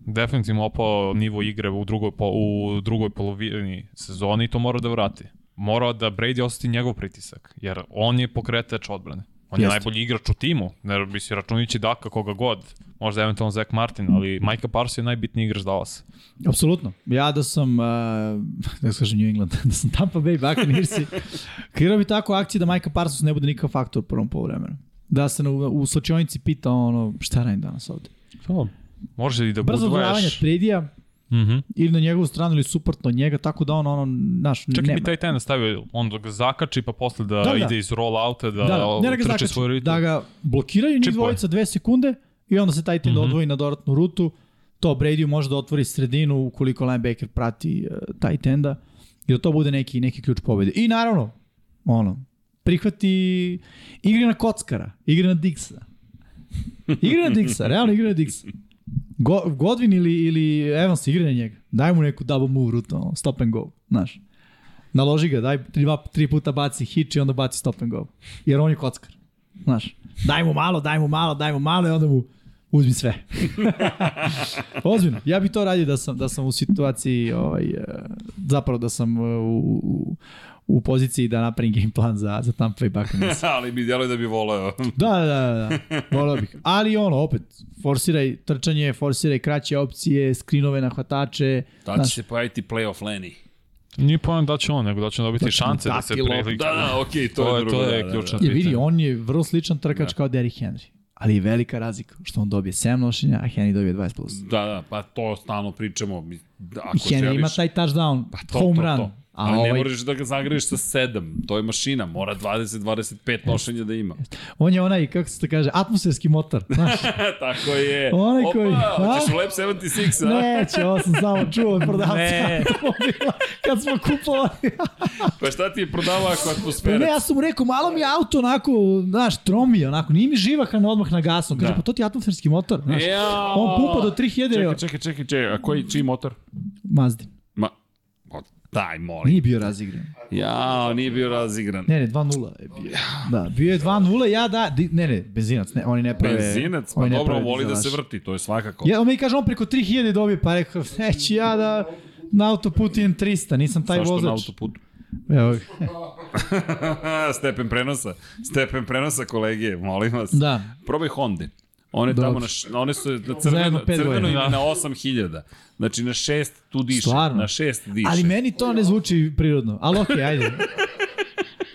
Definitivno opao nivo igre u drugoj, po, u drugoj polovini sezoni i to mora da vrati. Mora da Brady osjeti njegov pritisak, jer on je pokretač odbrane. On je Jeste. najbolji igrač u timu, ne bi si računajući Daka koga god, možda eventualno Zach Martin, ali Micah Parsons je najbitniji igrač Dallas. Apsolutno. Ja da sam, uh, da kažem New England, da sam Tampa Bay Buccaneersi, kreirao bi tako akcije da Micah Parsons ne bude nikakav faktor u prvom polovremenu. Da se na, u slačionici pita ono, šta radim danas ovde. To, može i da Brzo od gudvaješ. predija, Mhm. ili na njegovu stranu ili suprotno njega, tako da on, ono, naš, Čak nema. bi taj ten stavio, on da ga zakači pa posle da, Da, da. ide iz roll outa, da, da, da, ne da ga zakači, svoj ritam. da ga blokiraju njih dvojica dve sekunde i onda se taj tim mm -hmm. odvoji na dodatnu rutu. To Brady može da otvori sredinu ukoliko linebacker prati uh, taj tenda i da to bude neki, neki ključ pobede. I naravno, ono, prihvati igre na kockara, igre na Dixa. Igre na Dixa, realno igre na Dixa. Go, Godwin ili, ili Evans igra na njega. Daj mu neku double move route, ono, stop and go, znaš. Naloži ga, daj tri, tri puta baci hitch i onda baci stop and go. Jer on je kockar. Znaš, daj mu malo, daj mu malo, daj mu malo i onda mu uzmi sve. Ozbiljno, ja bi to radio da sam, da sam u situaciji, ovaj, eh, zapravo da sam eh, u, u, u poziciji da napravim game plan za, za Tampa Bay Buccaneers. ali mi djeluje da bi voleo. Da, da, da, da. Volao bih. Ali ono, opet, forsiraj trčanje, forsiraj kraće opcije, skrinove na hvatače. Tad će se pojaviti playoff Lenny. Nije pojem da će on, nego da će dobiti Da će šanse da se prilike. Da, da, okej, to, To je je- drugo. to je da, da, ključna da. I vidi, pitanje. on je vrlo sličan trkač kao Derrick Henry. Ali je velika razlika što on dobije 7 nošenja, a Henry dobije 20+. Plus. Da, da, pa to stalno pričamo. Da, ako Henry želiš, ima taj touchdown, Pa to, home to, run. to. A Ali ne ovaj, moraš da ga zagreš sa 7. To je mašina. Mora 20-25 nošenja da ima. on je onaj, kako se to kaže, atmosferski motor. Znaš, Tako je. Onaj Opa, koji- hoćeš a? u Lab 76, a? neće, ovo sam samo čuo od prodavca. Ne. Kad smo kupovali. Pa šta ti je prodavao ako atmosfera? ne, ja sam mu rekao, malo mi je auto onako, znaš, tromi, onako, nije mi živahan odmah na gasu. Kaže, Da. pa to ti je atmosferski motor, znaš. Ja. On pumpa do 3000 Čekaj, eura. čekaj, čekaj, čekaj. A koji, čiji motor? Mazdin. Daj, molim. Nije bio razigran. Ja, nije bio razigran. Ne, ne, 2-0 je bio. Da, bio je 2-0, ja da, ne, ne, benzinac, ne, oni ne prave. Benzinac, pa dobro, voli da se vrti, to je svakako. Ja, on mi kaže, on preko 3000 dobije, pa rekao, neću ja da na autoputu idem 300, nisam taj Zašto na vozač. autoputu? Evo ga. Stepen prenosa. Stepen prenosa kolege, molim vas. Da. Probaj Honda. One Dobro. tamo na, š- one su na crveno, crveno je na 8000. Znači na 6 tu diše. Stvarno? Na 6 diše. Ali meni to ne zvuči prirodno, ali okej, okay, ajde.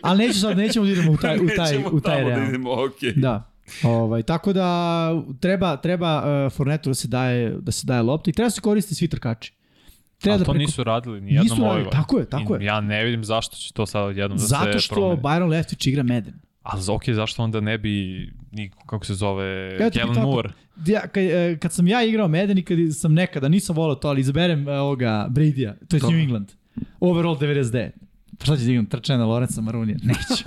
Ali neću sad, nećemo da idemo u taj, u taj, Nećemo u taj tamo real. Da idemo, okej. Da. Ovaj, tako da treba, treba uh, Fornetu da se daje, da se daje lopta i treba da se koriste svi trkači. Treba Ali da to preko- nisu radili ni jednom Nisu radili, ovaj. tako je, tako I je. Ja ne vidim zašto će to sad odjednom da se Zato što promeni. Byron Leftwich igra Madden. Ali ok, zašto onda ne bi, ni, kako se zove, ti Kellen tako. Moore? Ja, kad, e, kad sam ja igrao Madden i kad sam nekada, nisam volao to, ali izaberem e, ovoga Brady-a, to je. New England. Overall 99. Pa šta ću da igram? Trčanje na Lorenza Marunija? Neću.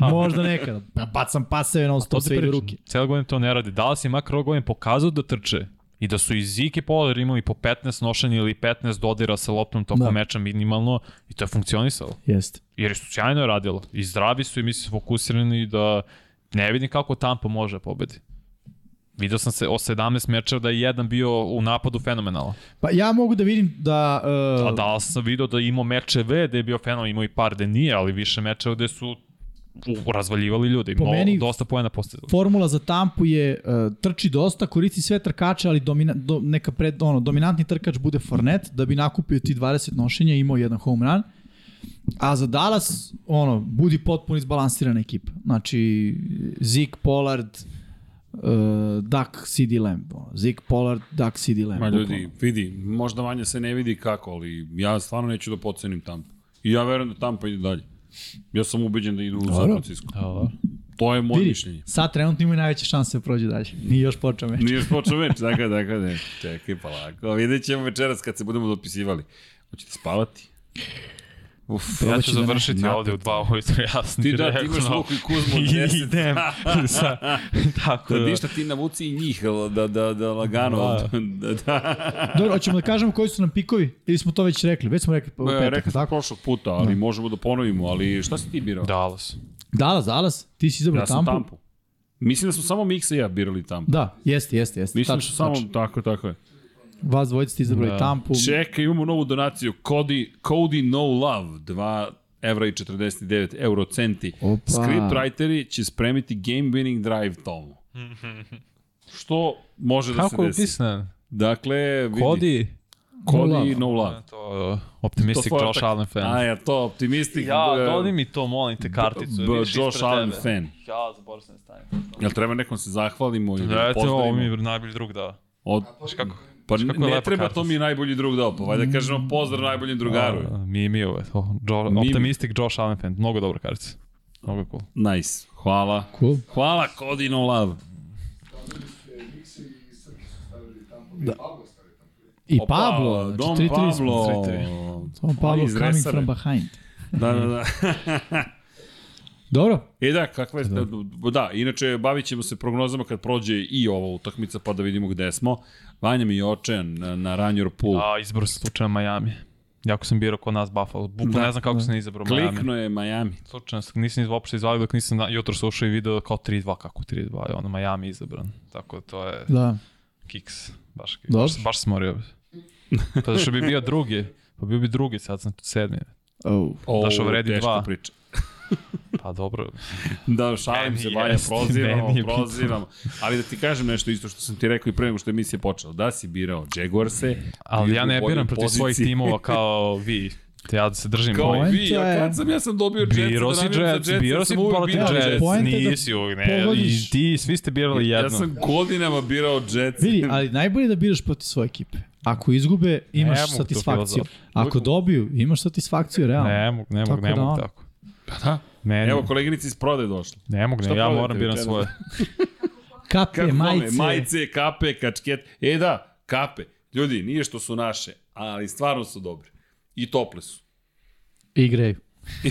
Možda nekada. Pa bacam paseve na To sve ide u pričam. ruke. Cijela godina to ne radi. Da li si makar ove godine pokazao da trče i da su i Zeke i Pollard imali po 15 nošenja ili 15 dodira sa loptom tokom Da. da. meča minimalno i to je funkcionisalo. Jeste. Jer su sjajno radilo. I zdravi su i mislim fokusirani da ne vidim kako Tampa može da pobedi. Video sam se o 17 mečeva da je jedan bio u napadu fenomenalan. Pa ja mogu da vidim da... A Uh, da li sam video da je imao mečeve da je bio fenomen, imao i par da nije, ali više mečeva gde su razvaljivali ljudi. Po Po meni- dosta pojena postizali. formula za Tampu je uh, trči dosta, koristi sve trkače, ali domina, do, neka pred, ono, dominantni trkač bude Fournette, da bi nakupio ti 20 nošenja i imao jedan home run. A za Dallas, ono, budi potpuno izbalansirana ekipa. Znači, Zeke Pollard, uh, Duck, CD Lamb. Zeke Pollard, Duck, CD Lamb. Ma bukvalno. ljudi, vidi, možda manje se ne vidi kako, ali ja stvarno neću da pocenim Tampa. I ja verujem da Tampa ide dalje. Ja sam ubeđen da idu u San Dobro. Francisco. Da, da. To je moje Vidi, mišljenje. sad trenutno imaju najveće šanse da prođe dalje. Nije još počeo meč. Nije još počeo meč, dakle, dakle, ne. Čekaj, pa lako. Vidjet ćemo večeras kad se budemo dopisivali. Hoćete spavati? Uf, Ja ću da završiti napet. ovde u dva ujutru, ja sam Ti da, ti imaš. Luku i Kuzmu od I 10. idem. Sa, tako Da da. ništa ti navuci i njih, da, da, da lagano. Da, da. Dobro, hoćemo da kažemo koji su nam pikovi? Ili smo to već rekli? Već smo rekli u petak, Rekli smo tako? prošlog puta, ali možemo da ponovimo, ali šta si ti birao? Dallas. Dallas, Dallas, ti si izabrao Ja sam Tampu. Tampu. Mislim da smo samo Miksa i ja birali Tampu. Da, jeste, jeste, jeste. Mislim da tačno, su samo, tačno. tako, tako je. Vas dvojica ste izabrali Da. Tampu. Čekaj, imamo novu donaciju. Cody, Cody No Love, 2 evra i 49 eurocenti. Opa. Scriptwriteri će spremiti game winning drive tomu. Što može da Kako se je desi? upisan? Dakle, vidi. Cody? Cody No Love. To uh, optimistic To Josh Allen fan. A ja, to optimistik. Ja, b- dodi mi to, molim te, karticu. b- vidiš Josh Allen tebe. fan. Ja, zaboravio sam da stavim. Jel treba nekom se zahvalimo ili Gledajte, ovo mi pozdravimo? je najbolji drug da. Od, Znaš kako? Pa ne treba, to mi najbolji drug dao. Pa valjda kažemo pozdrav najboljem drugaru. A, Mi, mi ovo to. Jo, Mi- optimistic Josh Allen fan. Mnogo dobra kartica. Mnogo cool. Nice. Hvala. Cool. Hvala Cody No Love. I Opa, Pablo, znači Don 3-3 Pablo. smo. Don Pablo Iz coming from behind. Da, da, da. Dobro, E da, kakva je, da. da, inače bavit ćemo se prognozama kad prođe i ova utakmica pa da vidimo gde smo. Vanja mi je očajan na, na Run Your Pool. A, izbor slučajno Miami. Jako sam birao kod nas Buffalo. Bukvalno Da. ne znam kako sam izabrao Miami. Klikno je Miami. Slučajno sam, nisam uopšte izvalio dok nisam na, jutro slušao i video kao 3-2, kako 3-2, je ono Miami izabran. Tako da to je da. kiks. Baš, kiks. Baš, baš smorio. Pa što bi bio drugi, pa bio bi drugi, sad sam tu sedmi. Oh. O, Dašo vredi teška dva. priča. Pa dobro, Da, šalim se, Vanja, bitno. prozivamo. Ali da ti kažem nešto isto što sam ti rekao i pre nego što je emisija počela. Da si birao Jaguarse, ali ja u ne biram protiv svojih timova kao vi. Te ja da se držim Kao vi, a kad sam ja sam dobio Jetsa Biro da si za Jets, Jetsa, biro ja si protiv birao Jets, da nisi uvijek, ne, i ti, svi ste birali jedno. Ja sam godinama birao Jets. Vidi, ali najbolje da biraš protiv svoje ekipe. Ako izgube, imaš satisfakciju. Ako dobiju, imaš satisfakciju, realno. Ne mogu, ne mogu, ne da mogu tako. Pa da. Meni, Evo, koleginici iz prode došla. ne mogu, ne, ja moram biram svoje. Kape, Kako majice. majice. majice, kape, kačket. E da, kape. Ljudi, nije što su naše, ali stvarno su dobre. I tople su. Igraju.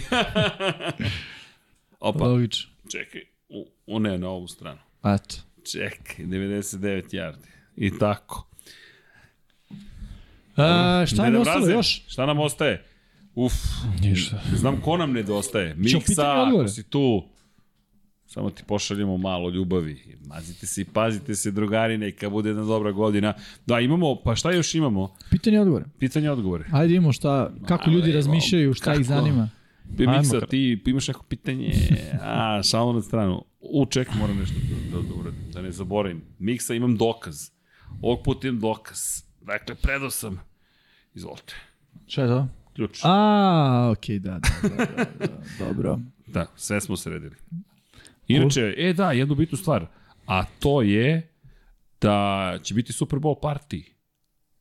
Opa, Logično. čekaj. U, u ne, na ovu stranu. Eto. Čekaj, 99 yardi. I tako. A, šta nam je ostalo Nedobraze, još? Šta nam ostaje? Uf, Ništa. znam ko nam nedostaje. Miksa, ako si tu, samo ti pošaljemo malo ljubavi. Mazite se i pazite se, drugari, neka bude jedna dobra godina. Da, imamo, pa šta još imamo? Pitanje odgovore. Pitanje odgovore. Ajde imamo šta, kako ljudi evo, razmišljaju, šta ih kako? zanima. Bi Ajmo Miksa, ti imaš neko pitanje? A, šalno na stranu. U, čekaj, moram nešto da, da, da uradim, da ne zaboravim. Miksa, imam dokaz. Ovog puta imam dokaz. Dakle, predao sam. Izvolite. Šta je to? Ključ. A, okej, da, da, da, da, da, dobro. Da, sve smo sredili. Inače, e da, jednu bitnu stvar. A to je da će biti Super Bowl party.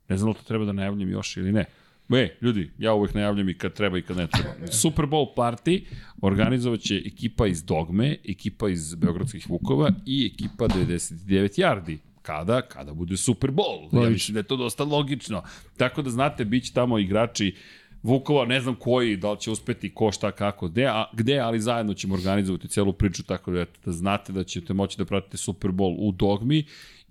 Ne znam da li to treba da najavljam još ili ne. E, ljudi, ja uvek najavljam i kad treba i kad ne treba. Super Bowl party organizovat će ekipa iz Dogme, ekipa iz Beogradskih Vukova i ekipa 99 Yardi. Kada? Kada bude Super Bowl. Ja mislim da je to dosta logično. Tako da znate, bit će tamo igrači Vukova, ne znam koji, da li će uspeti ko šta kako, gde, a, gde ali zajedno ćemo organizovati celu priču, tako da, eto, da znate da ćete moći da pratite Super Bowl u Dogmi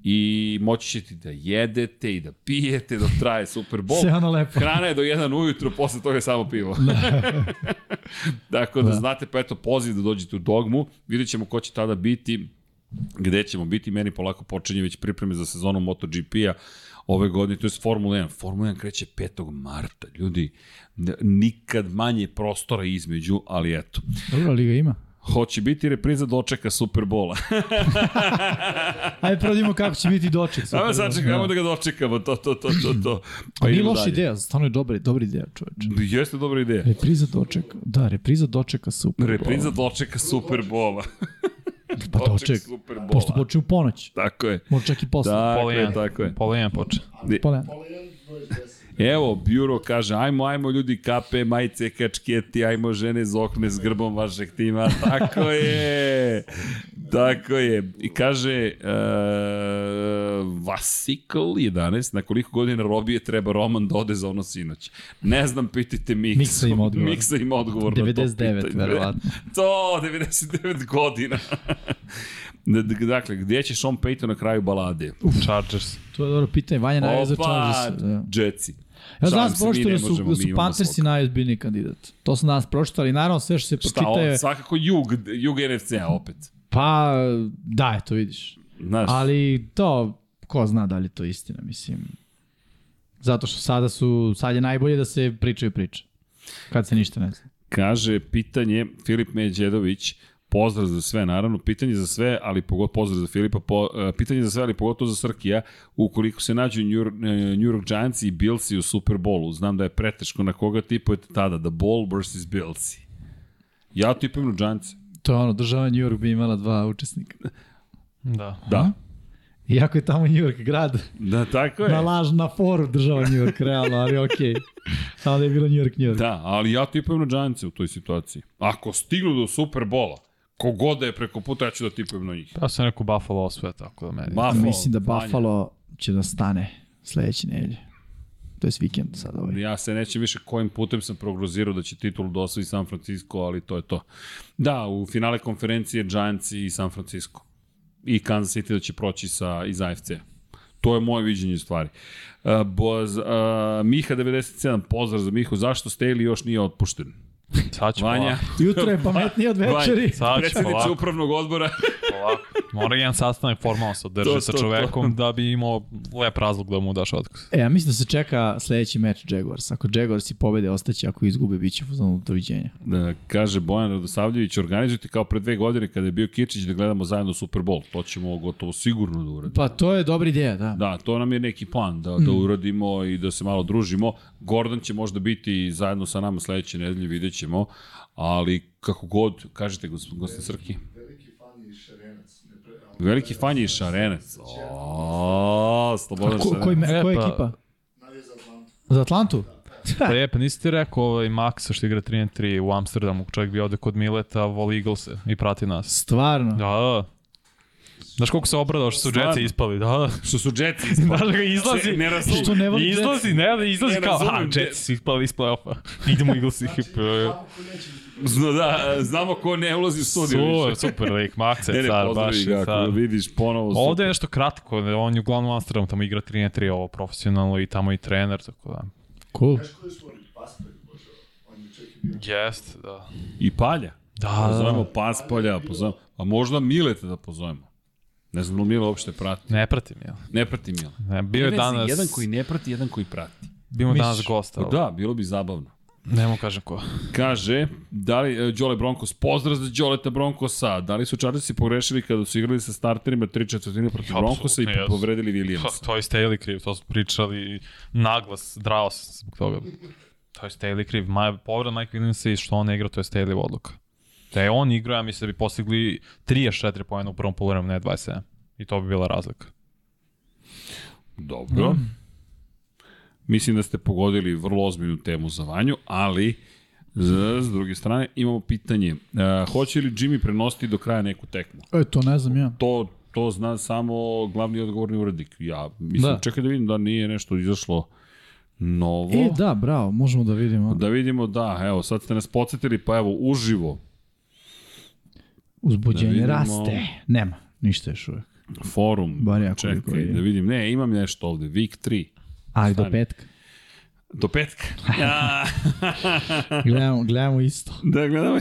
i moći ćete da jedete i da pijete dok traje Super Bowl. Sve ono lepo. Hrana je do jedan ujutro, posle toga je samo pivo. Tako da, Da. znate, pa eto, poziv da dođete u Dogmu, vidjet ćemo ko će tada biti, gde ćemo biti, meni polako počinje već pripreme za sezonu MotoGP-a ove godine, to je Formula 1. Formula 1 kreće 5. marta, ljudi, nikad manje prostora između, ali eto. Dobro, liga ima. Hoće biti repriza dočeka Superbola. Ajde, prodimo kako će biti doček. Ajmo sad da. da ga dočekamo, to, to, to, to, to. Pa nije loša ideja, stvarno je dobra, dobra ideja, čoveče. Jeste dobra ideja. Repriza dočeka. Da, repriza dočeka super. Repriza dočeka Superbola. Pa doček. Superbola. Pošto počne u ponoć. Tako je. Može čak i posle. Tako Pola je, jedan. tako je. Pola jedan poče. Pola. Evo, Bjuro kaže, ajmo, ajmo ljudi kape, majice, kačketi, ajmo žene z okne s grbom vašeg tima. Tako je. Tako je. I kaže, uh, Vasikl 11, na koliko godina robije treba Roman da ode za ono sinoć? Ne znam, pitajte Miksa. Miksa ima odgovor. Miksa ima odgovor na to 99, pitanje. verovatno. To, 99 godina. Dakle, gdje će Sean Payton na kraju balade? Chargers. To je dobro pitanje. Vanja najve za Opa, Chargers. Da. Jetsi. Ja znam mi prošto da su, da su Panthersi najozbiljniji kandidat. To su nas pročitali. Naravno, sve što se Šta, pročita je... on, svakako jug, jug NFC-a opet. Pa, da, eto vidiš. Znaš, Ali to, ko zna da li je to istina, mislim. Zato što sada su, sad je najbolje da se pričaju priče. Kad se ništa ne zna. kaže pitanje, Filip Međedović, pozdrav za sve, naravno, pitanje za sve, ali pogotovo pozdrav za Filipa, po, uh, pitanje za sve, ali pogotovo za Srkija, ukoliko se nađu New York, uh, New York Giantsi i Billsi u Super Bowlu, znam da je preteško na koga tipujete tada, The Ball versus Billsi. Ja tipujem na Giantsi. To je ono, država New York bi imala dva učesnika. Da. Da. Iako je tamo New York grad, Da, tako je. na laž, na foru država New York, realno, ali okej. Samo da je bilo New York, New York. Da, ali ja tipujem na Giantsi u toj situaciji. Ako stignu do Super Bola, kogod da je preko puta, ja ću da tipujem na njih. Ja sam rekao Buffalo osvoje, tako da meni. Buffalo, Mislim da. Buffalo će da stane sledeće nedelje. to je vikend sad ovaj. Ja se nećem više kojim putem sam prognozirao da će titulu da osvoji San Francisco, ali to je to. Da, u finale konferencije Giants i San Francisco. I Kansas City da će proći sa, iz AFC. To je moje viđenje stvari. Uh, boz, uh, Miha 97, pozdrav za Mihu. Zašto Staley još nije otpušten? Sad ću Vanja, polako. Jutro je pametnije od večeri. Sad ću predsednica polako. upravnog odbora. polako. Mora jedan sastanak formalno se održi To, sa to, čovekom da bi imao lep razlog da mu daš otkaz. E, ja mislim da se čeka sledeći meč Jaguars. Ako Jaguars i pobede, ostaće, ako izgube, bit će fuzonu doviđenja. Da, kaže Bojan Radosavljević, organizujte kao pre dve godine kada je bio Kirčić da gledamo zajedno Super Bowl. To ćemo gotovo sigurno da uradimo. Pa to je dobra ideja, da. Da, to nam je neki plan, da, da uradimo i da se malo družimo. Gordon će možda biti zajedno sa nama sledeće nedelje, vidjet ćemo, ali kako god, kažete gospod, gospod Srki. Veliki fan je i Šarenac. Pre, Veliki fan je i Šarenac. Slobodan koja E, pa- ekipa? za Atlantu. Za Atlantu? Pa je, pa nisi ti rekao ovaj Maxa što igra 3 na 3 u Amsterdamu, čovjek bi ovde kod Mileta, voli Eaglese i prati nas. Stvarno? Da, da. Znaš koliko se obradao što su Stvarno? Jetsi ispali, da, da. Što su Jetsi ispali. Znaš ga izlazi, Se- ne razumem. Što ne voli izlazi, ne, ne, izlazi Ne kao, a, Jetsi su ispali iz play-offa. Idemo Eaglesi. Zna, da, znamo ko ne ulazi u studio Su, više. super lik, Max Ne, ne, car, baš ga, car. vidiš ponovo. Ovde je nešto kratko, on je uglavnom u Amsterdamu, tamo igra 3 na 3 ovo profesionalno i tamo i trener, tako da. Cool. Znaš koji su oni? Paspalj, bože. On je čak i bio. Jest, da. I Palja. Da, Pozovemo Paspolja, pozovemo. A možda Mileta da pozovemo. Ne znam da li Mile uopšte prati. Ne pratim, jel? Ne prati Mile. Ne, bio je danas, Jedan koji ne prati, jedan koji prati. je danas gosta. ali Da, bilo bi zabavno. Ne mogu kažem ko. Kaže, da li uh, Đole Broncos, pozdrav za Đoleta Broncosa, da li su Chargersi pogrešili kada su igrali sa starterima tri četvrtine protiv Broncosa i jesu. povredili To, Williams? to je Staley kriv, to smo pričali naglas, drao sam se zbog toga. To je Staley kriv. Maja, povreda Mike Williamsa i što on ne igra, to je Staley odluka. Da je on igrao, ja mislim da bi postigli 34 pojena u prvom polovremenu, ne 27. I to bi bila razlika. Dobro. Mislim da ste pogodili vrlo ozbiljnu temu za Vanju, ali s, s druge strane imamo pitanje. Uh, hoće li Jimmy prenositi do kraja neku tekmu? E, to ne znam ja. To, to zna samo glavni odgovorni urednik. Ja mislim, da. čekaj da vidim da nije nešto izašlo novo. E, da, bravo, možemo da vidimo. Da vidimo, da, evo, sad ste nas podsjetili, pa evo, uživo, Uzbuđenje Da vidimo. raste. Nema, ništa još uvek. forum, Bar ja čekaj, vidim. da vidim, ne, imam nešto ovde, Week 3, Ali do petka. do petka. Ja, Gledamo, gledamo isto. da gledamo.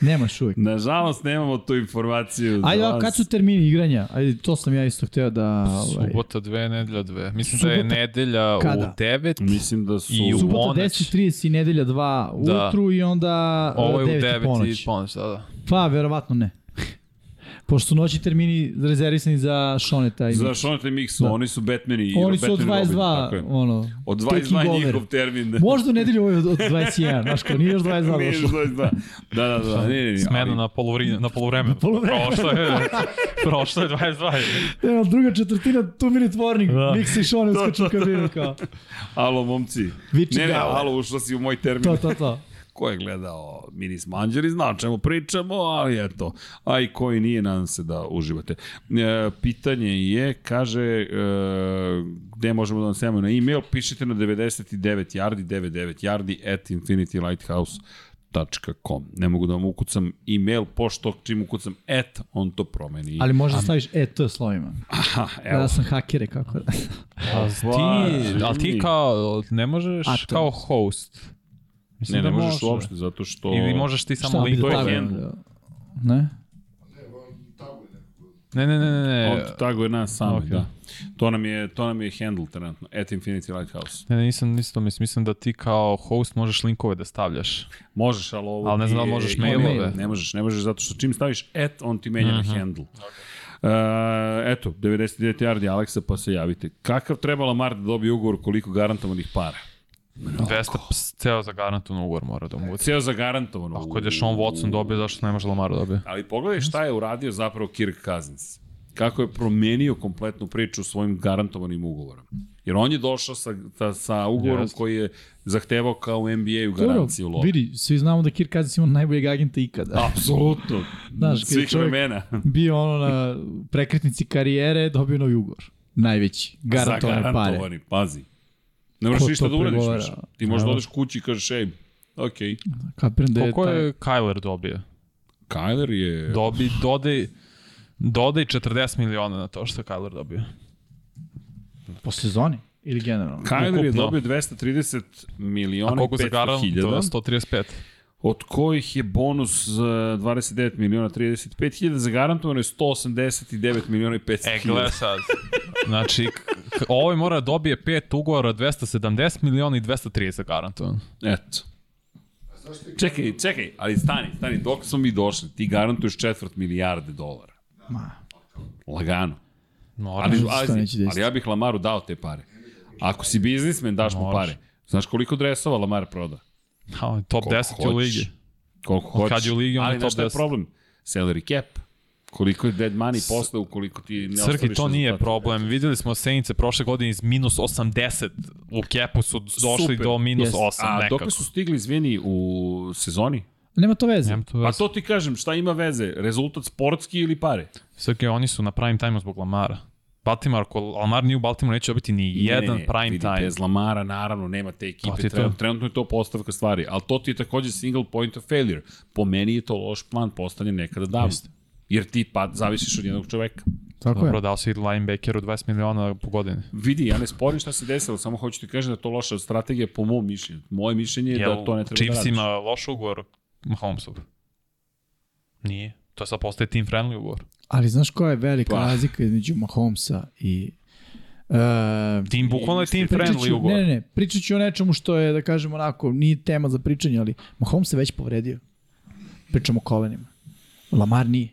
Nema još uvek. Nažalost, nemamo tu informaciju. za Ajde, vas. kad su termini igranja? Ajde, to sam ja isto hteo da... Ovaj, Subota dve, nedelja dve. Mislim da je Subota- nedelja Kada? u 9. Mislim da su... I u Subota ponoć. 10.30 i nedelja 2 Da. ujutru i onda Ovo je u 9 9 ponoć. i ponoć, da, da. Pa, verovatno ne. Pošto su noći termini rezervisani za Šoneta i Za Mixa. Šonete Miksu, Da. oni su Batmani. i Oni su od Batman i Robin, 22, tako je. ono, Od taking 22 over. njihov termin. Možda u nedelju ovo je od, od 21, znaš kao, nije još 22 Nije još došlo. 22. Da, da, da. Ne, ne, ne. Smena ali- na polovremenu. Na polovremenu. polovremenu. Prošlo je, prošlo je 22. Evo, druga četvrtina, two minute warning, Da. Mixa i Šone uskoču u kabinu kao. Alo, momci. Viči Ne, ne, alo, ušla si u moj termin. To, to, to. Ko je gledao Minis Manđeri, zna o čemu pričamo, ali eto. A i koji nije, nadam se da uživate. E, pitanje je, kaže, e, gde možemo da vam stavimo na e-mail, pišite na 99 yardi, 99 yardi at infinitylighthouse.com. Ne mogu da vam ukucam e-mail, pošto čim ukucam at, on to promeni. Ali možda staviš e, to slovima. Aha, evo. Ja sam hakere, kako da. A ti, a ti kao, ne možeš kao host. Mislim Ne, ne da možeš može. uopšte, zato što... Ili možeš ti samo da linkove. je handle. Ne? Ne. Ne, ne, ne, ne, ne. On taguje nas sami, Ok. da. To nam je, to nam je handle trenutno, at Infinity Lighthouse. Ne, ne, nisam, nisam to mislim. Mislim da ti kao host možeš linkove da stavljaš. Možeš, ali ovo... Ali ne znam da možeš mailove. Ne možeš, ne možeš, zato što čim staviš at, on ti menja Mhm. na handle. Okay. Uh, eto, 99 yardi Aleksa, pa se javite. Kakav treba Lamar da dobije ugovor, koliko garantovanih para? 200 ceo za garantovan ugovor mora da mu bude. Ceo za garantovano. Ako je Sean Watson dobije, zašto ne može Lamar da dobije? Ali pogledaj šta je uradio zapravo Kirk Cousins. Kako je promenio kompletnu priču svojim garantovanim ugovorom. Jer on je došao sa, sa, sa ugovorom Jeste. koji je zahtevao kao u NBA-u Dobro, garanciju lova. vidi, svi znamo da Kirk Cousins ima najboljeg agenta ikada. Apsolutno. Znaš, Svih čovjek- vremena. Bio ono na prekretnici karijere, dobio novi ugovor. Najveći. Garantovane pare. Zagarantovani, pazi. Ne moraš ništa to da uradiš više. Ti možeš da odeš kući i kažeš, ej, okej. Kapiram da je Koliko taj... je Kyler dobio? Kyler je... Dobi, dodaj, dodaj 40 miliona na to što je Kyler dobio. Po sezoni? Ili generalno? Kyler je dobio 230 A miliona i koliko za 500 garan? hiljada, 135. od kojih je bonus za 29 miliona 35 hiljada, zagarantovano je 189 miliona i 500 E, hiljada. gle sad. Znači, ovaj mora da dobije pet ugovora 270 miliona i 230 garantovan. Eto. Čekaj, čekaj, ali stani, stani, dok smo mi došli, ti garantuješ četvrt milijarde dolara. Ma, Lagano. Mora. Ali, ali, ali ja bih Lamaru dao te pare. Ako si biznismen, daš mu Moraš. pare. Znaš koliko dresova Lamar proda? Ha, top Koliko 10 u hoćeš. ligi. Koliko Od hoćeš. kad je u ligi, on je Ali znaš top šta je 10. problem? Salary cap. Koliko je dead money posle ukoliko ti ne ostariš to nije rezultate. problem. Videli smo Senice prošle godine iz minus 80 u kepu su došli Super. do minus Jeste. 8 A nekako. dok su stigli, izvini, u sezoni? nema to veze. Nema to Pa veze. to ti kažem, šta ima veze? Rezultat sportski ili pare? Srke, oni su na prime time zbog Lamara. Baltimore, ako Lamar nije u Baltimore, neće dobiti ni jedan prime vidi, time. Bez Lamara, naravno, nema te ekipe. je to. Trenutno, trenutno je to postavka stvari, ali to ti je takođe single point of failure. Po meni je to loš plan postavljen nekada davno. Jeste. Jer ti pa zavisiš od jednog čoveka. Tako Dobro, je. dao si linebackeru 20 miliona po godini. Vidi, ja ne sporim šta se desilo, samo hoću ti kažem da je to loša strategija po mom mišljenju. Moje mišljenje je da to ne treba Chiefs da radiš. ima loš ugovor Mahomesov? Nije. To sad postaje team friendly ugovor. Ali znaš koja je velika Pa. razlika između Mahomesa i... Uh, Team, bukvalno je team pričat friendly ću, ugovor. ne, ne, ne, pričat ću o nečemu što je, da kažem onako, nije tema za pričanje, ali Mahomes se već povredio. Pričamo o kolenima. Lamar nije.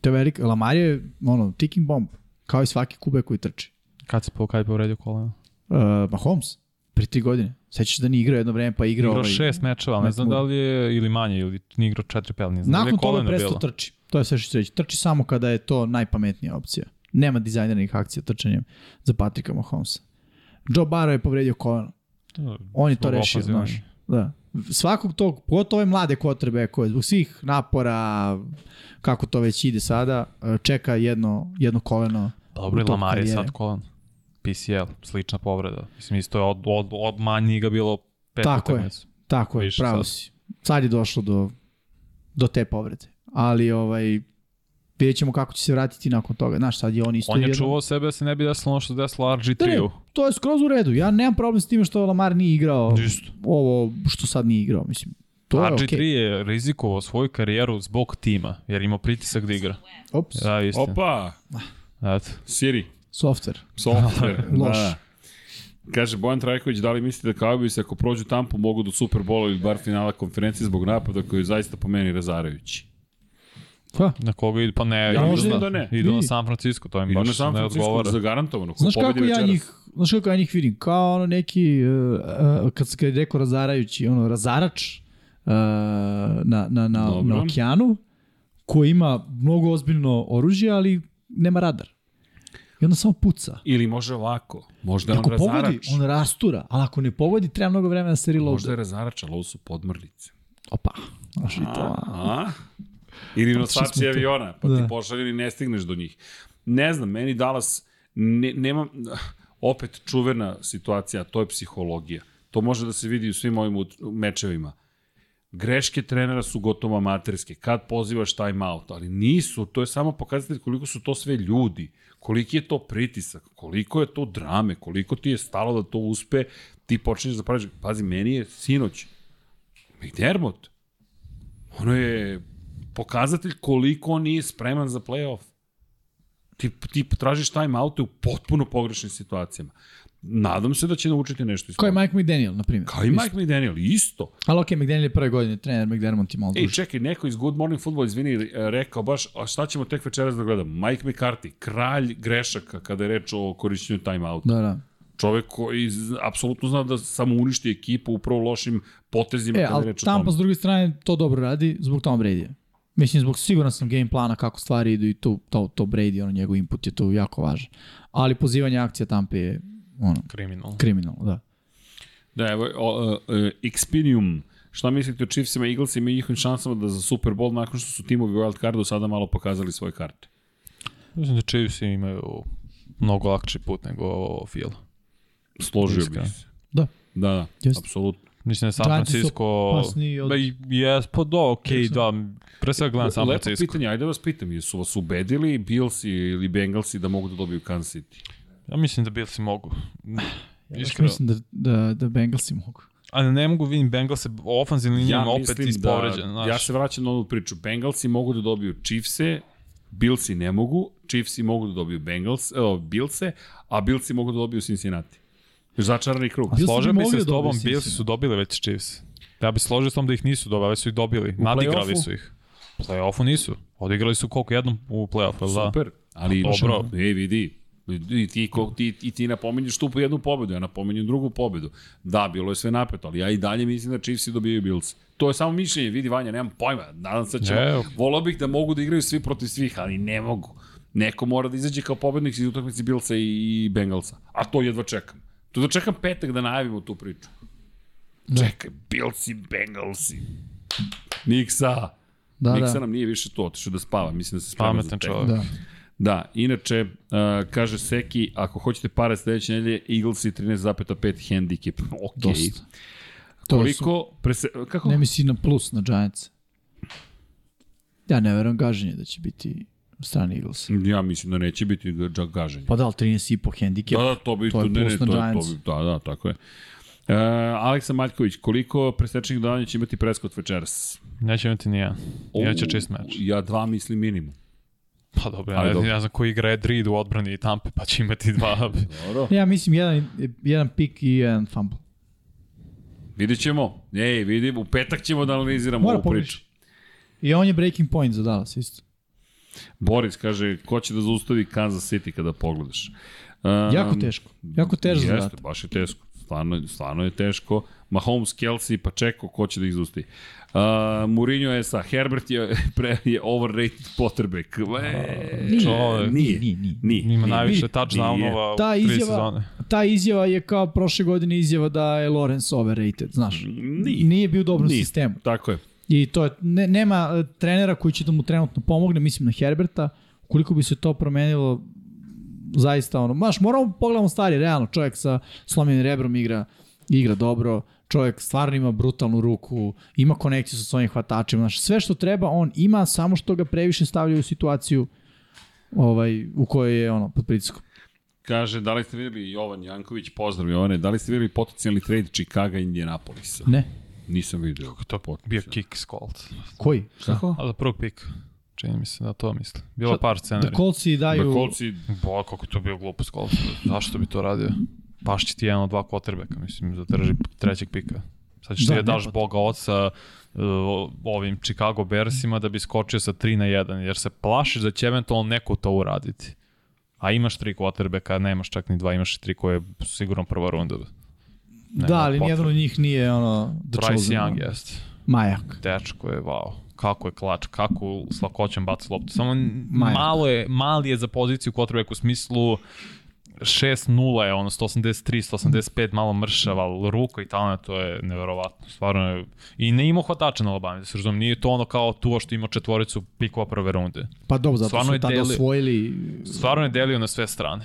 To je velika, Lamar je, ono, ticking bomb, kao i svaki kube koji trči. Kad se po, kad je povredio kolena? Uh, Mahomes, pre tri godine. Sećaš da nije igrao jedno vreme, pa igrao... Igrao ovaj, šest mečeva, ali ne znam da li je ili manje, ili nije igrao četiri pel, ne znam Nakon da li je toga koleno bilo. trči. To je sve što reći. Trči samo kada je to najpametnija opcija. Nema dizajnernih akcija trčanjem za Patrika Mahomesa. Joe Barrow je povredio koleno. On je to rešio, znaš. Da. Svakog tog, pogotovo ove mlade kotrbe koje zbog svih napora, kako to već ide sada, čeka jedno, jedno koleno Dobro, Lamar je sad kolen. PCL, slična povreda. Mislim, isto je od, od, od manji ga bilo pet Tako je. Tako je, Više pravo sad. si. Sad je došlo do, do te povrede. Ali ovaj, vidjet ćemo kako će se vratiti nakon toga. Znaš, sad je on isto On je jedno- čuvao sebe da se ne bi desilo ono što se desilo Da, ne, RG3-u. to je skroz u redu. Ja nemam problem s tim što Lamar nije igrao Isto. ovo što sad nije igrao. Mislim, to je RG3 okej. je rizikovao svoju karijeru zbog tima, jer ima pritisak da igra. Ops, Da, istina. Opa, Eto. Siri, software. software. Loš. da. Kaže Bojan Trajković, da li mislite da Cowboys ako prođu Tampu mogu do Superbola ili bar finala konferencije zbog napada koji je zaista po meni razarajući? Pa, Na koga idu? Pa ne, Ja idu, na, da ne. idu na. San Francisco, to im Idu na baš San ne Francisco odgovara. zagarantovano. znaš kako ja večeras. njih, znaš kako ja njih vidim? Kao ono neki, uh, uh, kad se rekao razarajući, ono razarač uh, na, na, na, Dobro. na okeanu, koji ima mnogo ozbiljno oružje, ali nema radar. I onda samo puca. Ili može ovako. Možda je on Ako pogodi, razarač. on rastura, ali ako ne pogodi, treba mnogo vremena da se reload. Možda je razarač, ali ovo su podmornice. Opa, znaš i to. A? Ili nosači smo tu. aviona, pa Da. ti pošalju i ne stigneš do njih. Ne znam, meni Dallas, ne, nema, opet čuvena situacija, to je psihologija. To može da se vidi u svim ovim mečevima. Greške trenera su gotovo amaterske. Kad pozivaš time out, ali nisu, to je samo pokazatelj koliko su to sve ljudi, koliki je to pritisak, koliko je to drame, koliko ti je stalo da to uspe, ti počneš da praviš, pazi, meni je sinoć, McDermott, ono je pokazatelj koliko on nije spreman za playoff. Ti, ti tražiš time oute u potpuno pogrešnim situacijama. Nadam se da će naučiti nešto iz Ko je toga. Mike McDaniel, na primjer? Kao i Mike McDaniel, isto. Ali okej, okay, McDaniel je prve godine trener, McDermott je malo Ej, duže. čekaj, neko iz Good Morning Football, izvini, e, rekao baš, a šta ćemo tek večeras da gledamo? Mike McCarthy, kralj grešaka kada je reč o korišćenju time-outa. Da, da. Čovek koji apsolutno zna da samo uništi ekipu upravo lošim potezima E, kada je reč o Tampa tome. s druge strane to dobro radi zbog Tom Brady. Mislim, zbog siguran sam game plana kako stvari idu i tu, to, to Brady, ono, njegov input je tu jako važan. Ali pozivanje akcija Tampa je ono, Kriminal. kriminalno, da. Da, evo, o, uh, uh, Expinium, šta mislite o Chiefsima, Eaglesima i njihovim šansama da za Super Bowl, nakon što su timovi wild cardu sada malo pokazali svoje karte? Mislim da Chiefs imaju mnogo lakši put nego Phil. Složio bih se. Da. Da, da, Jeste. apsolutno. Mislim da je San Francisco... od- jes, pa da, okej, Jesam. da. Pre svega gledam San Lepo Francisco. pitanje, ajde da vas pitam, jesu vas ubedili Billsi ili Bengalsi da mogu da dobiju Kansas City? Ja mislim da Billsi mogu. Iskreno. mislim da, da, da Bengalsi mogu. Ali ne mogu vidim Bengals ofanzivni linija Ja ja, opet ispovređen. da, znaš. ja se vraćam na ovu priču. Bengalsi mogu da dobiju Chiefse, Billsi ne mogu, Chiefsi mogu da dobiju Bengals, evo, Billse, a Billsi mogu da dobiju Cincinnati. Začarani krug. Složio bi se s da tobom. Billsi su dobili već Chiefs. Ja bi složio s tom da ih nisu dobili, su ih dobili. Nadigrali play-offu? su ih. U play-offu nisu. Odigrali su koliko jednom u play-offu, da? Super, ali Dobro. ej vidi, i ti, ko, ti, i ti napominješ tu jednu pobedu, ja napominjem drugu pobedu. Da, bilo je sve napeto, ali ja i dalje mislim da Chiefsi dobijaju Bills. To je samo mišljenje, vidi Vanja, nemam pojma. Nadam se da ćemo, Ne. volao bih da mogu da igraju svi protiv svih, ali ne mogu. Neko mora da izađe kao pobednik iz utakmice Billsa i Bengalsa. A to jedva čekam. To da čekam petak da najavimo tu priču. Čekaj, Billsi, Bengalsi. Niksa. Da, Niksa da. nam nije više to, otišao da spava. Mislim da se sprema za Pametan čovjek. Da. Da, inače, uh, kaže Seki, ako hoćete pare sledeće nedelje, Eagles i 13,5 handicap. Ok. Dosta. To Koliko, prese, kako? Ne misli na plus na Giants. Ja ne verujem gaženje da će biti u strani Eagles. Ja mislim da neće biti ga- gaženje. Pa da, ali 13,5 handicap. Da, da, to bi, to je ne, ne, to, je- to Giants. bi, da, da, tako je. Uh, Aleksa Maljković, koliko presečnih dodanja će imati Prescott večeras? Neće imati nijedan. Imaće O, čist meč. Ja dva mislim minimum. Pa dobro, ja, dobro. ne, ne znam ko igra Ed Reed u odbrani i Tampe, pa će imati dva. Dobro. Ja mislim jedan, jedan pik i jedan fumble. Vidjet ćemo. Ej, vidim, u petak ćemo da analiziramo Mora ovu priču. I on je breaking point za Dallas isto. Boris kaže, ko će da zaustavi Kansas City kada pogledaš? Um, Jako teško. Jako Jeste, zadatak. baš je teško. Stvarno, stvarno je teško. Mahomes, Kelsey, pa čeko, ko će da ih zaustavi? Uh, Mourinho je sa, Herbert je, pre, je overrated quarterback. E, čovek. Nije, Nije, nije. nije. Ima nije. najviše Nije. touchdownova u Ta tri izjava- sezone. Ta izjava je kao prošle godine izjava da je Lawrence overrated, znaš. Nije. Nije bio u dobrom Nije. sistemu. Tako je. I to je, ne, nema e, trenera koji će da mu trenutno pomogne, mislim na Herberta. Ukoliko bi se to promenilo, zaista ono, maš, moramo pogledamo stvari, realno, čovjek sa slomljenim rebrom igra, igra dobro, čovjek stvarno ima brutalnu ruku, ima konekciju sa svojim hvatačima, znaš, sve što treba on ima, samo što ga previše stavljaju u situaciju ovaj, u kojoj je ono, pod pritiskom. Kaže, da li ste videli Jovan Janković, pozdrav Jovane, da li ste videli potencijalni trade Chicago i Indianapolisa? Ne, Nisam vidio. To je bio kick Colt. koji? Kako? A za prvog pika. Čini mi se da to misli. Bilo Šta- par Da scenarija. kolci daju... Da kolci, Bo, kako to bio glupost Colt. Zašto bi to radio? Baš će ti jedan od dva quarterbacka, mislim, zadrži trećeg pika. Sad ćeš Da, ti da ne daš boga oca uh, ovim Chicago Bearsima da bi skočio sa 3 na 1, jer se plašiš da će eventualno neko to uraditi. A imaš tri quarterbacka, nemaš čak ni dva, imaš tri koje su sigurno prva runda. Nema da, ali nijedan od njih nije ono... The Bryce Young one. jeste. Majak. Dečko je, wow, kako je klač, kako s lakoćem baci loptu. Samo Majak. malo je, mali je za poziciju quarterback u smislu 6-0 je ono 183, 185 malo mršav, ali ruka i talent to je neverovatno. Stvarno je, i ne ima hvatača na Alabama, da se razumem, nije to ono kao tu što ima četvoricu pikova prve runde. Pa dobro, zato Stvarno su tada delio- osvojili... Stvarno je delio na sve strane.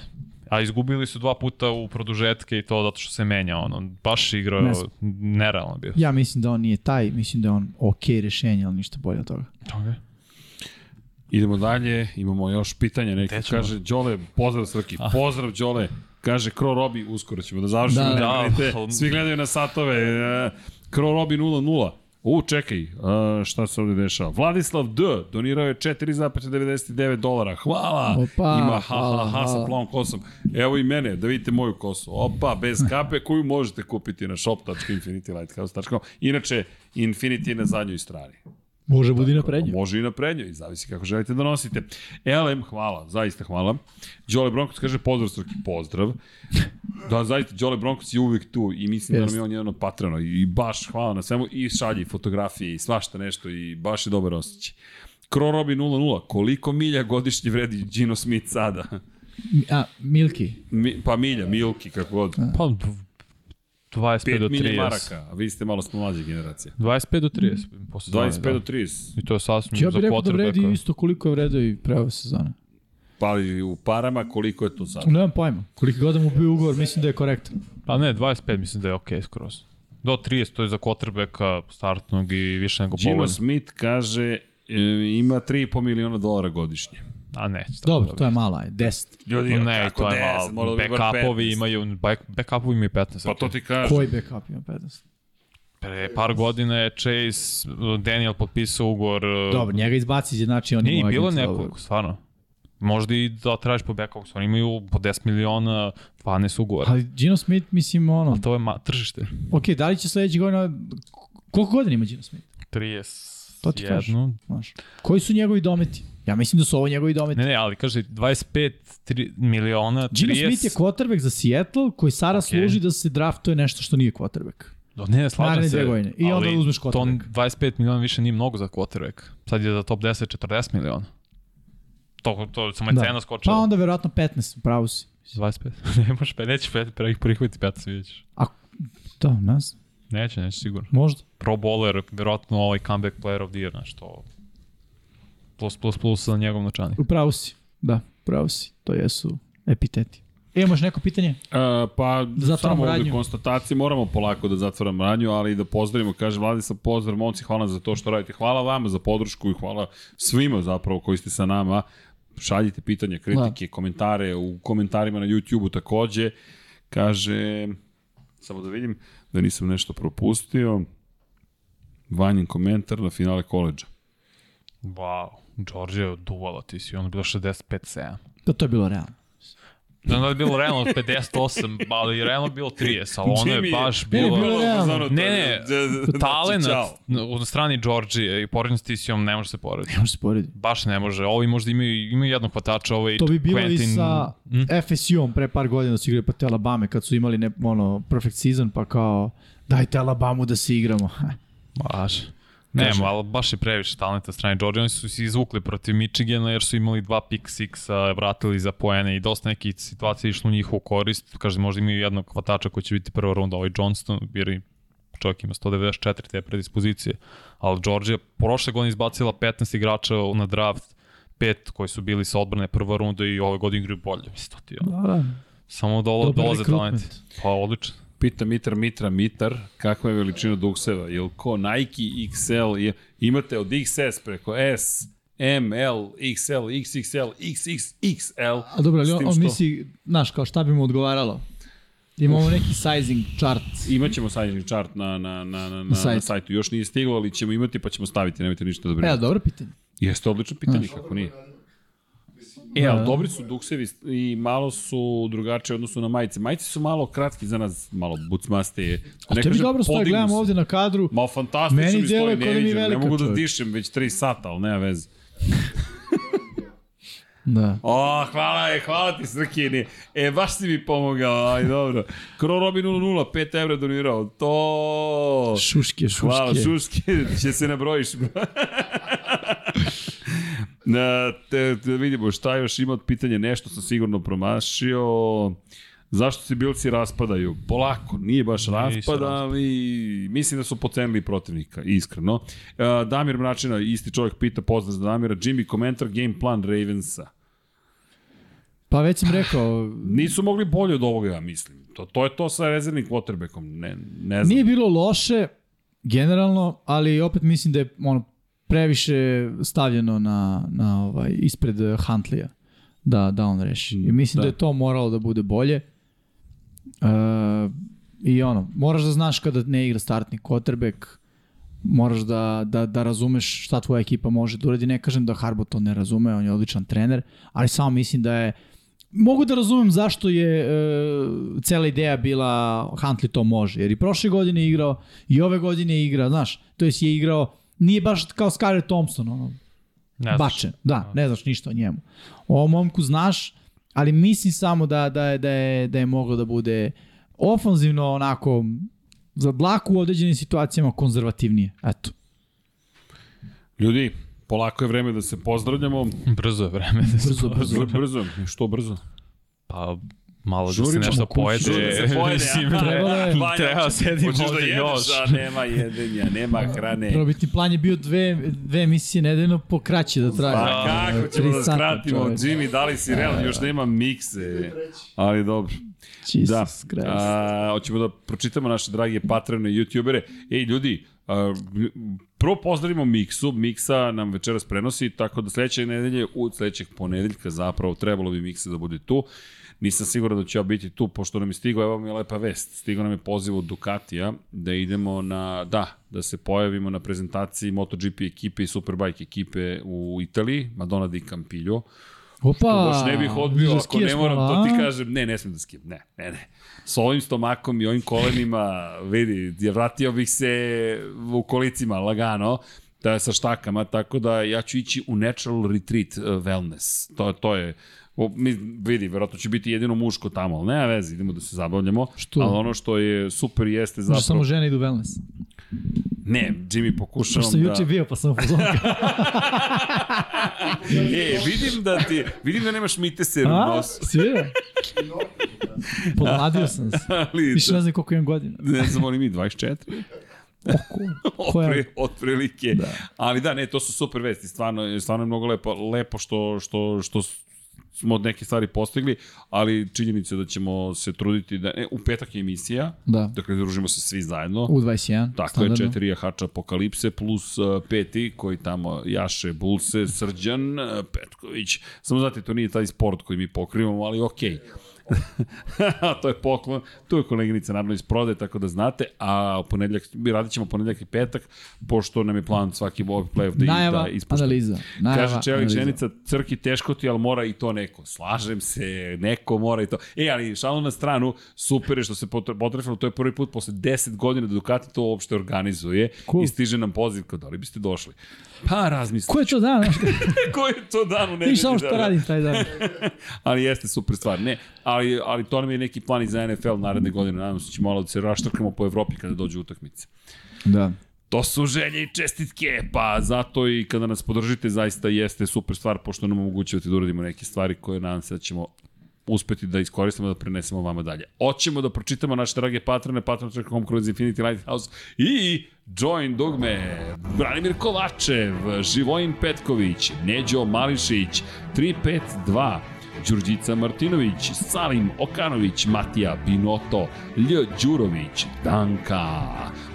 A izgubili su dva puta u produžetke i to zato što se menja ono. Baš igrao Ne znam. nerealno bio. Ja mislim da on nije taj, mislim da je on ok rešenje, ali ništa bolje od toga. Okay. Idemo dalje, imamo još pitanja. Ćemo? kaže, Đole, pozdrav Srki, pozdrav Đole. Kaže, Kro Robi, uskoro ćemo da završimo. Da, Da, da. Svi gledaju na satove. e, Kro Robi 0-0. U, čekaj, uh, šta se ovde dešava? Vladislav D. donirao je 4,99 dolara. Hvala. Opa, Ima ha, hvala, ha, ha sa plavom kosom. Evo i mene, da vidite moju kosu. Opa, bez kape koju možete kupiti na shop.infinitylighthouse.com. Inače, Infinity je na zadnjoj strani. Može budi na prednju. Može i na prednjoj, zavisi kako želite da nosite. LM, hvala, zaista hvala. Đole Bronkos kaže pozdrav Srki, pozdrav. Da, zaista, Đole Bronkos je uvijek tu i mislim da nam je on jedan od patrona i baš hvala na svemu i šalje i fotografije i svašta nešto i baš je dobar osjećaj. Kro Robi 00, koliko milja godišnje vredi Gino Smith sada? A, Milky. Mi, pa milja, milki, kako god. Pa 25 do 5 milja 30. maraka, a vi ste malo smo mlađe generacije. 25 do 30. po sezoni, 25 do da. 30. I to je sasvim Ja za bih rekao da vredi quarterbacka. isto koliko je vredio i pre ove sezone. Pa i u parama koliko je to sad? Nemam pojma. Koliko god da mu bio ugovor, mislim da je korektan. Pa ne, 25 mislim da je okej okay, skroz. Do 30, to je za quarterbacka startnog i više nego Gino povoljno. Smith kaže e, ima 3,5 miliona dolara godišnje. A ne, Dobro, to je malo, aj, 10. Ljudi, Ne, kako to je 10? Mora malo. da Backupovi 15. imaju, back, backupovi imaju 15. Pa to ti kažem. Koji backup ima 15? Pre par godina je Chase, Daniel potpisao ugovor. Dobro, njega izbaci, znači on Nije, ima i bilo nekog, stvarno. Možda i da tražiš po backupu, oni imaju po 10 miliona, 12 ugovora. Ali Gino Smith, mislim, ono, To je ma, tržište. ok, da li će sledeći godina, koliko godina ima Gino Smith? 30. To ti. Znaš, koji su njegovi dometi? Ja mislim da su ovo njegovi dometi. Ne, ne, ali kaže 25 tri, miliona, 30. Gino Smith je quarterback za Seattle koji sada Ok. služi da se draftuje nešto što nije quarterback. Do, ne, slažem Naredne se. godine. I onda uzmeš To quarterback. 25 miliona više nije mnogo za quarterback. Sad je za top 10 40 miliona. To, to samo je Da. cena Pa skočila. onda verovatno 15, pravo si. 25. ne možeš, pa neće prihvati 15, vidiš. Da, ne znam, Neće, neće sigurno. možda. Pro bowler, verovatno ovaj comeback player of the year, znaš, to plus, plus, plus za njegov načani. Upravo si, da, upravo si. To jesu epiteti. E, imaš neko pitanje? Uh, pa zatvoramo samo ovde radnju. konstatacije, moramo polako da zatvoramo radnju, ali i da pozdravimo, kaže Vladislav, pozdrav, momci, hvala za to što radite. Hvala vama za podršku i hvala svima zapravo koji ste sa nama. Šaljite pitanja, kritike, komentare u komentarima na YouTube-u takođe. Kaže, samo da vidim da nisam nešto propustio. Vanjen komentar na finale koleđa. Wow, Georgia je oduvala, ti si ono bilo 65-7. Pa to je bilo realno. Znam da je bilo realno 58, ali realno bilo 30, ali ono je baš bilo... bilo realno. Ne, ne, talent Ćao. u strani Georgije i poredno s TCO ne može se porediti. Ne može se porediti. Baš ne može. Ovi možda imaju, imaju jednog hvatača, ovaj To bi bilo Quentin... i sa Hm? FSU-om pre par godina da su igrali protiv Alabama kad su imali ne, ono, perfect season pa kao dajte Alabamu da se igramo. Baš. Ne, ali baš je previše talenta strane Georgia. Oni su se izvukli protiv Michigana jer su imali dva pick sixa, vratili za poene i dosta nekih situacija išlo u njihovu korist. Kaže, možda imaju jednog hvatača koji će biti prva runda, ovaj Johnston, jer čovjek ima 194 te predispozicije. Ali Georgia prošle godine izbacila 15 igrača na draft, pet koji su bili sa odbrane prva runda i ove godine igraju bolje. Mislim, to ti je. Da, da. Samo dolo, dolaze talenti. Pa odlično. Pita Mitar Mitra Mitar, kakva je veličina dukseva? Jel ko Nike XL, je, imate od XS preko S, M, L, XL, XXL, XXXL. A dobro, ali on, on što- misli, znaš, kao šta bi mu odgovaralo? Imamo neki sizing chart. Imaćemo sizing chart na, na, na, na, na, na, sajtu. Još nije stiglo, ali ćemo imati pa ćemo staviti, nemojte ništa da E, brinete. dobro pitanje. Jeste odlično pitanje, kako nije. E, Da, ali da. dobri su duksevi i malo su drugačije u odnosu na majice. Majice su malo kratki za nas, malo bucmaste. A to mi dobro podignu gledam ovde na kadru. Ma fantastično Meni mi da ne je vidim, ne mogu da čoveče. dišem već 3 sata, ali nema veze. Da. O, hvala, e, hvala ti Srkini. E, baš si mi pomogao, aj dobro. Kro Robi 00, 5 evra donirao. To... Šuške, šuške. Hvala, šuške, će se nabrojiš. Na, te, te vidimo šta još ima od pitanja, nešto sam sigurno promašio. Zašto se bilci raspadaju? Polako, nije baš raspad, ali mislim da su pocenili protivnika, iskreno. E, Damir Mračina, isti čovjek pita, pozdrav za Damira, Jimmy, komentar, game plan Ravensa. Pa već sam rekao, Nisu mogli bolje od ovoga, ja mislim. To, to je to sa rezervnim quarterbackom, ne, ne znam. nije bilo loše, generalno, ali opet mislim da je ono, previše stavljeno na, na ovaj, ispred Huntlija da, da on reši. I mislim da. Da. je to moralo da bude bolje. E, I ono, moraš da znaš kada ne igra startni quarterback, moraš da, da, da razumeš šta tvoja ekipa može da uradi. Ne kažem da Harbo to ne razume, on je odličan trener, ali samo mislim da je Mogu da razumem zašto je e, cela ideja bila Huntley to može, jer i prošle godine je igrao, i ove godine je igra, znaš, to jest je igrao, nije baš kao Skyler Thompson, ono, Ne znaš. bačen, da, ne znaš ništa o njemu. O momku znaš, ali mislim samo da, da, je, da, je, da je moglo da bude ofanzivno onako za dlaku u određenim situacijama konzervativnije. Eto. Ljudi, polako je vreme da se pozdravljamo. Brzo je vreme da se Brzo, brzo. Brzo, brzo. Što brzo? Pa malo da se nešto pojede. Žuri da se pojede, aha. Trebalo je. Vanja, Treba sedim hoćeš ovde da jedeš, još. A nema jedenja, nema hrane. Probitni plan je bio dve, dve emisije nedeljno po kraće da traje. Pa kako ćemo da skratimo? Jimmy, da li si real? Još nema mikse. Ali dobro. Jesus Da, Christ. a, hoćemo da pročitamo naše drage patrone i youtubere. Ej, ljudi, a, prvo pozdravimo Miksu, Miksa nam večeras prenosi, tako da sledeće nedelje, u sledećeg ponedeljka zapravo trebalo bi Miksa da bude tu. Nisam siguran da ću ja biti tu, pošto nam je stigao, evo mi je lepa vest, stigao nam je poziv od Ducatija da idemo na, da, da se pojavimo na prezentaciji MotoGP ekipe i Superbike ekipe u Italiji, Madonna di Campiglio. Opa, Baš ne bih odbio da ako ne moram, to ti kažem, ne, ne smem da skijem, ne, ne, ne. S ovim stomakom i ovim kolenima, vidi, vratio bih se u kolicima lagano, da sa štakama, tako da ja ću ići u natural retreat uh, wellness. To, to je, o, mi, vidi, verovatno će biti jedino muško tamo, ali nema veze, idemo da se zabavljamo. Što? Ali ono što je super jeste zapravo... samo žene idu u wellness. Ne, Jimmy, pokušavam sam da... juče bio, pa sam u fazonu. E, vidim da ti, vidim da nemaš miteser u A, nosu. si vidio? Podmladio sam se. Više ne znam koliko imam godina. ne znam, oni mi 24. Koja- otprilike. Da. Ali da, ne, to su super vesti, stvarno, stvarno je mnogo lepo, lepo što, što, što smo od neke stvari postigli, ali činjenica je da ćemo se truditi da, ne, u petak je emisija, Da. dakle družimo se svi zajedno. U 21. Tako standardno. je, četiri jahača Apokalipse plus uh, peti koji tamo jaše Bulse, Srđan, uh, Petković. Samo znate, to nije taj sport koji mi pokrivamo, ali okej. Okay. to je poklon, tu je koleginica naravno iz prode, tako da znate, a ponedljak, mi radit ćemo ponedljak i petak, pošto nam je plan svaki ovog play-off da, Najava, da ispušta. analiza. Najava, Kaže Čelik ženica, crki teško ti, ali mora i to neko. Slažem se, neko mora i to. E, ali šalu na stranu, super je što se potre- potrefilo, to je prvi put posle 10 godina da Ducati to uopšte organizuje Cool. i stiže nam poziv kao da li biste došli. Pa razmislite. Ko je to dan? Ko je to dan u nedelji? Viš samo što da- radim taj dan. ali jeste super stvar. Ne, ali, ali to nam je neki plan i za NFL naredne godine. Nadam se da ćemo malo da se raštrkamo po Evropi kada dođu utakmice. Da. To su želje i čestitke, pa zato i kada nas podržite zaista jeste super stvar, pošto nam omogućavate da uradimo neke stvari koje nadam se da ćemo uspeti da iskoristimo da prenesemo vama dalje. Hoćemo da pročitamo naše drage patrone, patron.com kroz Infinity Lighthouse i Join Dugme, Branimir Kovačev, Živojin Petković, Neđo Mališić, 352, Đurđica Martinović, Salim Okanović, Matija Binoto, Lj. Đurović, Danka,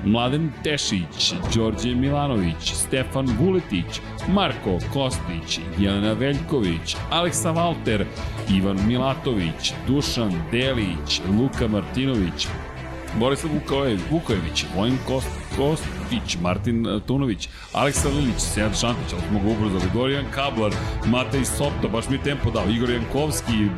Mladen Tešić, Đorđe Milanović, Stefan Vuletić, Marko Kostić, Jelena Veljković, Aleksa Valter, Ivan Milatović, Dušan Delić, Luka Martinović, Borislav Vukojević, Vojin Kost, Kostić, Martin eh, Tunović, Aleksa Lilić, Sejad Šantić, ali smo ga ubrzali, Dorijan Kablar, Matej Sopta, baš mi je tempo dao, Igor Jankovski,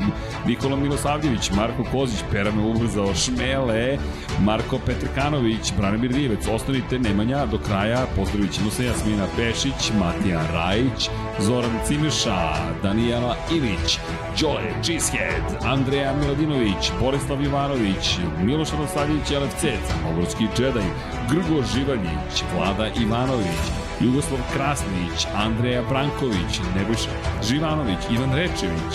Nikola Milosavljević, Marko Kozić, Pera me ubrzao, Šmele, Marko Petrkanović, Branimir Rivec, ostanite Nemanja do kraja, pozdravit ćemo se Jasmina Pešić, Matija Rajić, Zoran Cimeša, Danijela Ilić, Đole Cheesehead, Andreja Miladinović, Borislav Ivanović, Miloš Radosavljević, LFC, Crnogorski Džedaj, Grgo Živaljić, Vlada Ivanović, Jugoslav Krasnić, Andreja Branković, Nebojša Živanović, Ivan Rečević,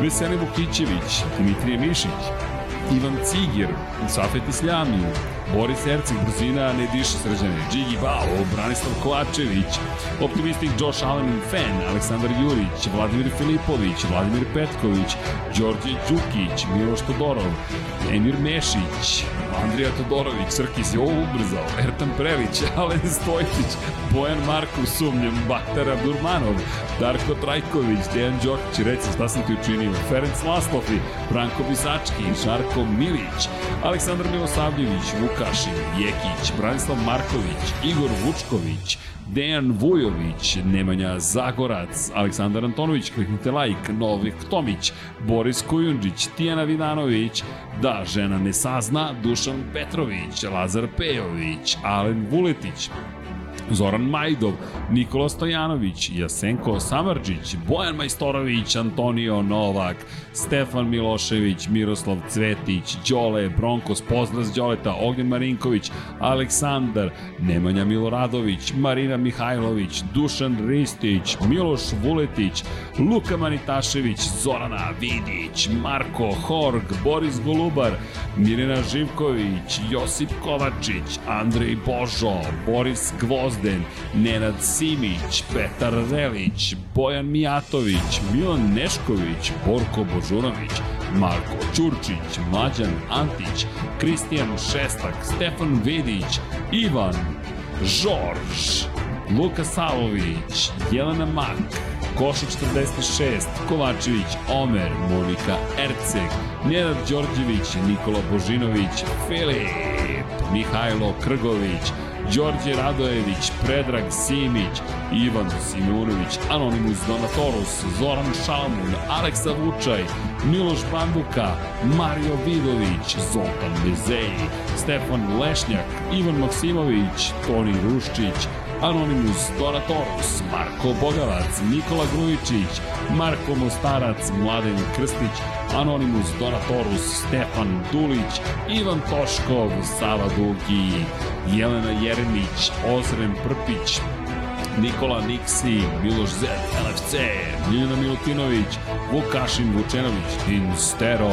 Veselin Vukićević, Dimitrije Mišić, Ivan Cigir, Safet Isljami, Boris Ercik, Brzina, ne diše srđane, Džigi Bao, Branislav Kovačević, Optimistik Josh Allen Fan, Aleksandar Jurić, Vladimir Filipović, Vladimir Petković, Đorđe Đukić, Miloš Todorov, Emir Mešić, Andrija Todorović, Srkis je ovo ubrzao, Ertan Prelić, Alen Stojčić, Bojan Markov sumnjem, Baktar Abdurmanov, Darko Trajković, Dejan Đokić, reci šta sam ti učinio, Ferenc Laslofi, Branko Bisački, Žarko Milić, Aleksandar Milosavljević, Vukašin, Jekić, Branislav Marković, Igor Vučković, Dejan Vujović, Nemanja Zagorac, Aleksandar Antonović, kliknite like, Novik Tomić, Boris Kujundžić, Tijana Vidanović, Da, žena ne sazna, Dušan Petrović, Lazar Pejović, Alen Vuletić, Zoran Majdov, Nikola Stojanović, Jasenko Samarđić, Bojan Majstorović, Antonio Novak, Stefan Milošević, Miroslav Cvetić, Đole, Bronkos, pozdrav Đoleta, Ognjen Marinković, Aleksandar, Nemanja Miloradović, Marina Mihajlović, Dušan Ristić, Miloš Vuletić, Luka Manitašević, Zorana Vidić, Marko Horg, Boris Golubar, Mirina Živković, Josip Kovačić, Andrej Božo, Boris Gvozd, Gvozden, Nenad Simić, Petar Relić, Bojan Mijatović, Milan Nešković, Borko Božunović, Marko Ćurčić, Mlađan Antić, Kristijan Šestak, Stefan Vidić, Ivan, Žorž, Luka Savović, Jelena Mak, Koša 46, Kovačević, Omer, Monika Erceg, Nenad Đorđević, Nikola Božinović, Filip, Mihajlo Krgović, Đorđe Radojević, Predrag Simić, Ivan Simunović, Anonimus Donatorus, Zoran Šalmun, Aleksa Vučaj, Miloš Banduka, Mario Vidović, Zoltan Bezeji, Stefan Lešnjak, Ivan Maksimović, Toni Ruščić, Anonimus, Donatorus, Marko Bogavac, Nikola Grujičić, Marko Mostarac, Mladen Krstić, Anonimus, Donatorus, Stefan Dulić, Ivan Toškov, Sava Dugi, Jelena Jeremić, Ozren Prpić, Nikola Niksi, Miloš Zed, LFC, Miljana Milutinović, Vukašin Vučenović, Instero,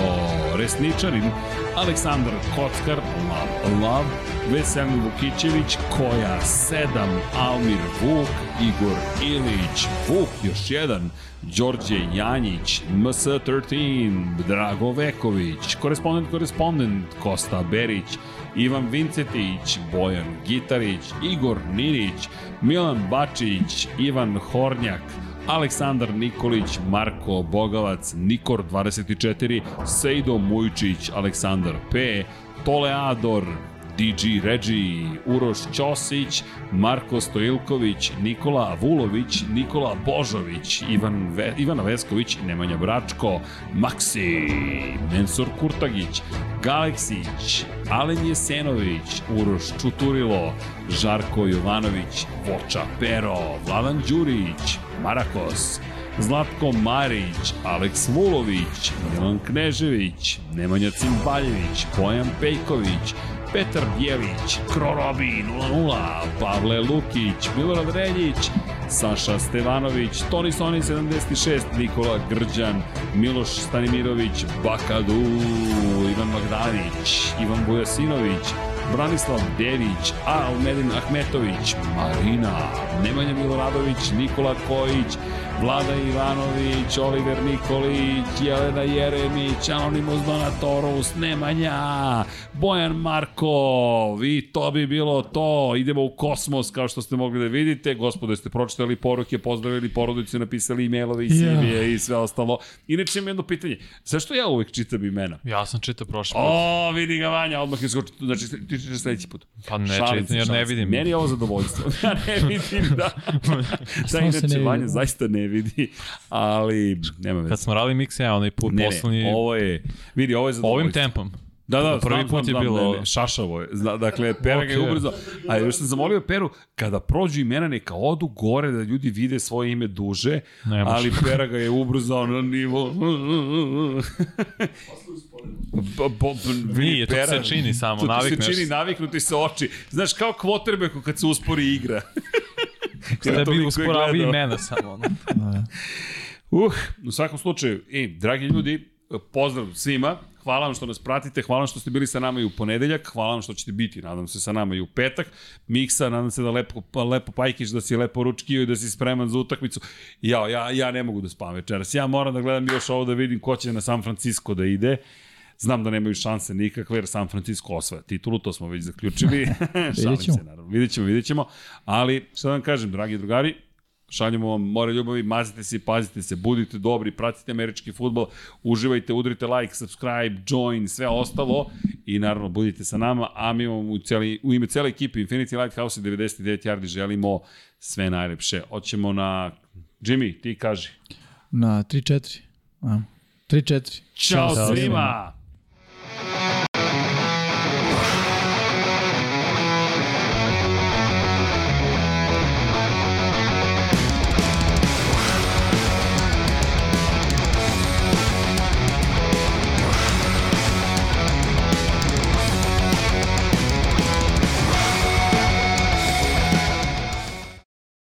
Resničarin, Aleksandar Kockar, Love, Love, Veselin Vukićević, Koja 7, Almir Vuk, Igor Ilić, Vuk još jedan, Đorđe Janjić, MS13, Drago Veković, korespondent, korespondent, Kosta Berić, Ivan Vincetić, Bojan Gitarić, Igor Ninić, Milan Bačić, Ivan Hornjak, Aleksandar Nikolić, Marko Bogavac, Nikor 24, Sejdo Mujčić, Aleksandar P, Toleador, DG Regi, Uroš Ćosić, Marko Stojilković, Nikola Vulović, Nikola Božović, Ivan Ve, Ivana Vesković, Nemanja Bračko, Maksi, Mensur Kurtagić, Galeksić, Alen Jesenović, Uroš Čuturilo, Žarko Jovanović, Voča Pero, Vladan Đurić, Marakos, Zlatko Marić, Aleks Vulović, Milan Knežević, Nemanja Cimbaljević, Bojan Pejković, Petar Bjelić, Krorobi 00, Pavle Lukić, Milorad Reljić, Saša Stevanović, Toni Soni 76, Nikola Grđan, Miloš Stanimirović, Bakadu, Ivan Magdanić, Ivan Bujasinović, Branislav Dević, Almedin Ahmetović, Marina, Nemanja Miloradović, Nikola Kojić, Vlada Ivanović, Oliver Nikolić, Jelena Jeremić, Anonimus Donatorus, Nemanja, Bojan Markov i to bi bilo to. Idemo u kosmos kao što ste mogli da vidite. Gospode, ste pročitali poruke, pozdravili porodicu, napisali e-mailove i CV-e i sve ostalo. Inače imam jedno pitanje. Zašto ja uvek čitam imena? Ja sam čitao prošli put. O, vidi ga Vanja, odmah je skočio. Znači, ti čitaš sledeći put. Pa ne Šalim jer ne vidim. Meni je ovo zadovoljstvo. ja ne vidim da. da inače. Vanja zaista ne vidi, ali nema veze. Kad smo radili mix, ja onaj put Ne, poslednji, ne, ovo je, vidi, ovo je zadovoljstvo. ovim tempom. Da, da, Prvi znam, put znam, je bilo- Ne, ne, šašavo je. Zna, dakle, Pera ga je ubrzo. A još sam zamolio Peru, kada prođu imena, neka odu gore da ljudi vide svoje ime duže, Ne može. ali Pera ga je ubrzao na nivo... Bo, bo, vidi, Nije, to se čini samo, to navikneš se čini, naviknuti se oči. Znaš, kao quarterbacku kad se uspori igra. Da bi gledao. imena samo. Ono. Uh, u svakom slučaju, e, dragi ljudi, pozdrav svima, hvala vam što nas pratite, hvala vam što ste bili sa nama i u ponedeljak, hvala vam što ćete biti, nadam se, sa nama i u petak. Miksa, nadam se da lepo, pa, lepo pajkiš, da si lepo ručkio i da si spreman za utakmicu. Ja, ja, ja ne mogu da spavam večeras. Ja moram da gledam još ovo da vidim ko će na San Francisco da ide. Znam da nemaju šanse nikakve, jer San Francisco osvaja titulu, to smo već zaključili. Šalim ćemo. se, naravno. Vidjet ćemo, vidjet ćemo. Ali, šta da vam kažem, dragi drugari, šaljemo vam more ljubavi, mazite se pazite se, budite dobri, pratite američki futbol, uživajte, udrite like, subscribe, join, sve ostalo i naravno budite sa nama, a mi vam u, celi, u ime cele ekipe Infinity Lighthouse i 99 Yardi želimo sve najlepše. Hoćemo na... Jimmy, ti kaži. Na 3-4. A, 3-4. Ćao Ćao svima!